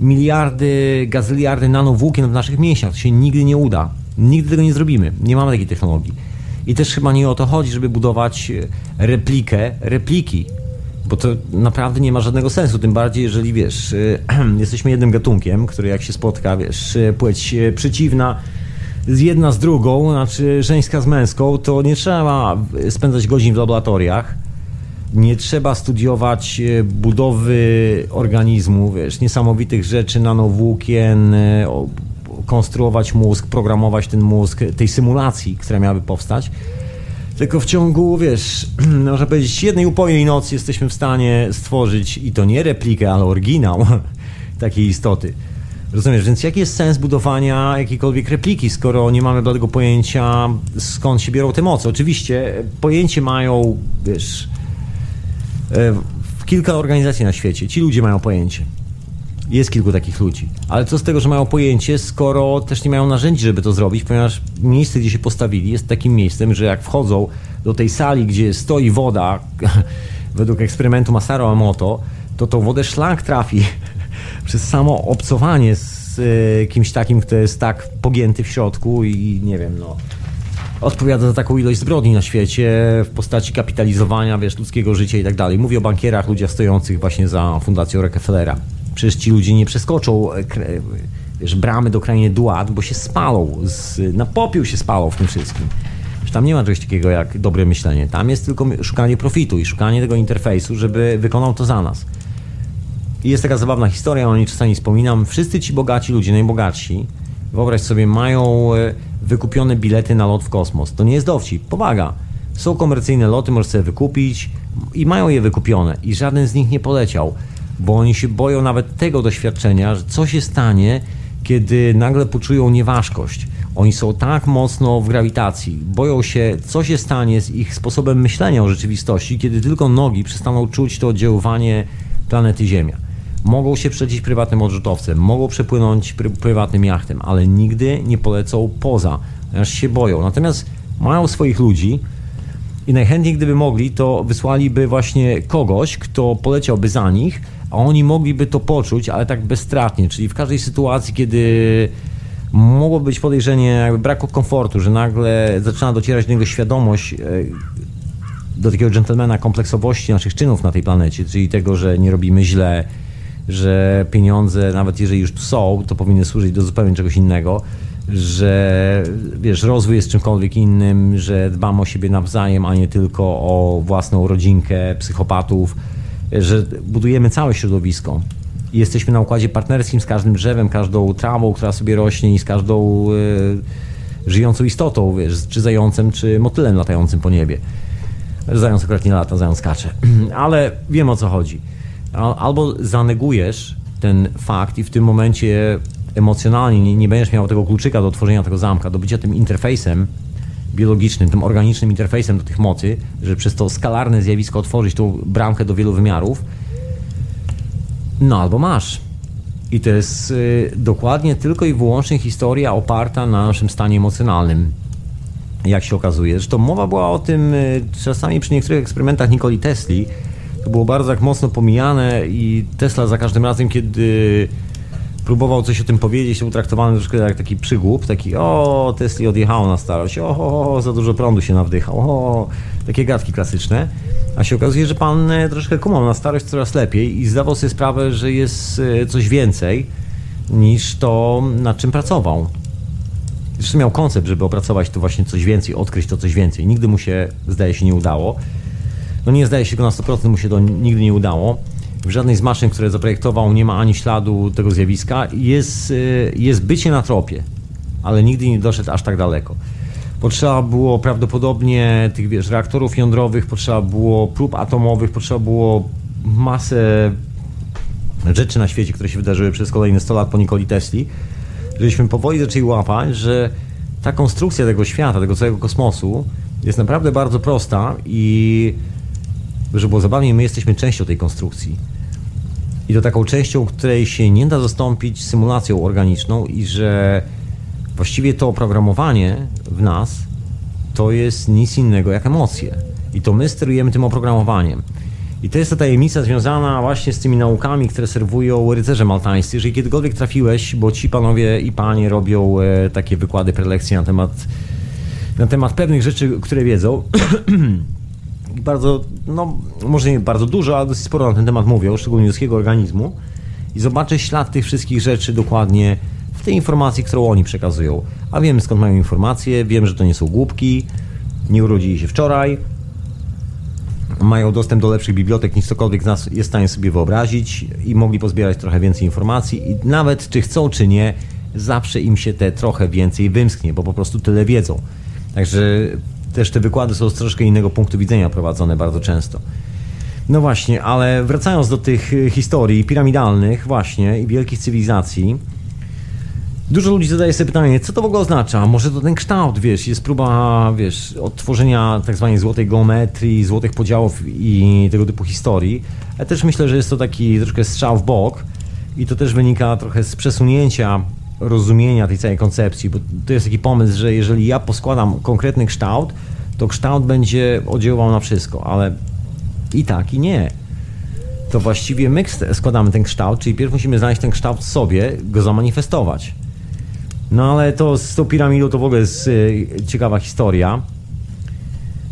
miliardy, gazyliardy nanowłókien w naszych mięśniach. To się nigdy nie uda. Nigdy tego nie zrobimy. Nie mamy takiej technologii. I też chyba nie o to chodzi, żeby budować replikę repliki bo to naprawdę nie ma żadnego sensu, tym bardziej jeżeli, wiesz, jesteśmy jednym gatunkiem, który jak się spotka, wiesz, płeć przeciwna jedna z drugą, znaczy żeńska z męską, to nie trzeba spędzać godzin w laboratoriach, nie trzeba studiować budowy organizmu, wiesz, niesamowitych rzeczy, nanowłókien, konstruować mózg, programować ten mózg, tej symulacji, która miałaby powstać tylko w ciągu, wiesz, można powiedzieć, jednej upojnej nocy jesteśmy w stanie stworzyć i to nie replikę, ale oryginał takiej istoty. Rozumiesz, więc jaki jest sens budowania jakiejkolwiek repliki, skoro nie mamy tego pojęcia, skąd się biorą te moce? Oczywiście pojęcie mają, wiesz, e, w kilka organizacji na świecie. Ci ludzie mają pojęcie. Jest kilku takich ludzi. Ale co z tego, że mają pojęcie, skoro też nie mają narzędzi, żeby to zrobić, ponieważ miejsce, gdzie się postawili, jest takim miejscem, że jak wchodzą do tej sali, gdzie stoi woda, według eksperymentu Masaru Emoto, to tą wodę szlak trafi przez samo obcowanie z y, kimś takim, kto jest tak pogięty w środku i nie wiem, no odpowiada za taką ilość zbrodni na świecie w postaci kapitalizowania, wiesz, ludzkiego życia i tak dalej. Mówię o bankierach, ludziach stojących właśnie za fundacją Rockefellera. Przecież ci ludzie nie przeskoczą e, wiesz, bramy do krainy Duat, bo się spalą, z, na popiół się spalą w tym wszystkim. tam nie ma czegoś takiego jak dobre myślenie. Tam jest tylko szukanie profitu i szukanie tego interfejsu, żeby wykonał to za nas. I jest taka zabawna historia, o niej czasami wspominam. Wszyscy ci bogaci ludzie, najbogatsi, wyobraź sobie, mają e, wykupione bilety na lot w kosmos. To nie jest dowcip, powaga. Są komercyjne loty, możesz sobie wykupić i mają je wykupione. I żaden z nich nie poleciał, bo oni się boją nawet tego doświadczenia, że co się stanie, kiedy nagle poczują nieważkość. Oni są tak mocno w grawitacji, boją się, co się stanie z ich sposobem myślenia o rzeczywistości, kiedy tylko nogi przestaną czuć to oddziaływanie planety Ziemia. Mogą się przejść prywatnym odrzutowcem, mogą przepłynąć pry prywatnym jachtem, ale nigdy nie polecą poza, ponieważ się boją. Natomiast mają swoich ludzi i najchętniej, gdyby mogli, to wysłaliby właśnie kogoś, kto poleciałby za nich, a oni mogliby to poczuć, ale tak bezstratnie, czyli w każdej sytuacji, kiedy mogło być podejrzenie braku komfortu, że nagle zaczyna docierać do niego świadomość e, do takiego dżentelmena kompleksowości naszych czynów na tej planecie, czyli tego, że nie robimy źle, że pieniądze, nawet jeżeli już tu są, to powinny służyć do zupełnie czegoś innego, że wiesz, rozwój jest czymkolwiek innym, że dbamy o siebie nawzajem, a nie tylko o własną rodzinkę psychopatów, że budujemy całe środowisko. I jesteśmy na układzie partnerskim z każdym drzewem, każdą trawą, która sobie rośnie i z każdą y, żyjącą istotą, wiesz, czy zającem, czy motylem latającym po niebie. Zając akurat nie lata, zając skacze. Ale wiem o co chodzi. Albo zanegujesz ten fakt i w tym momencie emocjonalnie nie, nie będziesz miał tego kluczyka do tworzenia tego zamka, do bycia tym interfejsem biologicznym, tym organicznym interfejsem do tych mocy, że przez to skalarne zjawisko otworzyć tą bramkę do wielu wymiarów, no albo masz. I to jest y, dokładnie tylko i wyłącznie historia oparta na naszym stanie emocjonalnym. Jak się okazuje. Zresztą mowa była o tym y, czasami przy niektórych eksperymentach Nikoli Tesli. To było bardzo tak mocno pomijane i Tesla za każdym razem, kiedy próbował coś o tym powiedzieć, był traktowany troszkę jak taki przygłup, taki o, Tesli odjechało na starość, o, o, za dużo prądu się nawdychał, o, takie gadki klasyczne. A się okazuje, że pan e, troszkę kumał na starość coraz lepiej i zdawał sobie sprawę, że jest e, coś więcej niż to, nad czym pracował. Zresztą miał koncept, żeby opracować to właśnie coś więcej, odkryć to coś więcej. Nigdy mu się, zdaje się, nie udało. No nie zdaje się go na 100%, mu się to nigdy nie udało. W żadnej z maszyn, które zaprojektował, nie ma ani śladu tego zjawiska. Jest, y, jest bycie na tropie, ale nigdy nie doszedł aż tak daleko. Potrzeba było prawdopodobnie tych wiesz, reaktorów jądrowych, potrzeba było prób atomowych, potrzeba było masę rzeczy na świecie, które się wydarzyły przez kolejne 100 lat po Nikoli Tesli, żebyśmy powoli zaczęli łapać, że ta konstrukcja tego świata, tego całego kosmosu jest naprawdę bardzo prosta i żeby było zabawniej, my jesteśmy częścią tej konstrukcji. I to taką częścią, której się nie da zastąpić symulacją organiczną i że właściwie to oprogramowanie w nas to jest nic innego jak emocje. I to my sterujemy tym oprogramowaniem. I to jest ta tajemnica związana właśnie z tymi naukami, które serwują rycerze maltańscy. Jeżeli kiedykolwiek trafiłeś, bo ci panowie i panie robią e, takie wykłady, prelekcje na temat, na temat pewnych rzeczy, które wiedzą, bardzo, no może nie bardzo dużo, ale dosyć sporo na ten temat mówią, szczególnie ludzkiego organizmu i zobaczę ślad tych wszystkich rzeczy dokładnie w tej informacji, którą oni przekazują. A wiem skąd mają informacje, wiem, że to nie są głupki, nie urodzili się wczoraj, mają dostęp do lepszych bibliotek niż cokolwiek z nas jest w stanie sobie wyobrazić i mogli pozbierać trochę więcej informacji i nawet czy chcą, czy nie, zawsze im się te trochę więcej wymsknie, bo po prostu tyle wiedzą. Także też te wykłady są z troszkę innego punktu widzenia prowadzone bardzo często. No właśnie, ale wracając do tych y, historii piramidalnych właśnie i wielkich cywilizacji, Dużo ludzi zadaje sobie pytanie, co to w ogóle oznacza? Może to ten kształt, wiesz, jest próba, wiesz, odtworzenia tak zwanej złotej geometrii, złotych podziałów i tego typu historii. Ale też myślę, że jest to taki troszkę strzał w bok i to też wynika trochę z przesunięcia rozumienia tej całej koncepcji, bo to jest taki pomysł, że jeżeli ja poskładam konkretny kształt, to kształt będzie oddziaływał na wszystko, ale i tak, i nie. To właściwie my składamy ten kształt, czyli pierw musimy znaleźć ten kształt sobie, go zamanifestować. No ale to z tą piramidą to w ogóle jest y, ciekawa historia.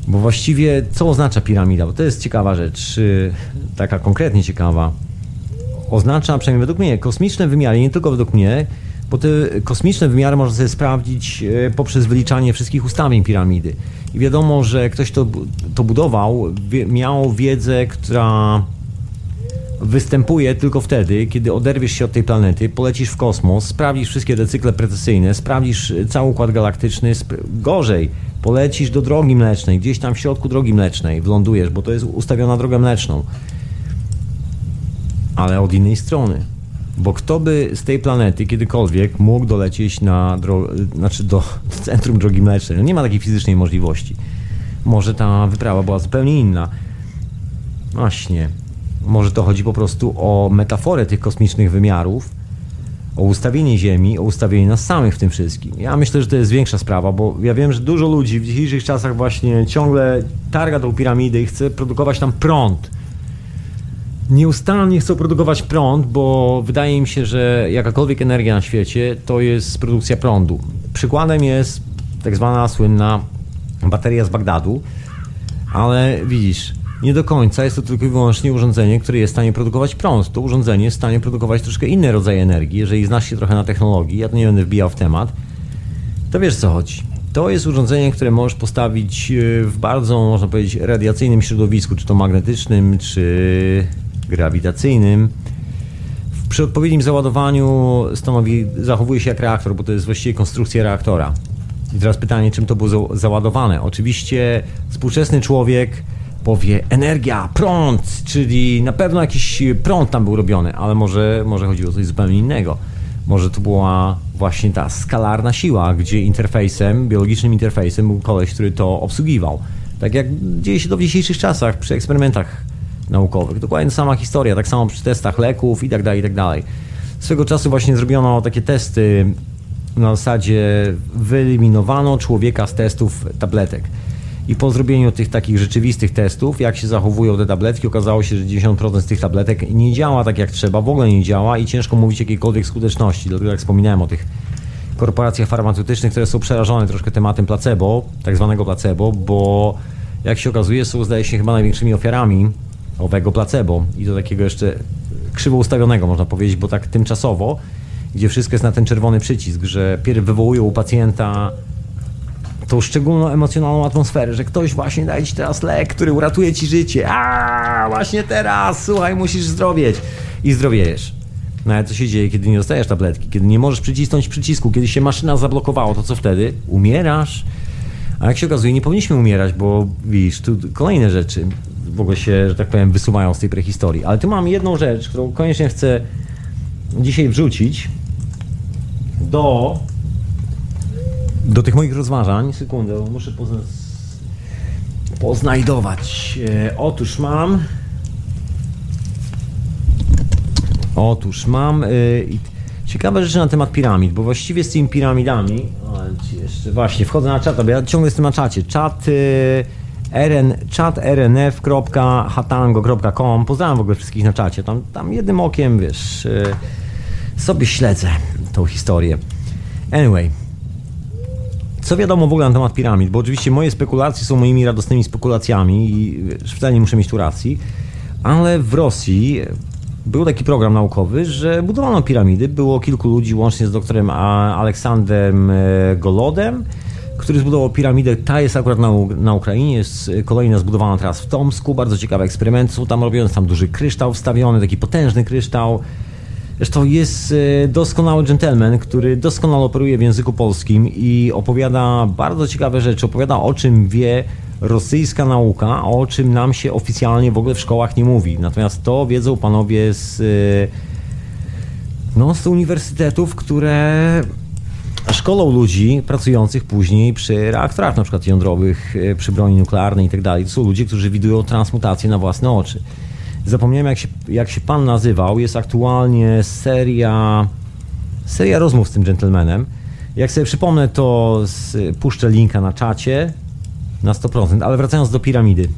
Bo właściwie co oznacza piramida? Bo to jest ciekawa rzecz, y, taka konkretnie ciekawa. Oznacza, przynajmniej według mnie, kosmiczne wymiary, nie tylko według mnie, Bo te kosmiczne wymiary można sobie sprawdzić e, poprzez wyliczanie wszystkich ustawień piramidy. I wiadomo, że ktoś to, to budował, miał wiedzę, która występuje tylko wtedy, kiedy oderwiesz się od tej planety, polecisz w kosmos, sprawdzisz wszystkie recykle precesyjne, sprawdzisz cały układ galaktyczny, gorzej, polecisz do drogi mlecznej, gdzieś tam w środku drogi mlecznej, wlądujesz, bo to jest ustawiona droga mleczną. Ale od innej strony. Bo kto by z tej planety kiedykolwiek mógł dolecieć na dro... znaczy do centrum drogi mlecznej? No nie ma takiej fizycznej możliwości. Może ta wyprawa była zupełnie inna. Właśnie. Może to chodzi po prostu o metaforę tych kosmicznych wymiarów, o ustawienie Ziemi, o ustawienie nas samych w tym wszystkim. Ja myślę, że to jest większa sprawa, bo ja wiem, że dużo ludzi w dzisiejszych czasach właśnie ciągle targa tą piramidę i chce produkować tam prąd. Nieustannie chcą produkować prąd, bo wydaje mi się, że jakakolwiek energia na świecie to jest produkcja prądu. Przykładem jest tak zwana słynna bateria z Bagdadu, ale widzisz, nie do końca jest to tylko i wyłącznie urządzenie, które jest w stanie produkować prąd. To urządzenie jest w stanie produkować troszkę inny rodzaj energii. Jeżeli znasz się trochę na technologii, ja to nie będę wbijał w temat, to wiesz co chodzi. To jest urządzenie, które możesz postawić e, w bardzo, można powiedzieć, radiacyjnym środowisku, czy to magnetycznym, czy grawitacyjnym. Przy odpowiednim załadowaniu stanowi, zachowuje się jak reaktor, bo to jest właściwie konstrukcja reaktora. I teraz pytanie, czym to było załadowane? Oczywiście współczesny człowiek powie energia, prąd, czyli na pewno jakiś prąd tam był robiony, ale może, może chodziło o coś zupełnie innego. Może to była właśnie ta skalarna siła, gdzie interfejsem, biologicznym interfejsem był koleś, który to obsługiwał. Tak jak dzieje się to w dzisiejszych czasach przy eksperymentach naukowych. Dokładnie sama historia, tak samo przy testach leków i tak dalej, i tak dalej. Swego czasu właśnie zrobiono takie testy na zasadzie wyeliminowano człowieka z testów tabletek. I po zrobieniu tych takich rzeczywistych testów, jak się zachowują te tabletki, okazało się, że 90% z tych tabletek nie działa tak jak trzeba, w ogóle nie działa i ciężko mówić jakiejkolwiek skuteczności. Dlatego jak wspominałem o tych korporacjach farmaceutycznych, które są przerażone troszkę tematem placebo, tak zwanego placebo, bo jak się okazuje są zdaje się chyba największymi ofiarami owego placebo i do takiego jeszcze krzywo ustawionego można powiedzieć, bo tak tymczasowo, gdzie wszystko jest na ten czerwony przycisk, że pierw wywołują u pacjenta tą szczególną emocjonalną atmosferę, że ktoś właśnie daje ci teraz lek, który uratuje ci życie. A właśnie teraz, słuchaj, musisz zdrowieć. I zdrowiejesz. No ale co się dzieje, kiedy nie dostajesz tabletki, kiedy nie możesz przycisnąć przycisku, kiedy się maszyna zablokowało, to co wtedy? Umierasz. A jak się okazuje, nie powinniśmy umierać, bo widzisz, tu kolejne rzeczy w ogóle się, że tak powiem, wysuwają z tej prehistorii. Ale tu mam jedną rzecz, którą koniecznie chcę dzisiaj wrzucić do do tych moich rozważań, sekundę, muszę pozna poznajdować. E, otóż mam. Otóż mam. E, ciekawe rzeczy na temat piramid, bo właściwie z tymi piramidami. Ale jeszcze właśnie, wchodzę na czat, bo ja ciągle jestem na czacie. Czat. E, rn, chat rnf.hatango.com Pozdrawiam w ogóle wszystkich na czacie. Tam, tam jednym okiem, wiesz, e, sobie śledzę tą historię. Anyway, co wiadomo w ogóle na temat piramid? Bo oczywiście moje spekulacje są moimi radosnymi spekulacjami i wcale nie muszę mieć tu racji, ale w Rosji był taki program naukowy, że budowano piramidy. Było kilku ludzi, łącznie z doktorem Aleksandrem e, Golodem, który zbudował piramidę. Ta jest akurat na, na Ukrainie, jest kolejna zbudowana teraz w Tomsku. Bardzo ciekawe eksperymenty są tam robione. Tam duży kryształ wstawiony, taki potężny kryształ. Zresztą jest e, doskonały gentleman, który doskonale operuje w języku polskim i opowiada bardzo ciekawe rzeczy. Opowiada o czym wie rosyjska nauka, o czym nam się oficjalnie w ogóle w szkołach nie mówi. Natomiast to wiedzą panowie z, e, no, z uniwersytetów, które szkolą ludzi pracujących później przy reaktorach na przykład jądrowych, e, przy broni nuklearnej i tak. To są ludzie, którzy widują transmutację na własne oczy. Zapomniałem, jak się, jak się pan nazywał. Jest aktualnie seria, seria rozmów z tym gentlemanem. Jak sobie przypomnę, to z, puszczę linka na czacie na 100%. Ale wracając do piramidy.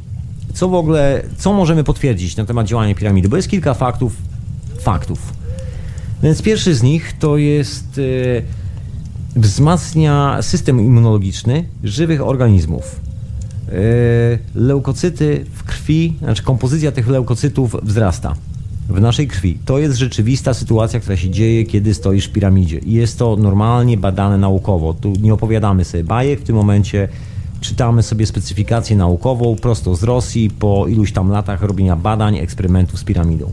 Co w ogóle, co możemy potwierdzić na temat działania piramidy? Bo jest kilka faktów. Faktów. Więc pierwszy z nich to jest e, wzmacnia system immunologiczny żywych organizmów. E, leukocyty w krwi, znaczy kompozycja tych leukocytów wzrasta. w naszej krwi. To jest rzeczywista sytuacja, która się dzieje, kiedy stoisz w piramidzie. I jest to normalnie badane naukowo. Tu nie opowiadamy sobie bajek, w tym momencie czytamy sobie specyfikację naukową prosto z Rosji po iluś tam latach robienia badań, eksperymentów z piramidą.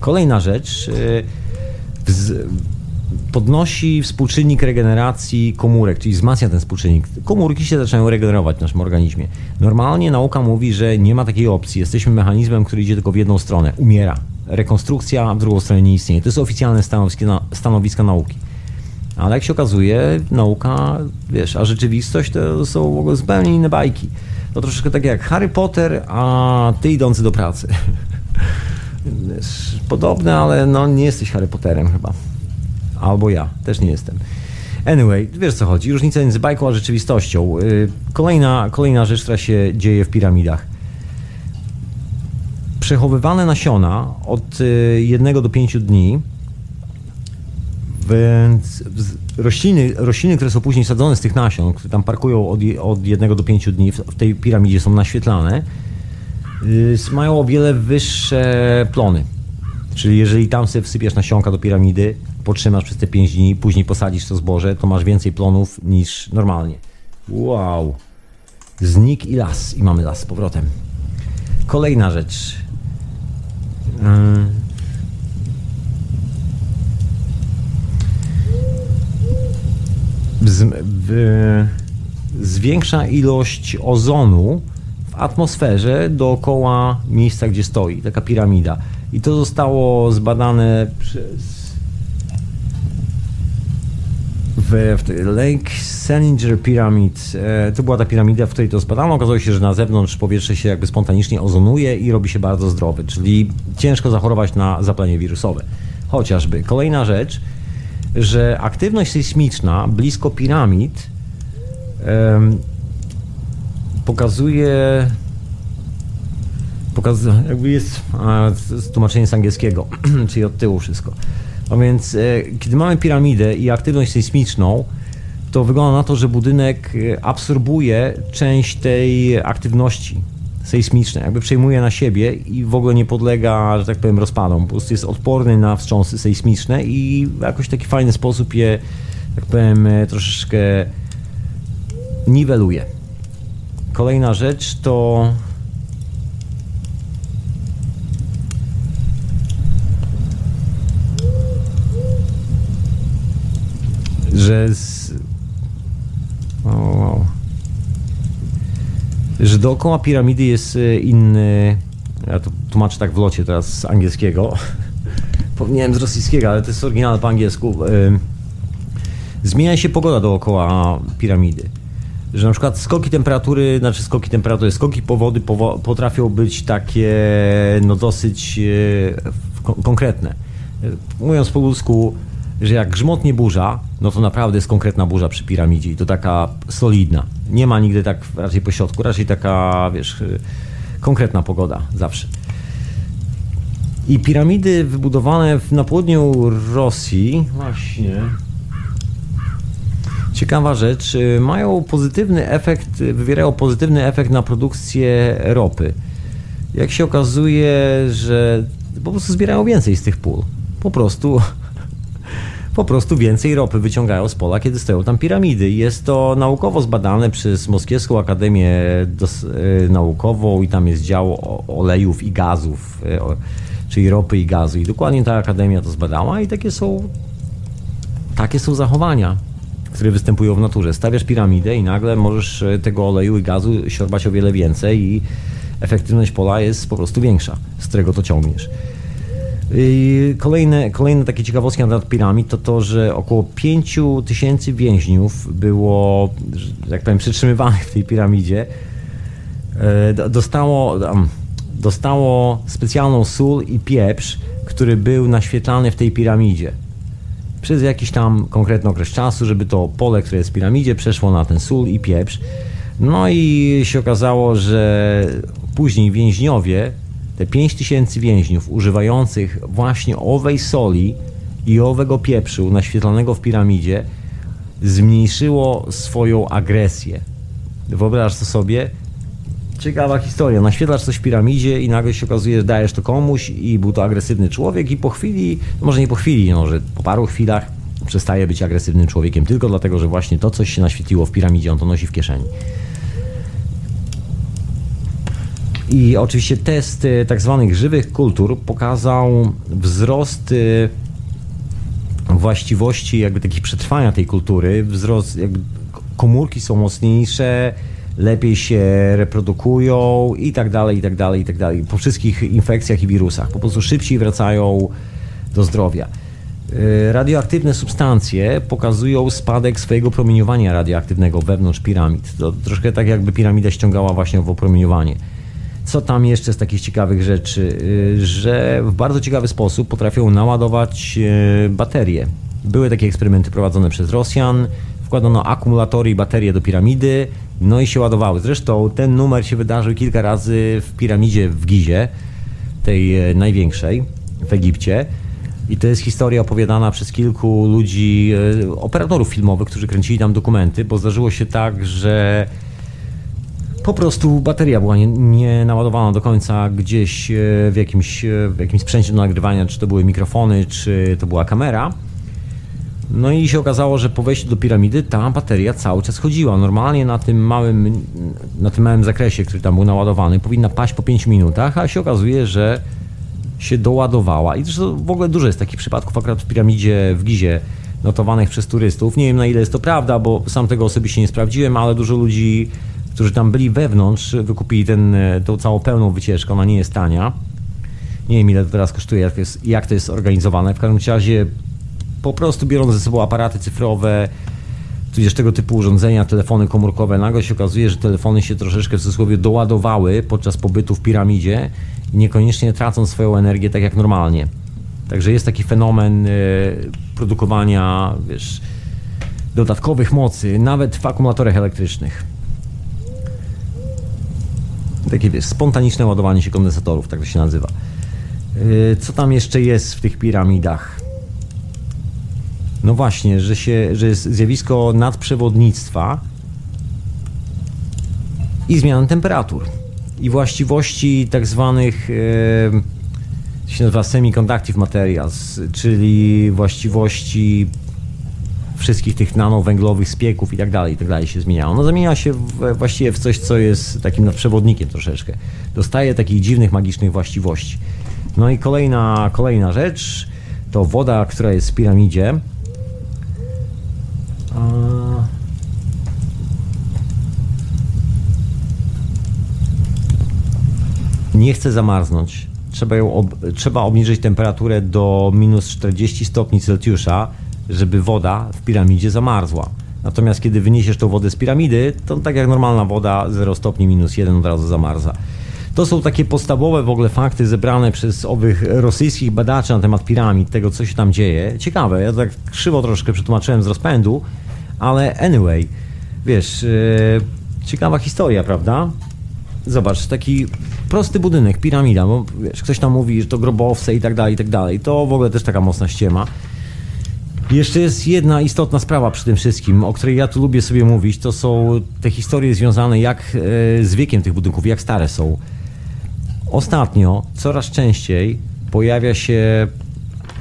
Kolejna rzecz. Yy, podnosi współczynnik regeneracji komórek, czyli wzmacnia ten współczynnik. Komórki się zaczynają regenerować w naszym organizmie. Normalnie nauka mówi, że nie ma takiej opcji. Jesteśmy mechanizmem, który idzie tylko w jedną stronę. Umiera. Rekonstrukcja w drugą stronę nie istnieje. To jest oficjalne stanowisko, stanowiska nauki. Ale jak się okazuje, nauka, wiesz, a rzeczywistość to są zupełnie inne bajki. To troszeczkę tak jak Harry Potter, a ty idący do pracy. Podobne, ale no nie jesteś Harry Potterem chyba. Albo ja, też nie jestem. Anyway, wiesz co chodzi, różnica między bajką a rzeczywistością. Y, kolejna, kolejna rzecz, która się dzieje w piramidach. Przechowywane nasiona od y, jednego do pięciu dni więc rośliny, rośliny, które są później sadzone z tych nasion, które tam parkują od, od jednego do pięciu dni, w tej piramidzie są naświetlane, y, mają o wiele wyższe plony. Czyli jeżeli tam sobie wsypiesz nasionka do piramidy, potrzymasz przez te 5 dni, później posadzisz to zboże, to masz więcej plonów niż normalnie. Wow. Znik i las. I mamy las z powrotem. Kolejna rzecz. zwiększa ilość ozonu w atmosferze dookoła miejsca, gdzie stoi taka piramida. I to zostało zbadane przez w, w Lake Salinger Pyramid. E, to była ta piramida, w której to zbadano. Okazało się, że na zewnątrz powietrze się jakby spontanicznie ozonuje i robi się bardzo zdrowy, czyli ciężko zachorować na zapalenie wirusowe. Chociażby. Kolejna rzecz, że aktywność sejsmiczna blisko piramid um, pokazuje pokazuje, jakby jest a, tłumaczenie z angielskiego, czyli od tyłu wszystko. A więc e, kiedy mamy piramidę i aktywność sejsmiczną, to wygląda na to, że budynek e, absorbuje część tej aktywności sejsmicznej, jakby przejmuje na siebie i w ogóle nie podlega, że tak powiem, rozpadom. Po prostu jest odporny na wstrząsy sejsmiczne i w jakoś taki fajny sposób je, tak powiem, e, troszeczkę niweluje. Kolejna rzecz to że z... wow. że dookoła piramidy jest e, inny ja to tłumaczę tak w locie teraz z angielskiego powinienem z rosyjskiego, ale to jest oryginalne po angielsku e, zmienia się pogoda dookoła piramidy że na przykład skoki temperatury, znaczy skoki temperatury, skoki powody powo potrafią być takie no dosyć e, konkretne. Mówiąc po ludzku, że jak grzmotnie burza, no to naprawdę jest konkretna burza przy piramidzie i to taka solidna. Nie ma nigdy tak raczej po środku, raczej taka, wiesz, y, konkretna pogoda zawsze. I piramidy wybudowane na południu Rosji, właśnie, ciekawa rzecz, y, mają pozytywny efekt, wywierają pozytywny efekt na produkcję ropy. Jak się okazuje, że po prostu zbierają więcej z tych pól. Po prostu po prostu więcej ropy wyciągają z pola, kiedy stoją tam piramidy. Jest to naukowo zbadane przez Moskiewską Akademię e, Naukową i tam jest dział olejów i gazów, e, czyli ropy i gazu. I dokładnie ta akademia to zbadała i takie są, takie są zachowania które występują w naturze. Stawiasz piramidę i nagle możesz e, tego oleju i gazu siorbać o wiele więcej i efektywność pola jest po prostu większa, z którego to ciągniesz. Kolejne, kolejne takie ciekawostki na temat piramid to to, że około 5 tysięcy więźniów było, jak powiem, przytrzymywanych w tej piramidzie. E, dostało, dostało specjalną sól i pieprz, który był naświetlany w tej piramidzie przez jakiś tam konkretny okres czasu, żeby to pole, które jest w piramidzie, przeszło na ten sól i pieprz. No i się okazało, że później więźniowie te 5 tysięcy więźniów używających właśnie owej soli i owego pieprzu naświetlonego w piramidzie zmniejszyło swoją agresję. Wyobraź to sobie, Ciekawa historia. Naświetlasz coś w piramidzie i nagle się okazuje, że dajesz to komuś i był to agresywny człowiek i po chwili, no może nie po chwili, no, że po paru chwilach przestaje być agresywnym człowiekiem tylko dlatego, że właśnie to coś się naświetliło w piramidzie, on to nosi w kieszeni. I oczywiście test y, tak zwanych żywych kultur pokazał wzrost y, właściwości jakby takich przetrwania tej kultury, wzrost jakby komórki są mocniejsze, lepiej się reprodukują i tak dalej, i tak dalej, i tak dalej. Po wszystkich infekcjach i wirusach. Po prostu szybciej wracają do zdrowia. Y, radioaktywne substancje pokazują spadek swojego promieniowania radioaktywnego wewnątrz piramid. To troszkę tak jakby piramida ściągała właśnie w opromieniowanie. Co tam jeszcze z takich ciekawych rzeczy? Y, że w bardzo ciekawy sposób potrafią naładować y, baterie. Były takie eksperymenty prowadzone przez Rosjan. Wkładano akumulatory i baterie do piramidy, no i się ładowały. Zresztą ten numer się wydarzył kilka razy w piramidzie w Gizie, tej największej w Egipcie. I to jest historia opowiadana przez kilku ludzi, e, operatorów filmowych, którzy kręcili tam dokumenty, bo zdarzyło się tak, że po prostu bateria była nie, nie naładowana do końca gdzieś e, w jakimś, e, w jakimś sprzęcie do nagrywania, czy to były mikrofony, czy to była kamera. No i się okazało, że po wejściu do piramidy ta bateria cały czas chodziła. Normalnie na tym małym, na tym małym zakresie, który tam był naładowany, powinna paść po 5 minutach, a się okazuje, że się doładowała. I zresztą w ogóle dużo jest takich przypadków, akurat w piramidzie w Gizie notowanych przez turystów. Nie wiem na ile jest to prawda, bo sam tego osobiście nie sprawdziłem, ale dużo ludzi, którzy tam byli wewnątrz, wykupili ten, tą całą pełną wycieczkę. Ona nie jest tania. Nie wiem ile to teraz kosztuje, jak to jest, jak to jest organizowane. W każdym razie po prostu biorąc ze sobą aparaty cyfrowe, tudzież tego typu urządzenia, telefony komórkowe, nagle się okazuje, że telefony się troszeczkę w cudzysłowie doładowały podczas pobytu w piramidzie niekoniecznie tracą swoją energię tak jak normalnie. Także jest taki fenomen e, produkowania wiesz, dodatkowych mocy, nawet w akumulatorach elektrycznych. Takie wiesz, spontaniczne ładowanie się kondensatorów, tak to się nazywa. E, co tam jeszcze jest w tych piramidach? No właśnie, że, się, że jest zjawisko nadprzewodnictwa i zmian temperatur i właściwości tak zwanych e, się nazywa semiconductive materials, czyli właściwości wszystkich tych nanowęglowych spieków i tak dalej, i tak dalej się zmieniają. No zamienia się w, właściwie w coś, co jest takim nadprzewodnikiem troszeczkę. Dostaje takich dziwnych, magicznych właściwości. No i kolejna, kolejna rzecz to woda, która jest w piramidzie. A nie chce zamarznąć. Trzeba, ją ob trzeba obniżyć temperaturę do minus 40 stopni Celsjusza, żeby woda w piramidzie zamarzła. Natomiast kiedy wyniesiesz tą wodę z piramidy, to tak jak normalna woda 0 stopni minus 1 od razu zamarza. To są takie podstawowe w ogóle fakty zebrane przez owych rosyjskich badaczy na temat piramid, tego co się tam dzieje. Ciekawe, ja tak krzywo troszkę przetłumaczyłem z rozpędu, ale anyway, wiesz, yy, ciekawa historia, prawda? Zobacz, taki prosty budynek, piramida, bo wiesz, ktoś tam mówi, że to grobowce i tak dalej, i tak dalej. To w ogóle też taka mocna ściema. Jeszcze jest jedna istotna sprawa przy tym wszystkim, o której ja tu lubię sobie mówić, to są te historie związane jak e, z wiekiem tych budynków, jak stare są. Ostatnio coraz częściej pojawia się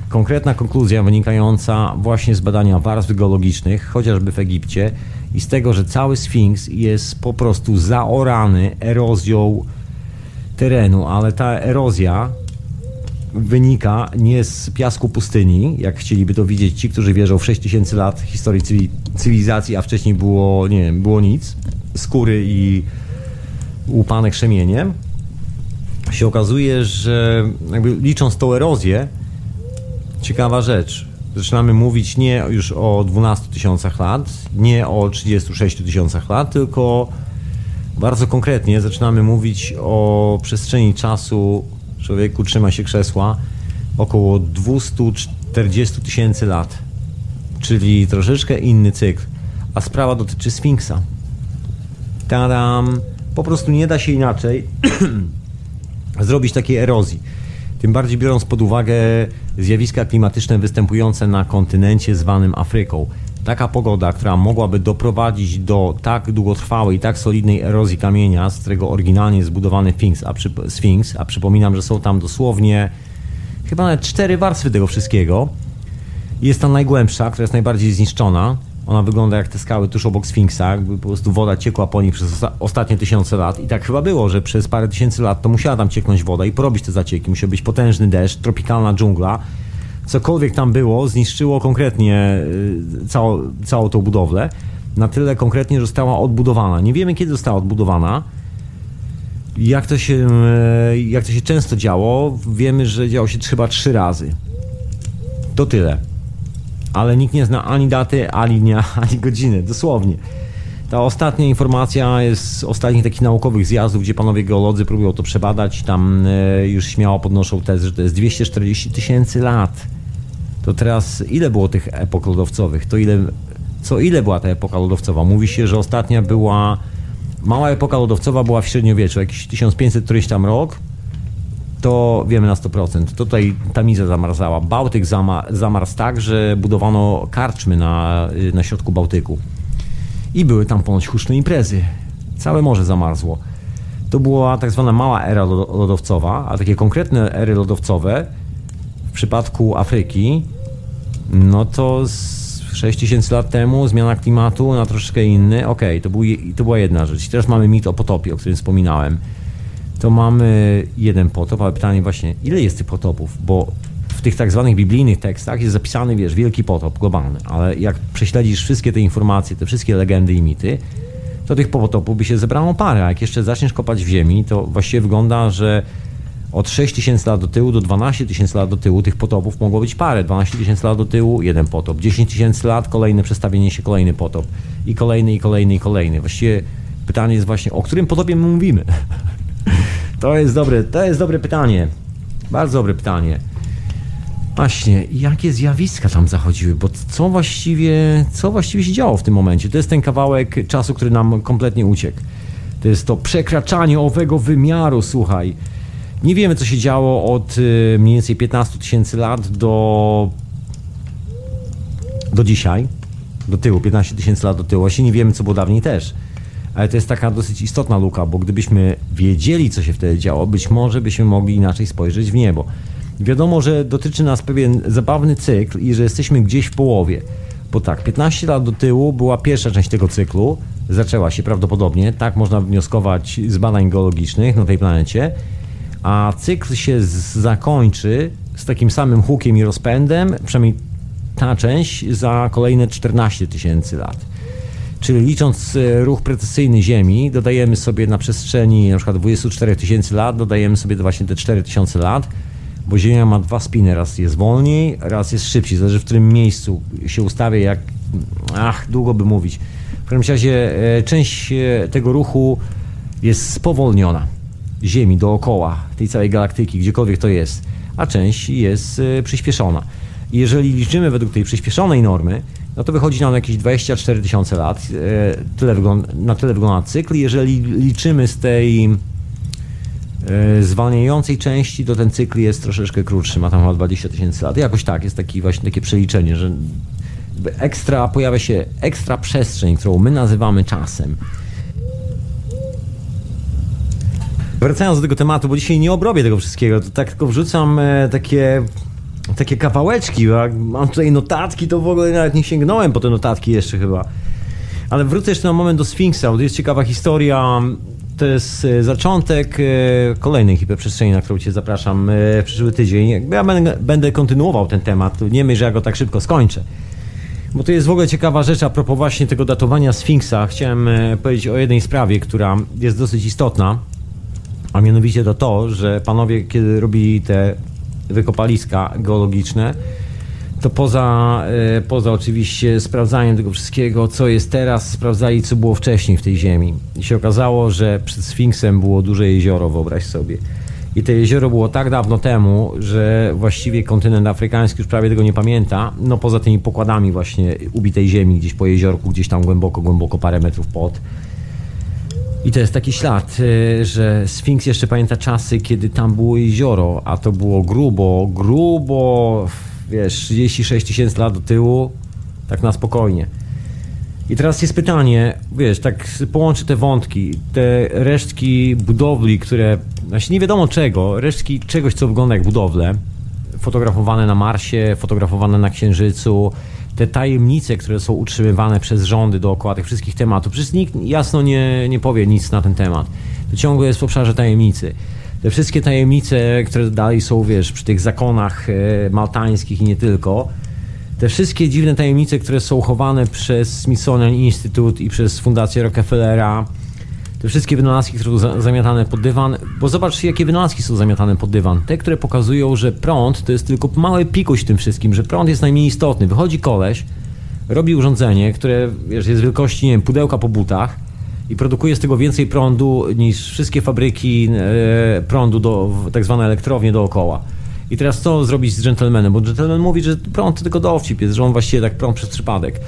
konkretna konkluzja wynikająca właśnie z badania warstw geologicznych, chociażby w Egipcie, i z tego, że cały Sfinks jest po prostu zaorany erozją terenu, ale ta erozja wynika nie z piasku pustyni, jak chcieliby to widzieć ci, którzy wierzą w 6000 lat historii cywilizacji, a wcześniej było, nie wiem, było nic, skóry i łupane krzemienie, się okazuje, że jakby licząc tą erozję, ciekawa rzecz, zaczynamy mówić nie już o 12 tysiącach lat, nie o 36 tysiącach lat, tylko bardzo konkretnie zaczynamy mówić o przestrzeni czasu człowieku trzyma się krzesła około 240 tysięcy lat, czyli troszeczkę inny cykl, a sprawa dotyczy Sfinksa. Tadam! Po prostu nie da się inaczej zrobić takiej erozji. Tym bardziej biorąc pod uwagę zjawiska klimatyczne występujące na kontynencie zwanym Afryką. Taka pogoda, która mogłaby doprowadzić do tak długotrwałej, tak solidnej erozji kamienia, z którego oryginalnie zbudowany Sphinx, a, przy, Sphinx, a przypominam, że są tam dosłownie chyba nawet cztery warstwy tego wszystkiego. Jest ta najgłębsza, która jest najbardziej zniszczona. Ona wygląda jak te skały tuż obok Sfinksa, jakby po prostu woda ciekła po nich przez ostatnie tysiące lat. I tak chyba było, że przez parę tysięcy lat to musiała tam cieknąć woda i porobić te zacieki. Musiał być potężny deszcz, tropikalna dżungla. Cokolwiek tam było, zniszczyło konkretnie y, całą, całą tą budowlę. Na tyle konkretnie, że została odbudowana. Nie wiemy, kiedy została odbudowana. Jak to się, y, jak to się często działo, wiemy, że działo się chyba trzy razy. To tyle ale nikt nie zna ani daty, ani dnia, ani godziny, dosłownie. Ta ostatnia informacja jest z ostatnich takich naukowych zjazdów, gdzie panowie geolodzy próbują to przebadać. Tam e, już śmiało podnoszą tezę, że to jest 240 tysięcy lat. To teraz ile było tych epok lodowcowych? To ile, co ile była ta epoka lodowcowa? Mówi się, że ostatnia była. Mała epoka lodowcowa była w średniowieczu, jakiś 1500 któryś tam rok to wiemy na 100%. Tutaj Tamiza zamarzała. Bałtyk zamarzł tak, że budowano karczmy na, na środku Bałtyku. I były tam ponoć huczne imprezy. Całe morze zamarzło. To była tak zwana mała era lodowcowa, a takie konkretne ery lodowcowe w przypadku Afryki, no to 6000 lat temu zmiana klimatu na troszeczkę inny. Okej, okay, to, to była jedna rzecz. Teraz mamy mit o potopie, o którym wspominałem to mamy jeden potop, ale pytanie właśnie, ile jest tych potopów? Bo w tych tak zwanych biblijnych tekstach jest zapisany, wiesz, wielki potop globalny, ale jak prześledzisz wszystkie te informacje, te wszystkie legendy i mity, to tych potopów by się zebrało parę, a jak jeszcze zaczniesz kopać w ziemi, to właściwie wygląda, że od 6 tysięcy lat do tyłu do 12 tysięcy lat do tyłu tych potopów mogło być parę. 12 tysięcy lat do tyłu, jeden potop. 10 tysięcy lat, kolejne przestawienie się, kolejny potop. I kolejny, i kolejny, i kolejny. Właściwie pytanie jest właśnie, o którym potopie my mówimy? To jest dobre, to jest dobre pytanie. Bardzo dobre pytanie. Właśnie, jakie zjawiska tam zachodziły? Bo co właściwie, co właściwie się działo w tym momencie? To jest ten kawałek czasu, który nam kompletnie uciekł. To jest to przekraczanie owego wymiaru, słuchaj. Nie wiemy, co się działo od y, mniej więcej 15 tysięcy lat do, do dzisiaj. Do tyłu, 15 tysięcy lat do tyłu. Właśnie nie wiemy, co było dawniej też ale to jest taka dosyć istotna luka, bo gdybyśmy wiedzieli, co się wtedy działo, być może byśmy mogli inaczej spojrzeć w niebo. Wiadomo, że dotyczy nas pewien zabawny cykl i że jesteśmy gdzieś w połowie. Bo tak, 15 lat do tyłu była pierwsza część tego cyklu, zaczęła się prawdopodobnie, tak można wnioskować z badań geologicznych na tej planecie, a cykl się zakończy z takim samym hukiem i rozpędem, przynajmniej ta część, za kolejne 14 tysięcy lat. Czyli licząc e, ruch precesyjny Ziemi, dodajemy sobie na przestrzeni przykład 24 tysięcy lat, dodajemy sobie właśnie te 4 tysiące lat, bo Ziemia ma dwa spiny, raz jest wolniej, raz jest szybciej, zależy w którym miejscu się ustawia, jak... Ach, długo by mówić. W każdym razie e, część e, tego ruchu jest spowolniona. Ziemi dookoła tej całej galaktyki, gdziekolwiek to jest, a część jest przyspieszona. I jeżeli liczymy według tej przyspieszonej normy, no to wychodzi nam jakieś 24 tysiące lat. E, tyle wygląda, na tyle wygląda cykl. Jeżeli liczymy z tej e, zwalniającej części, to ten cykl jest troszeczkę krótszy, ma tam chyba 20 tysięcy lat. Jakoś tak, jest taki właśnie takie przeliczenie, że ekstra, pojawia się ekstra przestrzeń, którą my nazywamy czasem. Wracając do tego tematu, bo dzisiaj nie obrobię tego wszystkiego, to tak tylko wrzucam e, takie takie kawałeczki, mam tutaj notatki, to w ogóle nawet nie sięgnąłem po te notatki jeszcze chyba. Ale wrócę jeszcze na moment do Sfinksa, bo to jest ciekawa historia. To jest e, zaczątek e, kolejnej hiperprzestrzeni, na którą Cię zapraszam w przyszły tydzień. Ja będę kontynuował ten temat. Nie myślę, że ja go tak szybko skończę. Bo to jest w ogóle ciekawa rzecz a propos właśnie tego datowania Sfinksa. Chciałem powiedzieć o jednej sprawie, która jest dosyć istotna. A mianowicie to to, że panowie, kiedy robili te wykopaliska geologiczne, to poza, e, poza oczywiście sprawdzaniem tego wszystkiego, co jest teraz, sprawdzali, co było wcześniej w tej ziemi. I się okazało, że przed Sfinksem było duże jezioro, wyobraź sobie. I to jezioro było tak dawno temu, że właściwie kontynent afrykański już prawie tego nie pamięta. No poza tymi pokładami właśnie ubitej ziemi gdzieś po jeziorku, gdzieś tam głęboko, głęboko parę metrów pod. I to jest taki ślad, y, że Sfinks jeszcze pamięta czasy, kiedy tam było jezioro, a to było grubo, grubo, wiesz, 36 tysięcy lat do tyłu. Tak na spokojnie. I teraz jest pytanie, wiesz, tak połączę te wątki, te resztki budowli, które, właśnie nie wiadomo czego, resztki czegoś, co wygląda jak budowle, fotografowane na Marsie, fotografowane na Księżycu, te tajemnice, które są utrzymywane przez rządy dookoła tych wszystkich tematów. Przecież nikt jasno nie, nie powie nic na ten temat. To ciągle jest w obszarze tajemnicy. Te wszystkie tajemnice, które dalej są, wiesz, przy tych zakonach e, maltańskich i nie tylko, te wszystkie dziwne tajemnice, które są chowane przez Smithsonian Institute i przez Fundację Rockefellera, te wszystkie wynalazki, które są zamiatane pod dywan, bo zobaczcie, jakie wynalazki są zamiatane pod dywan. Te, które pokazują, że prąd to jest tylko mały pikuś w tym wszystkim, że prąd jest najmniej istotny. Wychodzi koleś, robi urządzenie, które wiesz, jest wielkości, nie wiem, pudełka po butach i produkuje z tego więcej prądu niż wszystkie fabryki e, prądu, do, tak zwane elektrownie dookoła. I teraz co zrobić z gentlemanem? Bo gentleman mówi, że prąd to tylko dowcip jest, że on właściwie tak prąd przez przypadek.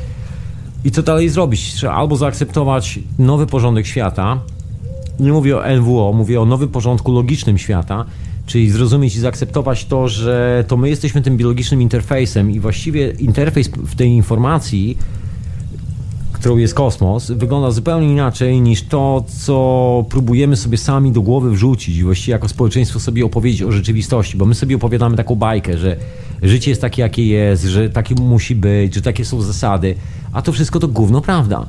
I co dalej zrobić? Trzeba albo zaakceptować nowy porządek świata, nie mówię o NWO, mówię o nowym porządku logicznym świata, czyli zrozumieć i zaakceptować to, że to my jesteśmy tym biologicznym interfejsem i właściwie interfejs w tej informacji którą jest kosmos, wygląda zupełnie inaczej niż to, co próbujemy sobie sami do głowy wrzucić właściwie jako społeczeństwo sobie opowiedzieć o rzeczywistości, bo my sobie opowiadamy taką bajkę, że życie jest takie, jakie jest, że takie musi być, że takie są zasady, a to wszystko to gówno prawda.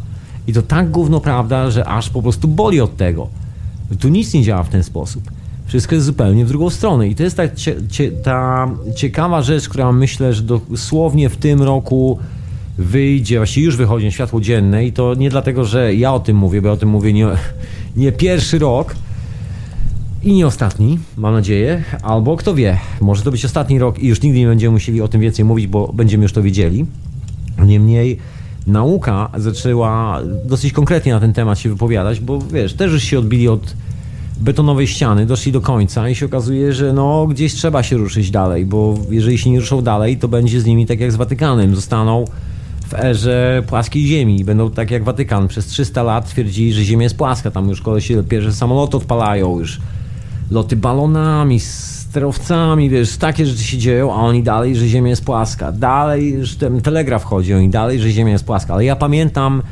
I to tak gówno prawda, że aż po prostu boli od tego. Tu nic nie działa w ten sposób. Wszystko jest zupełnie w drugą stronę. I to jest ta, cie, ta ciekawa rzecz, która myślę, że dosłownie w tym roku wyjdzie, właściwie już wychodzi na światło dzienne i to nie dlatego, że ja o tym mówię, bo ja o tym mówię nie, nie pierwszy rok i nie ostatni, mam nadzieję, albo kto wie, może to być ostatni rok i już nigdy nie będziemy musieli o tym więcej mówić, bo będziemy już to wiedzieli. Niemniej nauka zaczęła dosyć konkretnie na ten temat się wypowiadać, bo wiesz, też już się odbili od betonowej ściany, doszli do końca i się okazuje, że no gdzieś trzeba się ruszyć dalej, bo jeżeli się nie ruszą dalej, to będzie z nimi tak jak z Watykanem, zostaną w erze płaskiej ziemi. Będą tak jak Watykan. Przez 300 lat twierdzili, że Ziemia jest płaska. Tam już się pierwsze samoloty odpalają, już loty balonami, sterowcami, wiesz, takie rzeczy się dzieją, a oni dalej, że Ziemia jest płaska. Dalej, że ten telegraf chodzi, oni dalej, że Ziemia jest płaska. Ale ja pamiętam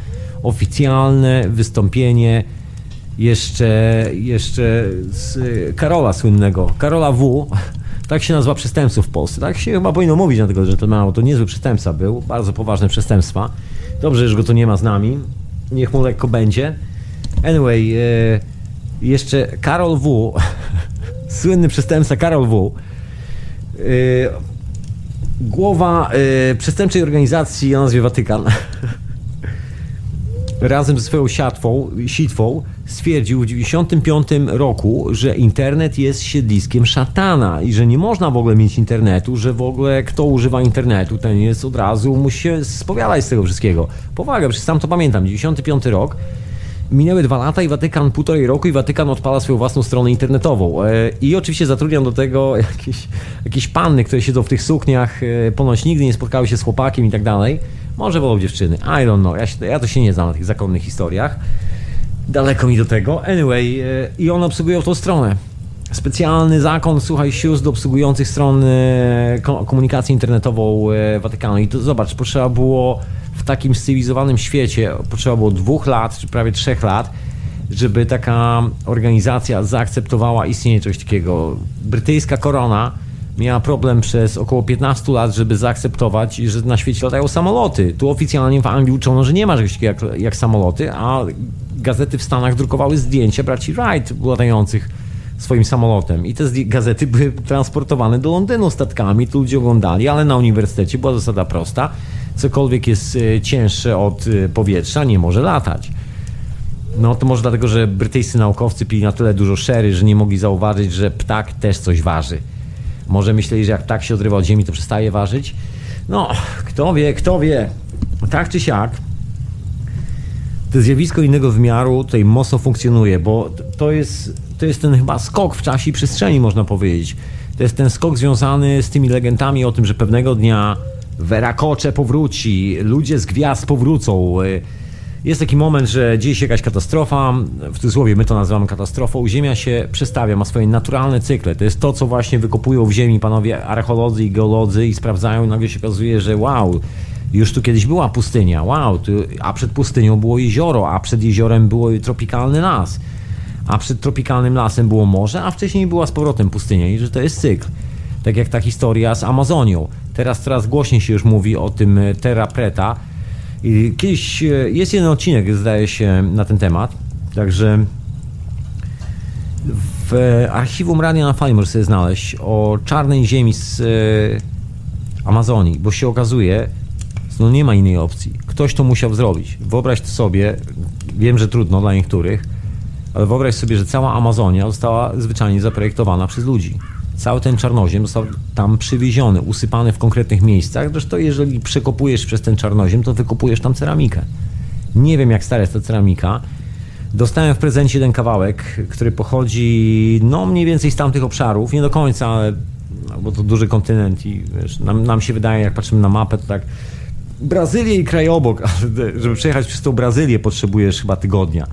oficjalne wystąpienie jeszcze, jeszcze z Karola słynnego, Karola W., tak się nazywa przestępców w Polsce. Tak się chyba powinno mówić na tego dżentelmena, bo to niezły przestępca był, bardzo poważne przestępstwa. Dobrze, że go tu nie ma z nami. Niech mu lekko będzie. Anyway, e, jeszcze Karol W., słynny przestępca Karol W., e, głowa e, przestępczej organizacji o nazwie Watykan, razem ze swoją siatwą, sitwą stwierdził w 1995 roku, że internet jest siedliskiem szatana i że nie można w ogóle mieć internetu, że w ogóle kto używa internetu, ten jest od razu, musi się spowiadać z tego wszystkiego. Powaga, przecież sam to pamiętam, 95 rok, minęły dwa lata i Watykan półtorej roku i Watykan odpala swoją własną stronę internetową. E, I oczywiście zatrudniam do tego jakieś, jakieś panny, które siedzą w tych sukniach, e, ponoć nigdy nie spotkały się z chłopakiem i tak dalej. Może wolą dziewczyny, I don't know, ja, się, ja to się nie znam na tych zakonnych historiach. Daleko mi do tego. Anyway, e, i on obsługują tą stronę. Specjalny zakon, słuchaj, sióstr do obsługujących stron komunikację internetową Watykanu. I to zobacz, potrzeba było w takim cywilizowanym świecie potrzeba było dwóch lat, czy prawie trzech lat, żeby taka organizacja zaakceptowała istnienie czegoś takiego. Brytyjska korona miała problem przez około 15 lat, żeby zaakceptować, że na świecie latają samoloty. Tu oficjalnie w Anglii uczono, że nie ma czegoś jak, jak samoloty, a gazety w Stanach drukowały zdjęcia braci Wright latających swoim samolotem. I te gazety były transportowane do Londynu statkami, tu ludzie oglądali, ale na uniwersytecie była zasada prosta cokolwiek jest e, cięższe od e, powietrza, nie może latać. No to może dlatego, że brytyjscy naukowcy pili na tyle dużo szery, że nie mogli zauważyć, że ptak też coś waży. Może myśleli, że jak ptak się odrywa od ziemi, to przestaje ważyć? No, kto wie, kto wie. Tak czy siak, to zjawisko innego wymiaru tutaj mocno funkcjonuje, bo to jest, to jest ten chyba skok w czasie i przestrzeni, można powiedzieć. To jest ten skok związany z tymi legendami o tym, że pewnego dnia Werakocze powróci, ludzie z gwiazd powrócą. Jest taki moment, że dzieje się jakaś katastrofa, w cudzysłowie my to nazywamy katastrofą, Ziemia się przestawia, ma swoje naturalne cykle. To jest to, co właśnie wykopują w Ziemi panowie archeolodzy i geolodzy i sprawdzają i nagle się okazuje, że wow, Już tu kiedyś była pustynia, wow, tu, a przed pustynią było jezioro, a przed jeziorem było tropikalny las, a przed tropikalnym lasem było morze, a wcześniej była z powrotem pustynia i że to jest cykl. Tak jak ta historia z Amazonią. Teraz coraz głośniej się już mówi o tym e, Terra Preta. I kiedyś e, jest jeden odcinek, zdaje się, na ten temat, także w archiwum Radia na Fali możesz sobie znaleźć o czarnej ziemi z e, Amazonii, bo się okazuje, no nie ma innej opcji. Ktoś to musiał zrobić. Wyobraź sobie, wiem, że trudno dla niektórych, ale wyobraź sobie, że cała Amazonia została zwyczajnie zaprojektowana przez ludzi. Cały ten czarnoziem został tam przywieziony, usypany w konkretnych miejscach. Zresztą jeżeli przekopujesz przez ten czarnoziem, to wykopujesz tam ceramikę. Nie wiem jak stara jest ta ceramika. Dostałem w prezencie jeden kawałek, który pochodzi no mniej więcej z tamtych obszarów, nie do końca, ale no, bo to duży kontynent i wiesz, nam, nam się wydaje, jak patrzymy na mapę, to tak Brazylię i kraj obok, ale żeby przejechać przez tą Brazylię potrzebujesz chyba tygodnia.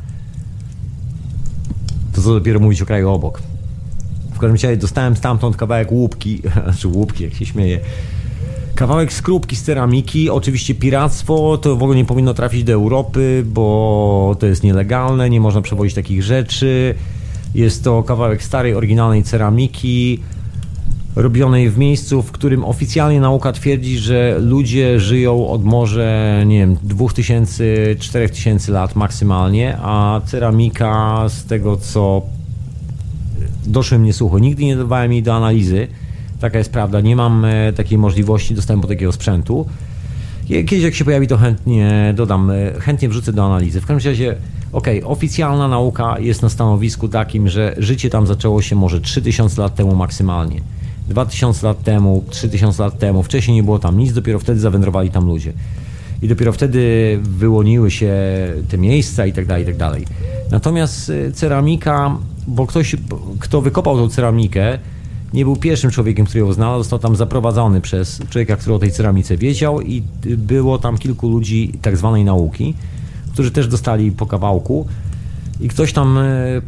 To co dopiero mówić o kraju obok. W każdym razie dostałem stamtąd kawałek łupki, znaczy łupki, jak się śmieje. Kawałek skrupki z ceramiki, oczywiście piractwo, to w ogóle nie powinno trafić do Europy, bo to jest nielegalne, nie można przewozić takich rzeczy. Jest to kawałek starej, oryginalnej ceramiki, robionej w miejscu, w którym oficjalnie nauka twierdzi, że ludzie żyją od może, nie wiem, 2000, 4000 lat maksymalnie, a ceramika z tego co doszły mnie słuchu, nigdy nie dawałem jej do analizy, taka jest prawda, nie mam e, takiej możliwości dostępu do takiego sprzętu. Kiedyś jak się pojawi, to chętnie dodam, e, chętnie wrzucę do analizy. W każdym razie, ok, oficjalna nauka jest na stanowisku takim, że życie tam zaczęło się może 3000 lat temu maksymalnie. 2000 lat temu, 3000 lat temu, wcześniej nie było tam nic, dopiero wtedy zawędrowali tam ludzie. I dopiero wtedy wyłoniły się te miejsca i tak dalej, i tak dalej. Natomiast y, ceramika, bo ktoś, kto wykopał tą ceramikę, nie był pierwszym człowiekiem, który ją znalazł, został tam zaprowadzony przez człowieka, który o tej ceramice wiedział i było tam kilku ludzi tak zwanej nauki, którzy też dostali po kawałku i ktoś tam y,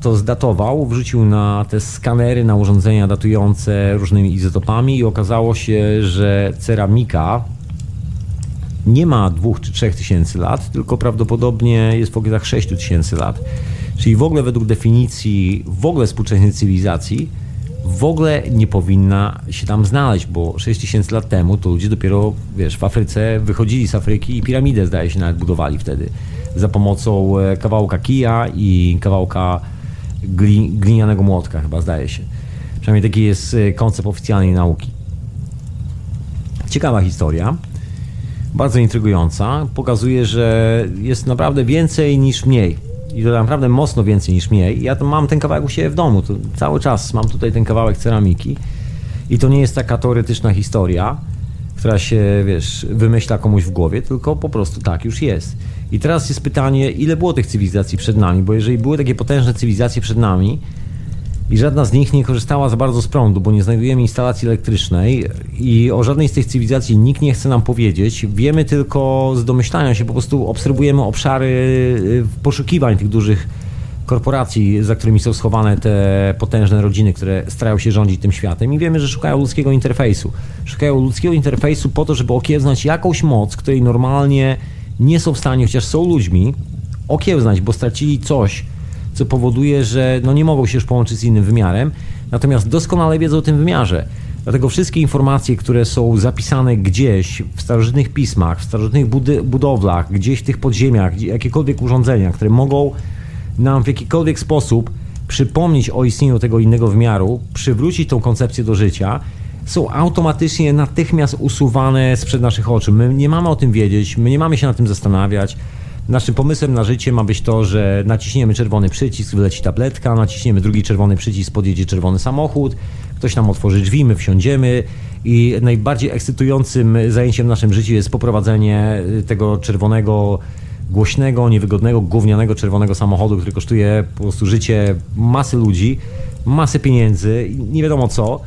to zdatował, wrzucił na te skanery, na urządzenia datujące różnymi izotopami i okazało się, że ceramika nie ma 2 czy 3 tysięcy lat, tylko prawdopodobnie jest w okolicach 6 tysięcy lat. Czyli w ogóle według definicji w ogóle współczesnej cywilizacji w ogóle nie powinna się tam znaleźć, bo 6 tysięcy lat temu to ludzie dopiero, wiesz, w Afryce wychodzili z Afryki i piramidę zdaje się nawet budowali wtedy za pomocą e, kawałka kija i kawałka glinianego młotka, chyba zdaje się. Przynajmniej taki jest y, koncept oficjalnej nauki. Ciekawa historia, bardzo intrygująca. Pokazuje, że jest naprawdę więcej niż mniej. I to naprawdę mocno więcej niż mniej. Ja mam ten kawałek u siebie w domu. To cały czas mam tutaj ten kawałek ceramiki. I to nie jest taka teoretyczna historia, która się, wiesz, wymyśla komuś w głowie, tylko po prostu tak już jest. I teraz jest pytanie, ile było tych cywilizacji przed nami? Bo jeżeli były takie potężne cywilizacje przed nami i żadna z nich nie korzystała za bardzo z prądu, bo nie znajdujemy instalacji elektrycznej i o żadnej z tych cywilizacji nikt nie chce nam powiedzieć, wiemy tylko z domyślania się, po prostu obserwujemy obszary y, poszukiwań tych dużych korporacji, za którymi są schowane te potężne rodziny, które starają się rządzić tym światem i wiemy, że szukają ludzkiego interfejsu. Szukają ludzkiego interfejsu po to, żeby okiełznać jakąś moc, której normalnie nie są w stanie, chociaż są ludźmi, okiełznać, bo stracili coś, co powoduje, że no nie mogą się już połączyć z innym wymiarem, natomiast doskonale wiedzą o tym wymiarze. Dlatego wszystkie informacje, które są zapisane gdzieś w starożytnych pismach, w starożytnych budowlach, gdzieś w tych podziemiach, jakiekolwiek urządzenia, które mogą nam w jakikolwiek sposób przypomnieć o istnieniu tego innego wymiaru, przywrócić tą koncepcję do życia, są automatycznie natychmiast usuwane sprzed naszych oczu. My nie mamy o tym wiedzieć, my nie mamy się na tym zastanawiać. Naszym pomysłem na życie ma być to, że naciśniemy czerwony przycisk, wyleci tabletka, naciśniemy drugi czerwony przycisk, podjedzie czerwony samochód, ktoś nam otworzy drzwi, my wsiądziemy i najbardziej ekscytującym zajęciem w naszym życiu jest poprowadzenie tego czerwonego głośnego, niewygodnego, gównianego czerwonego samochodu, który kosztuje po prostu życie masy ludzi, masę pieniędzy, nie wiadomo co.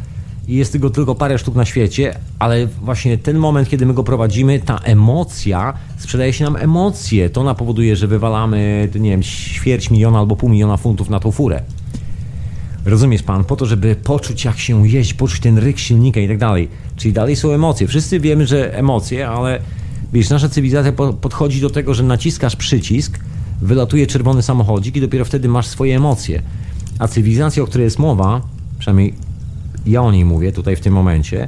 Jest tego tylko parę sztuk na świecie, ale właśnie ten moment, kiedy my go prowadzimy, ta emocja, sprzedaje się nam emocje. To ona powoduje, że wywalamy, nie wiem, ćwierć miliona albo pół miliona funtów na tą furę. Rozumiesz pan, po to, żeby poczuć jak się jeść, poczuć ten ryk silnika i tak dalej. Czyli dalej są emocje. Wszyscy wiemy, że emocje, ale Wiesz, nasza cywilizacja po, podchodzi do tego, że naciskasz przycisk, wylatuje czerwony samochodzik i dopiero wtedy masz swoje emocje. A cywilizacja, o której jest mowa, przynajmniej ja o niej mówię tutaj w tym momencie,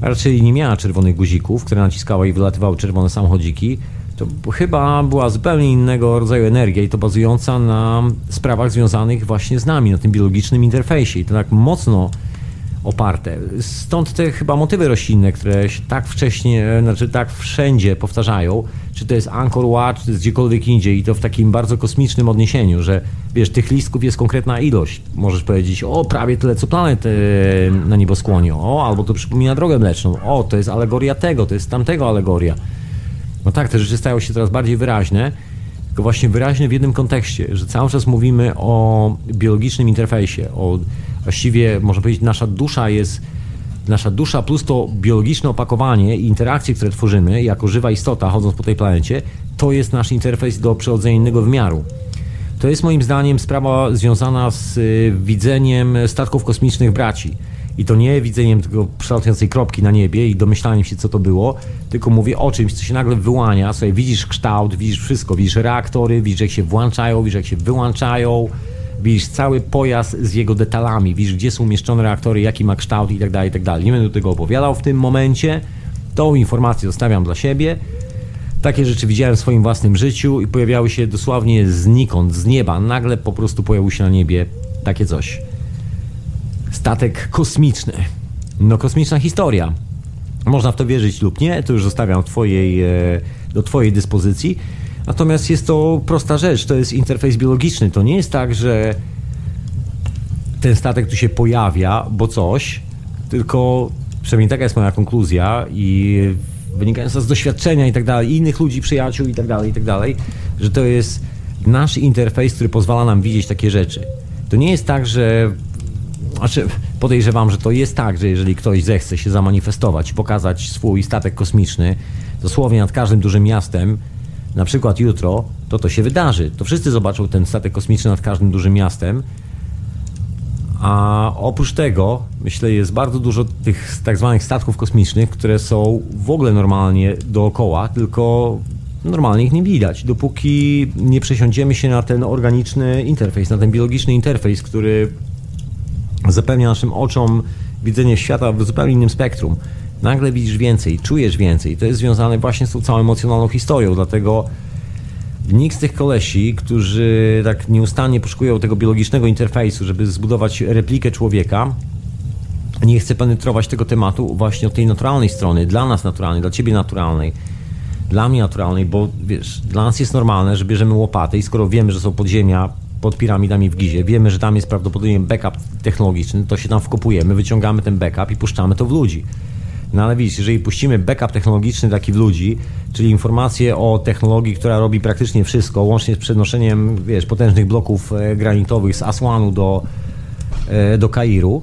a raczej nie miała czerwonych guzików, które naciskała i wylatywały czerwone samochodziki, to chyba była zupełnie innego rodzaju energia i to bazująca na sprawach związanych właśnie z nami, na tym biologicznym interfejsie. I to tak mocno oparte. Stąd te chyba motywy roślinne, które się tak wcześnie, znaczy tak wszędzie powtarzają, czy to jest Angkor Wat, czy to jest gdziekolwiek indziej i to w takim bardzo kosmicznym odniesieniu, że wiesz, tych listków jest konkretna ilość. Możesz powiedzieć, o, prawie tyle co planet e, na nieboskłonie, o, albo to przypomina drogę mleczną, o, to jest alegoria tego, to jest tamtego alegoria. No tak, te rzeczy stają się coraz bardziej wyraźne, tylko właśnie wyraźne w jednym kontekście, że cały czas mówimy o biologicznym interfejsie, o właściwie, można powiedzieć, nasza dusza jest, nasza dusza plus to biologiczne opakowanie i interakcje, które tworzymy jako żywa istota chodząc po tej planecie, to jest nasz interfejs do przechodzenia innego wymiaru. To jest moim zdaniem sprawa związana z y, widzeniem statków kosmicznych braci i to nie widzeniem tego przelatującej kropki na niebie i domyślaniem się, co to było, tylko mówię o czymś, co się nagle wyłania. Sobie widzisz kształt, widzisz wszystko, widzisz reaktory, widzisz jak się włączają, widzisz jak się wyłączają, widzisz cały pojazd z jego detalami, widzisz gdzie są umieszczone reaktory, jaki ma kształt i tak dalej, i tak dalej. Nie będę tego opowiadał w tym momencie. Tą informację zostawiam dla siebie. Takie rzeczy widziałem w swoim własnym życiu i pojawiały się dosłownie znikąd, z nieba. Nagle po prostu pojawił się na niebie takie coś statek kosmiczny. No, kosmiczna historia. Można w to wierzyć lub nie, to już zostawiam twojej, e, do Twojej dyspozycji. Natomiast jest to prosta rzecz, to jest interfejs biologiczny. To nie jest tak, że ten statek tu się pojawia, bo coś, tylko przynajmniej taka jest moja konkluzja i wynikająca z doświadczenia i tak dalej, innych ludzi, przyjaciół i tak dalej, i tak dalej, że to jest nasz interfejs, który pozwala nam widzieć takie rzeczy. To nie jest tak, że znaczy, podejrzewam, że to jest tak, że jeżeli ktoś zechce się zamanifestować pokazać swój statek kosmiczny dosłownie nad każdym dużym miastem, na przykład jutro, to to się wydarzy. To wszyscy zobaczą ten statek kosmiczny nad każdym dużym miastem. A oprócz tego, myślę, jest bardzo dużo tych tak zwanych statków kosmicznych, które są w ogóle normalnie dookoła, tylko normalnie ich nie widać, dopóki nie przesiądziemy się na ten organiczny interfejs, na ten biologiczny interfejs, który zapewnia naszym oczom widzenie świata w zupełnie innym spektrum. Nagle widzisz więcej, czujesz więcej. To jest związane właśnie z tą całą emocjonalną historią, dlatego nikt z tych kolesi, którzy tak nieustannie poszukują tego biologicznego interfejsu, żeby zbudować replikę człowieka, nie chce penetrować tego tematu właśnie od tej naturalnej strony, dla nas naturalnej, dla ciebie naturalnej, dla mnie naturalnej, bo wiesz, dla nas jest normalne, że bierzemy łopatę i skoro wiemy, że są podziemia pod piramidami w Gizie. Wiemy, że tam jest prawdopodobnie backup technologiczny, to się tam wkopujemy, wyciągamy ten backup i puszczamy to w ludzi. No ale widzisz, jeżeli puścimy backup technologiczny taki w ludzi, czyli informację o technologii, która robi praktycznie wszystko, łącznie z przenoszeniem, wiesz, potężnych bloków e, granitowych z Asłanu do, e, do Kairu,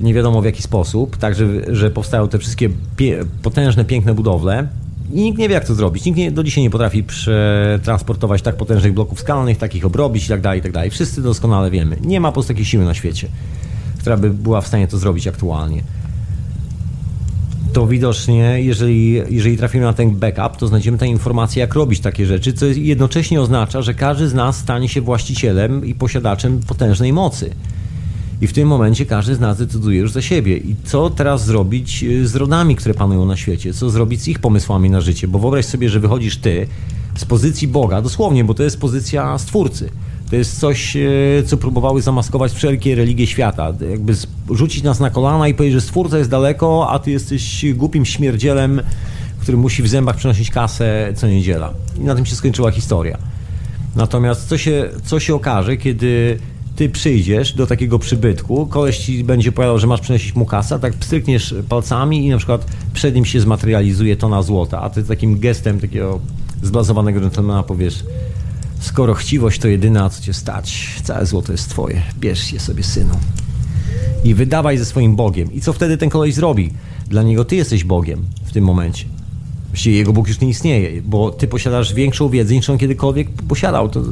nie wiadomo w jaki sposób, tak, że, powstają te wszystkie pie, potężne, piękne budowle, i nikt nie wie, jak to zrobić. Nikt nie, do dzisiaj nie potrafi przetransportować tak potężnych bloków skalnych, takich obrobić i tak dalej, i tak. Wszyscy doskonale wiemy. Nie ma po prostu takiej siły na świecie, która by była w stanie to zrobić aktualnie. To widocznie, jeżeli, jeżeli trafimy na ten backup, to znajdziemy tę informację, jak robić takie rzeczy, co jednocześnie oznacza, że każdy z nas stanie się właścicielem i posiadaczem potężnej mocy. I w tym momencie każdy z nas decyduje już za siebie. I co teraz zrobić y, z rodami, które panują na świecie? Co zrobić z ich pomysłami na życie? Bo wyobraź sobie, że wychodzisz ty z pozycji Boga, dosłownie, bo to jest pozycja stwórcy. To jest coś, y, co próbowały zamaskować wszelkie religie świata. Jakby rzucić nas na kolana i powiedzieć, że stwórca jest daleko, a ty jesteś głupim śmierdzielem, który musi w zębach przynosić kasę co niedziela. I na tym się skończyła historia. Natomiast co się, co się okaże, kiedy ty przyjdziesz do takiego przybytku, koleś ci będzie powiadał, że masz przynosić mu kasę, tak pstrykniesz palcami i na przykład przed nim się zmaterializuje tona złota, a ty takim gestem takiego zblazowanego dżentelmena powiesz skoro chciwość to jedyna, co cię stać, całe złoto jest twoje, bierz je sobie, synu. I wydawaj ze swoim Bogiem. I co wtedy ten koleś zrobi? Dla niego ty jesteś Bogiem w tym momencie. Właściwie jego Bóg już nie istnieje, bo ty posiadasz większą wiedzę niż on kiedykolwiek posiadał. To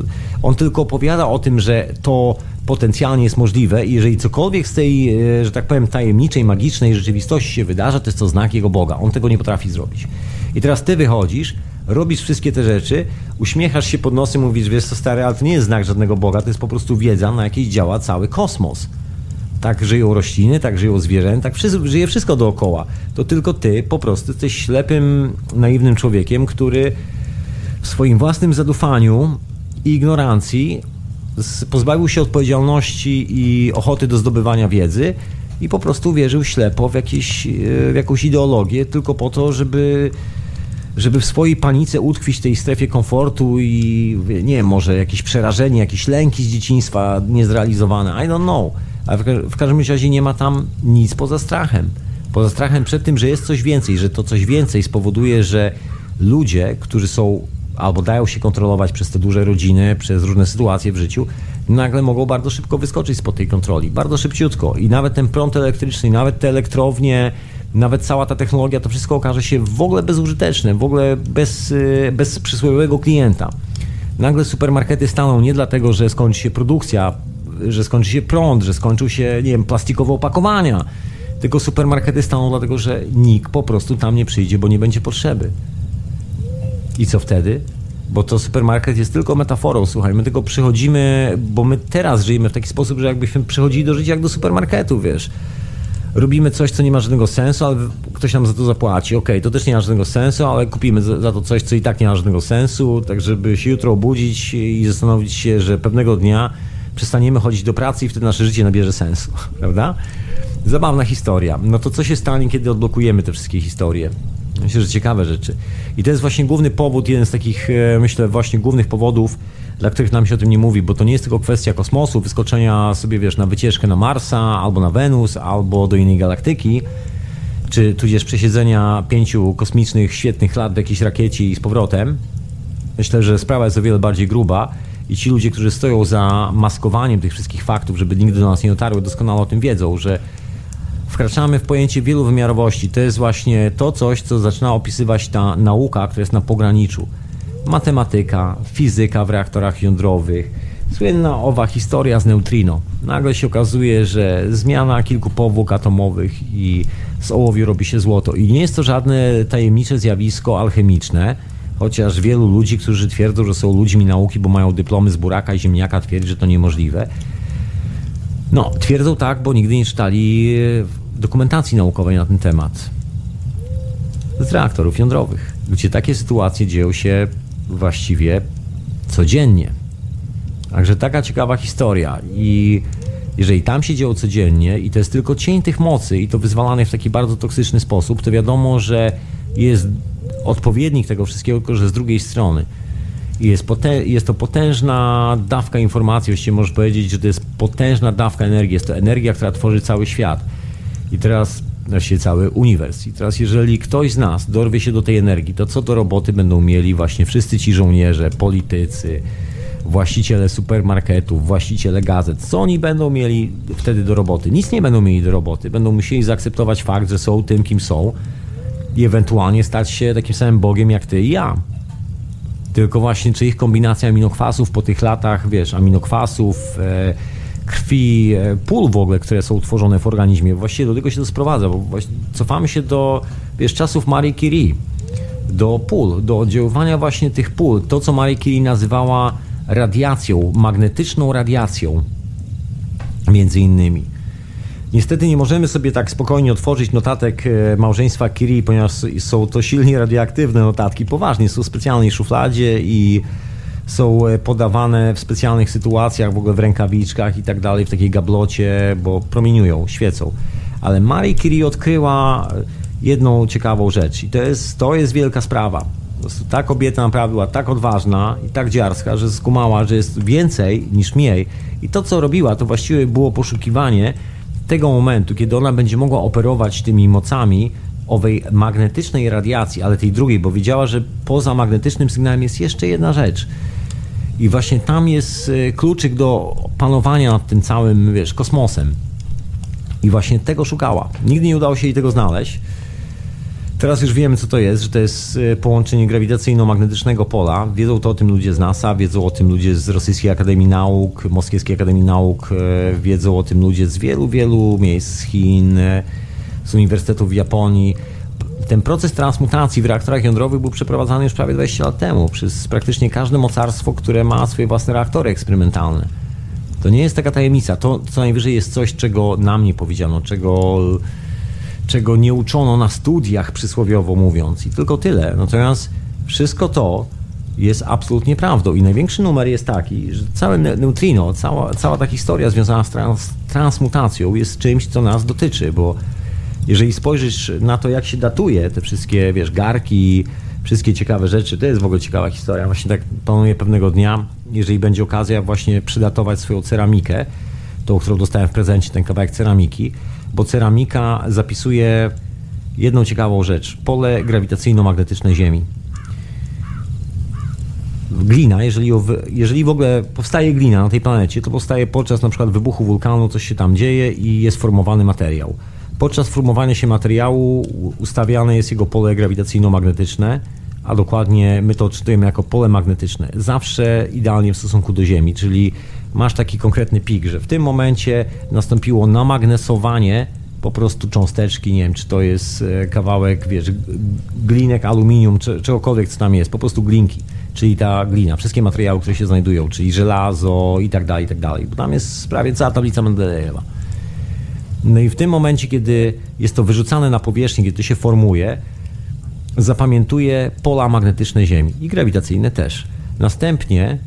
on tylko opowiada o tym, że to potencjalnie jest możliwe i jeżeli cokolwiek z tej, e, że tak powiem, tajemniczej, magicznej rzeczywistości się wydarza, to jest to znak jego Boga. On tego nie potrafi zrobić. I teraz ty wychodzisz, robisz wszystkie te rzeczy, uśmiechasz się pod nosem, mówisz, wiesz co stary, ale to nie jest znak żadnego Boga, to jest po prostu wiedza, na jakiej działa cały kosmos. Tak żyją rośliny, tak żyją zwierzęta, tak wszystko, żyje wszystko dookoła. To tylko ty po prostu jesteś ślepym, naiwnym człowiekiem, który w swoim własnym zadufaniu i ignorancji pozbawił się odpowiedzialności i ochoty do zdobywania wiedzy i po prostu wierzył ślepo w, jakieś, e, w jakąś ideologię tylko po to, żeby żeby w swojej panice utkwić w tej strefie komfortu i nie wiem, może jakieś przerażenie, jakieś lęki z dzieciństwa niezrealizowane, I don't know. Ale w, w każdym razie nie ma tam nic poza strachem. Poza strachem przed tym, że jest coś więcej, że to coś więcej spowoduje, że ludzie, którzy są albo dają się kontrolować przez te duże rodziny, przez różne sytuacje w życiu, nagle mogą bardzo szybko wyskoczyć spod tej kontroli. Bardzo szybciutko. I nawet ten prąd elektryczny, nawet te elektrownie, nawet cała ta technologia, to wszystko okaże się w ogóle bezużyteczne, w ogóle bez, y, bez przysłowiowego klienta. Nagle supermarkety staną nie dlatego, że skończy się produkcja, że skończy się prąd, że skończył się, nie wiem, plastikowe opakowania, tylko supermarkety staną dlatego, że nikt po prostu tam nie przyjdzie, bo nie będzie potrzeby. I co wtedy? Bo to supermarket jest tylko metaforą, słuchaj, my tylko przychodzimy, bo my teraz żyjemy w taki sposób, że jakbyśmy przychodzili do życia jak do supermarketu, wiesz robimy coś, co nie ma żadnego sensu, ale ktoś nam za to zapłaci. Okej, okay, to też nie ma żadnego sensu, ale kupimy za to coś, co i tak nie ma żadnego sensu, tak żeby się jutro obudzić i zastanowić się, że pewnego dnia przestaniemy chodzić do pracy i wtedy nasze życie nabierze sensu, prawda? Zabawna historia. No to co się stanie, kiedy odblokujemy te wszystkie historie? Myślę, że ciekawe rzeczy. I to jest właśnie główny powód, jeden z takich, e, myślę, właśnie głównych powodów, dla których nam się o tym nie mówi, bo to nie jest tylko kwestia kosmosu, wyskoczenia sobie, wiesz, na wycieczkę na Marsa, albo na Wenus, albo do innej galaktyki, czy tudzież przesiedzenia pięciu kosmicznych, świetnych lat w jakiejś rakiecie i z powrotem. Myślę, że sprawa jest o wiele bardziej gruba i ci ludzie, którzy stoją za maskowaniem tych wszystkich faktów, żeby nigdy do nas nie dotarły, doskonale o tym wiedzą, że wkraczamy w pojęcie wielowymiarowości. To jest właśnie to coś, co zaczyna opisywać ta nauka, która jest na pograniczu matematyka, fizyka w reaktorach jądrowych, słynna owa historia z neutrino. Nagle się okazuje, że zmiana kilku powłok atomowych i z ołowiu robi się złoto. I nie jest to żadne tajemnicze zjawisko alchemiczne, chociaż wielu ludzi, którzy twierdzą, że są ludźmi nauki, bo mają dyplomy z buraka i ziemniaka, twierdzi, że to niemożliwe. No, twierdzą tak, bo nigdy nie czytali dokumentacji naukowej na ten temat. Z reaktorów jądrowych, gdzie takie sytuacje dzieją się właściwie codziennie. Także taka ciekawa historia i jeżeli tam się dzieło codziennie i to jest tylko cień tych mocy i to wyzwalane w taki bardzo toksyczny sposób, to wiadomo, że jest odpowiednik tego wszystkiego, tylko że z drugiej strony. Jest, jest to potężna dawka informacji, właściwie możesz powiedzieć, że to jest potężna dawka energii, jest to energia, która tworzy cały świat. I teraz właściwie cały uniwers. I teraz jeżeli ktoś z nas dorwie się do tej energii, to co do roboty będą mieli właśnie wszyscy ci żołnierze, politycy, właściciele supermarketów, właściciele gazet, co oni będą mieli wtedy do roboty? Nic nie będą mieli do roboty. Będą musieli zaakceptować fakt, że są tym, kim są i ewentualnie stać się takim samym Bogiem jak ty i ja. Tylko właśnie, czy ich kombinacja aminokwasów po tych latach, wiesz, aminokwasów, e, krwi, e, pól w ogóle, które są utworzone w organizmie. Właściwie do tego się to sprowadza, bo cofamy się do wiesz, czasów Marie Curie, do pól, do oddziaływania właśnie tych pól. To, co Marie Curie nazywała radiacją, magnetyczną radiacją, między innymi. Niestety nie możemy sobie tak spokojnie otworzyć notatek e, małżeństwa Curie, ponieważ są to silnie radioaktywne notatki. Poważnie, są w specjalnej szufladzie i są e, podawane w specjalnych sytuacjach, w ogóle w rękawiczkach i tak dalej, w takiej gablocie, bo promieniują, świecą. Ale Marie Curie odkryła jedną ciekawą rzecz i to jest, to jest wielka sprawa. Ta kobieta naprawdę była tak odważna i tak dziarska, że skumała, że jest więcej niż mniej. I to, co robiła, to właściwie było poszukiwanie tego momentu, kiedy ona będzie mogła operować tymi mocami owej magnetycznej radiacji, ale tej drugiej, bo wiedziała, że poza magnetycznym sygnałem jest jeszcze jedna rzecz – i właśnie tam jest e, kluczyk do panowania nad tym całym, wiesz, kosmosem. I właśnie tego szukała. Nigdy nie udało się jej tego znaleźć. Teraz już wiemy, co to jest, że to jest e, połączenie grawitacyjno-magnetycznego pola. Wiedzą to o tym ludzie z NASA, wiedzą o tym ludzie z Rosyjskiej Akademii Nauk, Moskiewskiej Akademii Nauk, e, wiedzą o tym ludzie z wielu, wielu miejsc, z Chin, z uniwersytetów w Japonii Ten proces transmutacji w reaktorach jądrowych był przeprowadzany już prawie 20 lat temu przez praktycznie każde mocarstwo, które ma swoje własne reaktory eksperymentalne. To nie jest taka tajemnica. To co najwyżej jest coś, czego nam nie powiedziano, czego, czego nie uczono na studiach, przysłowiowo mówiąc. I tylko tyle. Natomiast wszystko to jest absolutnie prawdą. I największy numer jest taki, że całe neutrino, cała, cała ta historia związana z trans, transmutacją jest czymś, co nas dotyczy, bo jeżeli spojrzysz na to, jak się datuje te wszystkie, wiesz, garki, wszystkie ciekawe rzeczy, to jest w ogóle ciekawa historia. Właśnie tak planuję pewnego dnia, jeżeli będzie okazja, właśnie przydatować swoją ceramikę, tą, którą dostałem w prezencie, ten kawałek ceramiki, bo ceramika zapisuje jedną ciekawą rzecz. Pole grawitacyjno-magnetyczne Ziemi glina, jeżeli, jeżeli w ogóle powstaje glina na tej planecie, to powstaje podczas na przykład wybuchu wulkanu, coś się tam dzieje i jest formowany materiał. Podczas formowania się materiału ustawiane jest jego pole grawitacyjno-magnetyczne, a dokładnie my to odczytujemy jako pole magnetyczne. Zawsze idealnie w stosunku do Ziemi, czyli masz taki konkretny pik, że w tym momencie nastąpiło namagnesowanie po prostu cząsteczki, nie wiem, czy to jest e, kawałek, wiesz, glinek, aluminium, czy, czegokolwiek, co tam jest, po prostu glinki czyli ta glina, wszystkie materiały, które się znajdują, czyli żelazo i tak dalej, i tak dalej. Bo tam jest prawie cała tablica Mendelejewa. No i w tym momencie, kiedy jest to wyrzucane na powierzchnię, kiedy się formuje, zapamiętuje pola magnetyczne Ziemi i grawitacyjne też. Następnie,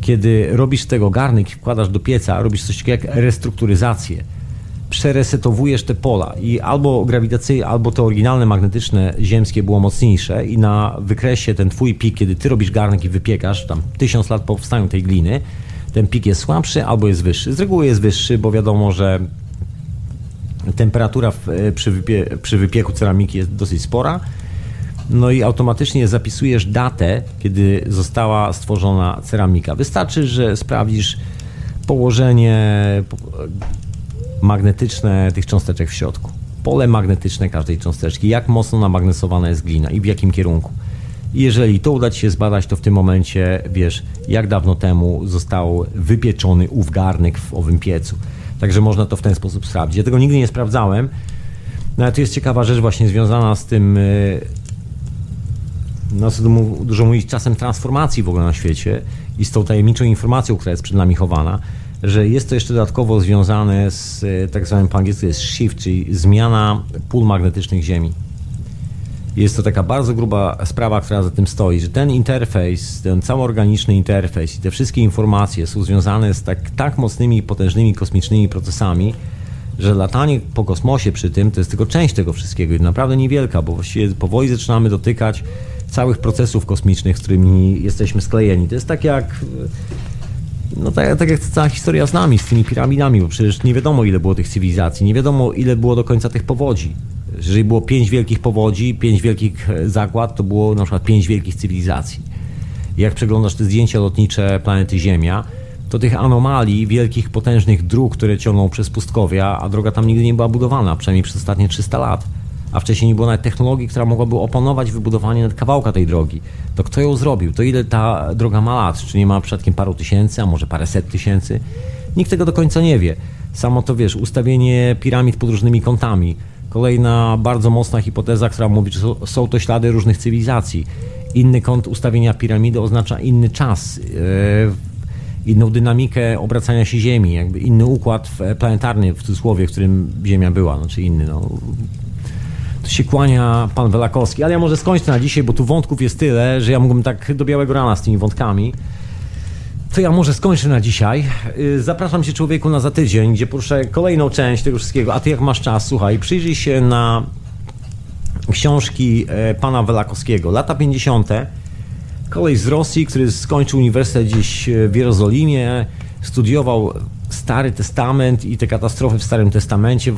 kiedy robisz z tego garnek wkładasz do pieca, robisz coś takiego jak restrukturyzację przeresetowujesz te pola i albo grawitacyjne, albo to oryginalne magnetyczne ziemskie było mocniejsze i na wykresie ten twój pik, kiedy ty robisz garnek i wypiekasz, tam tysiąc lat po powstaniu tej gliny, ten pik jest słabszy albo jest wyższy. Z reguły jest wyższy, bo wiadomo, że temperatura w, przy, wypie, przy wypieku ceramiki jest dosyć spora. No i automatycznie zapisujesz datę, kiedy została stworzona ceramika. Wystarczy, że sprawdzisz położenie magnetyczne tych cząsteczek w środku. Pole magnetyczne każdej cząsteczki, jak mocno namagnesowana jest glina i w jakim kierunku. Jeżeli to uda Ci się zbadać, to w tym momencie wiesz, jak dawno temu został wypieczony ów garnek w owym piecu. Także można to w ten sposób sprawdzić. Ja tego nigdy nie sprawdzałem, no ale to jest ciekawa rzecz właśnie związana z tym, y, no co dużo mówić, czasem transformacji w ogóle na świecie i z tą tajemniczą informacją, która jest przed nami chowana że jest to jeszcze dodatkowo związane z e, tak zwanym po angielsku jest shift, czyli zmiana pól magnetycznych Ziemi. Jest to taka bardzo gruba sprawa, która za tym stoi, że ten interfejs, ten całoorganiczny interfejs i te wszystkie informacje są związane z tak, tak mocnymi potężnymi kosmicznymi procesami, że latanie po kosmosie przy tym to jest tylko część tego wszystkiego i naprawdę niewielka, bo właściwie powoli zaczynamy dotykać całych procesów kosmicznych, z którymi jesteśmy sklejeni. To jest tak jak no tak, tak jak cała historia z nami, z tymi piramidami, bo przecież nie wiadomo ile było tych cywilizacji, nie wiadomo ile było do końca tych powodzi. Jeżeli było pięć wielkich powodzi, pięć wielkich e, zakład, to było na przykład pięć wielkich cywilizacji. Jak przeglądasz te zdjęcia lotnicze planety Ziemia, to tych anomalii, wielkich, potężnych dróg, które ciągną przez pustkowia, a droga tam nigdy nie była budowana, przynajmniej przez ostatnie 300 lat a wcześniej nie było nawet technologii, która mogłaby opanować wybudowanie nawet kawałka tej drogi. To kto ją zrobił? To ile ta droga ma lat? Czy nie ma przypadkiem paru tysięcy, a może paręset tysięcy? Nikt tego do końca nie wie. Samo to wiesz, ustawienie piramid pod różnymi kątami. Kolejna bardzo mocna hipoteza, która mówi, że są to ślady różnych cywilizacji. Inny kąt ustawienia piramidy oznacza inny czas, yy, inną dynamikę obracania się Ziemi, jakby inny układ planetarny w cudzysłowie, w którym Ziemia była, znaczy inny. No tu się kłania pan Welakowski, ale ja może skończę na dzisiaj, bo tu wątków jest tyle, że ja mógłbym tak do białego rana z tymi wątkami. To ja może skończę na dzisiaj. Y, zapraszam cię człowieku na za tydzień, gdzie poruszę kolejną część tego wszystkiego. A ty jak masz czas, słuchaj, przyjrzyj się na książki e, pana Welakowskiego. Lata 50. Koleś z Rosji, który skończył uniwersytet gdzieś w Jerozolimie, studiował Stary Testament i te katastrofy w Starym Testamencie,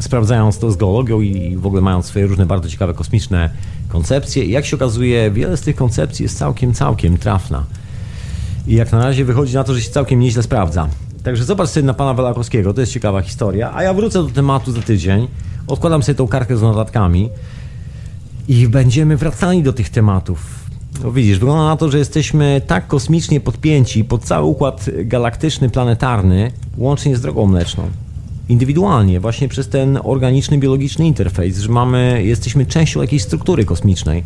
sprawdzając to z geologią i w ogóle mając swoje różne bardzo ciekawe kosmiczne koncepcje. I jak się okazuje, wiele z tych koncepcji jest całkiem, całkiem trafna. I jak na razie wychodzi na to, że się całkiem nieźle sprawdza. Także zobacz sobie na pana Welakowskiego, to jest ciekawa historia. A ja wrócę do tematu za tydzień. Odkładam sobie tą kartkę z notatkami i będziemy wracali do tych tematów no widzisz, wygląda na to, że jesteśmy tak kosmicznie podpięci pod cały układ galaktyczny, planetarny, łącznie z drogą mleczną. indywidualnie, właśnie przez ten organiczny, biologiczny interfejs, że mamy, jesteśmy częścią jakiejś struktury kosmicznej.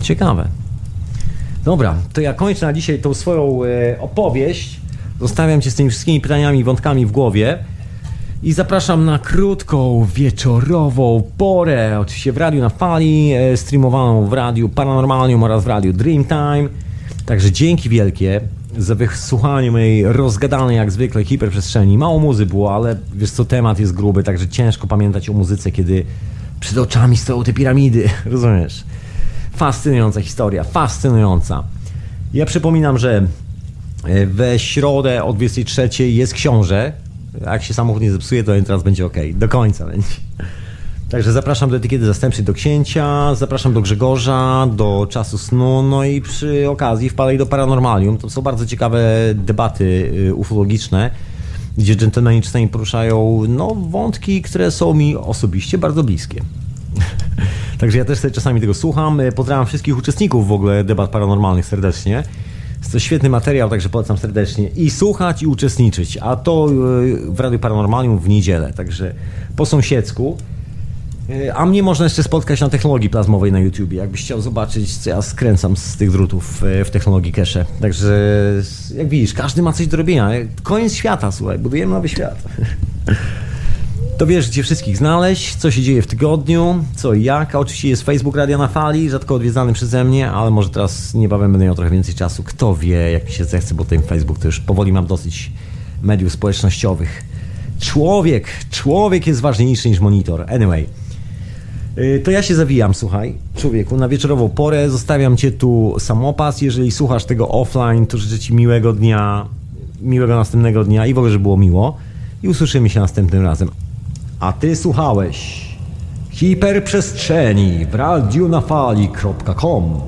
Ciekawe. Dobra, to ja kończę na dzisiaj tą swoją e, opowieść. Zostawiam Cię z tymi wszystkimi pytaniami i wątkami w głowie. I zapraszam na krótką, wieczorową porę, oczywiście w radiu na fali, e, streamowaną w radiu Paranormalium oraz w radiu Dreamtime. Także dzięki wielkie za wysłuchanie mojej rozgadanej jak zwykle hiperprzestrzeni. Mało muzy było, ale wiesz co, temat jest gruby, także ciężko pamiętać o muzyce, kiedy przed oczami stoją te piramidy, rozumiesz? Fascynująca historia, fascynująca. Ja przypominam, że e, we środę o 23 jest książę. Jak się samochód nie zepsuje, to teraz będzie ok. Do końca będzie. Także zapraszam do etykiety zastępczej do księcia, zapraszam do Grzegorza, do czasu snu, no i przy okazji wpadaj do Paranormalium. To są bardzo ciekawe debaty y, ufologiczne, gdzie dżentelmeni czasami poruszają no, wątki, które są mi osobiście bardzo bliskie. Także ja też sobie czasami tego słucham. Pozdrawiam wszystkich uczestników w ogóle debat paranormalnych serdecznie. Jest to świetny materiał, także polecam serdecznie. I słuchać, i uczestniczyć. A to y, w Radiu Paranormalium w niedzielę, także po sąsiedzku. Y, a mnie można jeszcze spotkać na technologii plazmowej na YouTube. Jakbyś chciał zobaczyć, co ja skręcam z tych drutów w technologii cache. Także jak widzisz, każdy ma coś do robienia. Koniec świata, słuchaj, budujemy nowy świat. To wiesz, gdzie wszystkich znaleźć, co się dzieje w tygodniu, co i jak. Oczywiście jest Facebook Radia na Fali, rzadko odwiedzany przeze mnie, ale może teraz niebawem będę miał trochę więcej czasu. Kto wie, jak mi się zechce, bo ten Facebook to już powoli mam dosyć mediów społecznościowych. Człowiek, człowiek jest ważniejszy niż monitor. Anyway. Y, to ja się zawijam, słuchaj, człowieku, na wieczorową porę. Zostawiam cię tu samopas. Jeżeli słuchasz tego offline, to życzę ci miłego dnia, miłego następnego dnia i w ogóle, żeby było miło. I usłyszymy się następnym razem. A ty słuchałeś. Hiperprzestrzeni w radionafali.com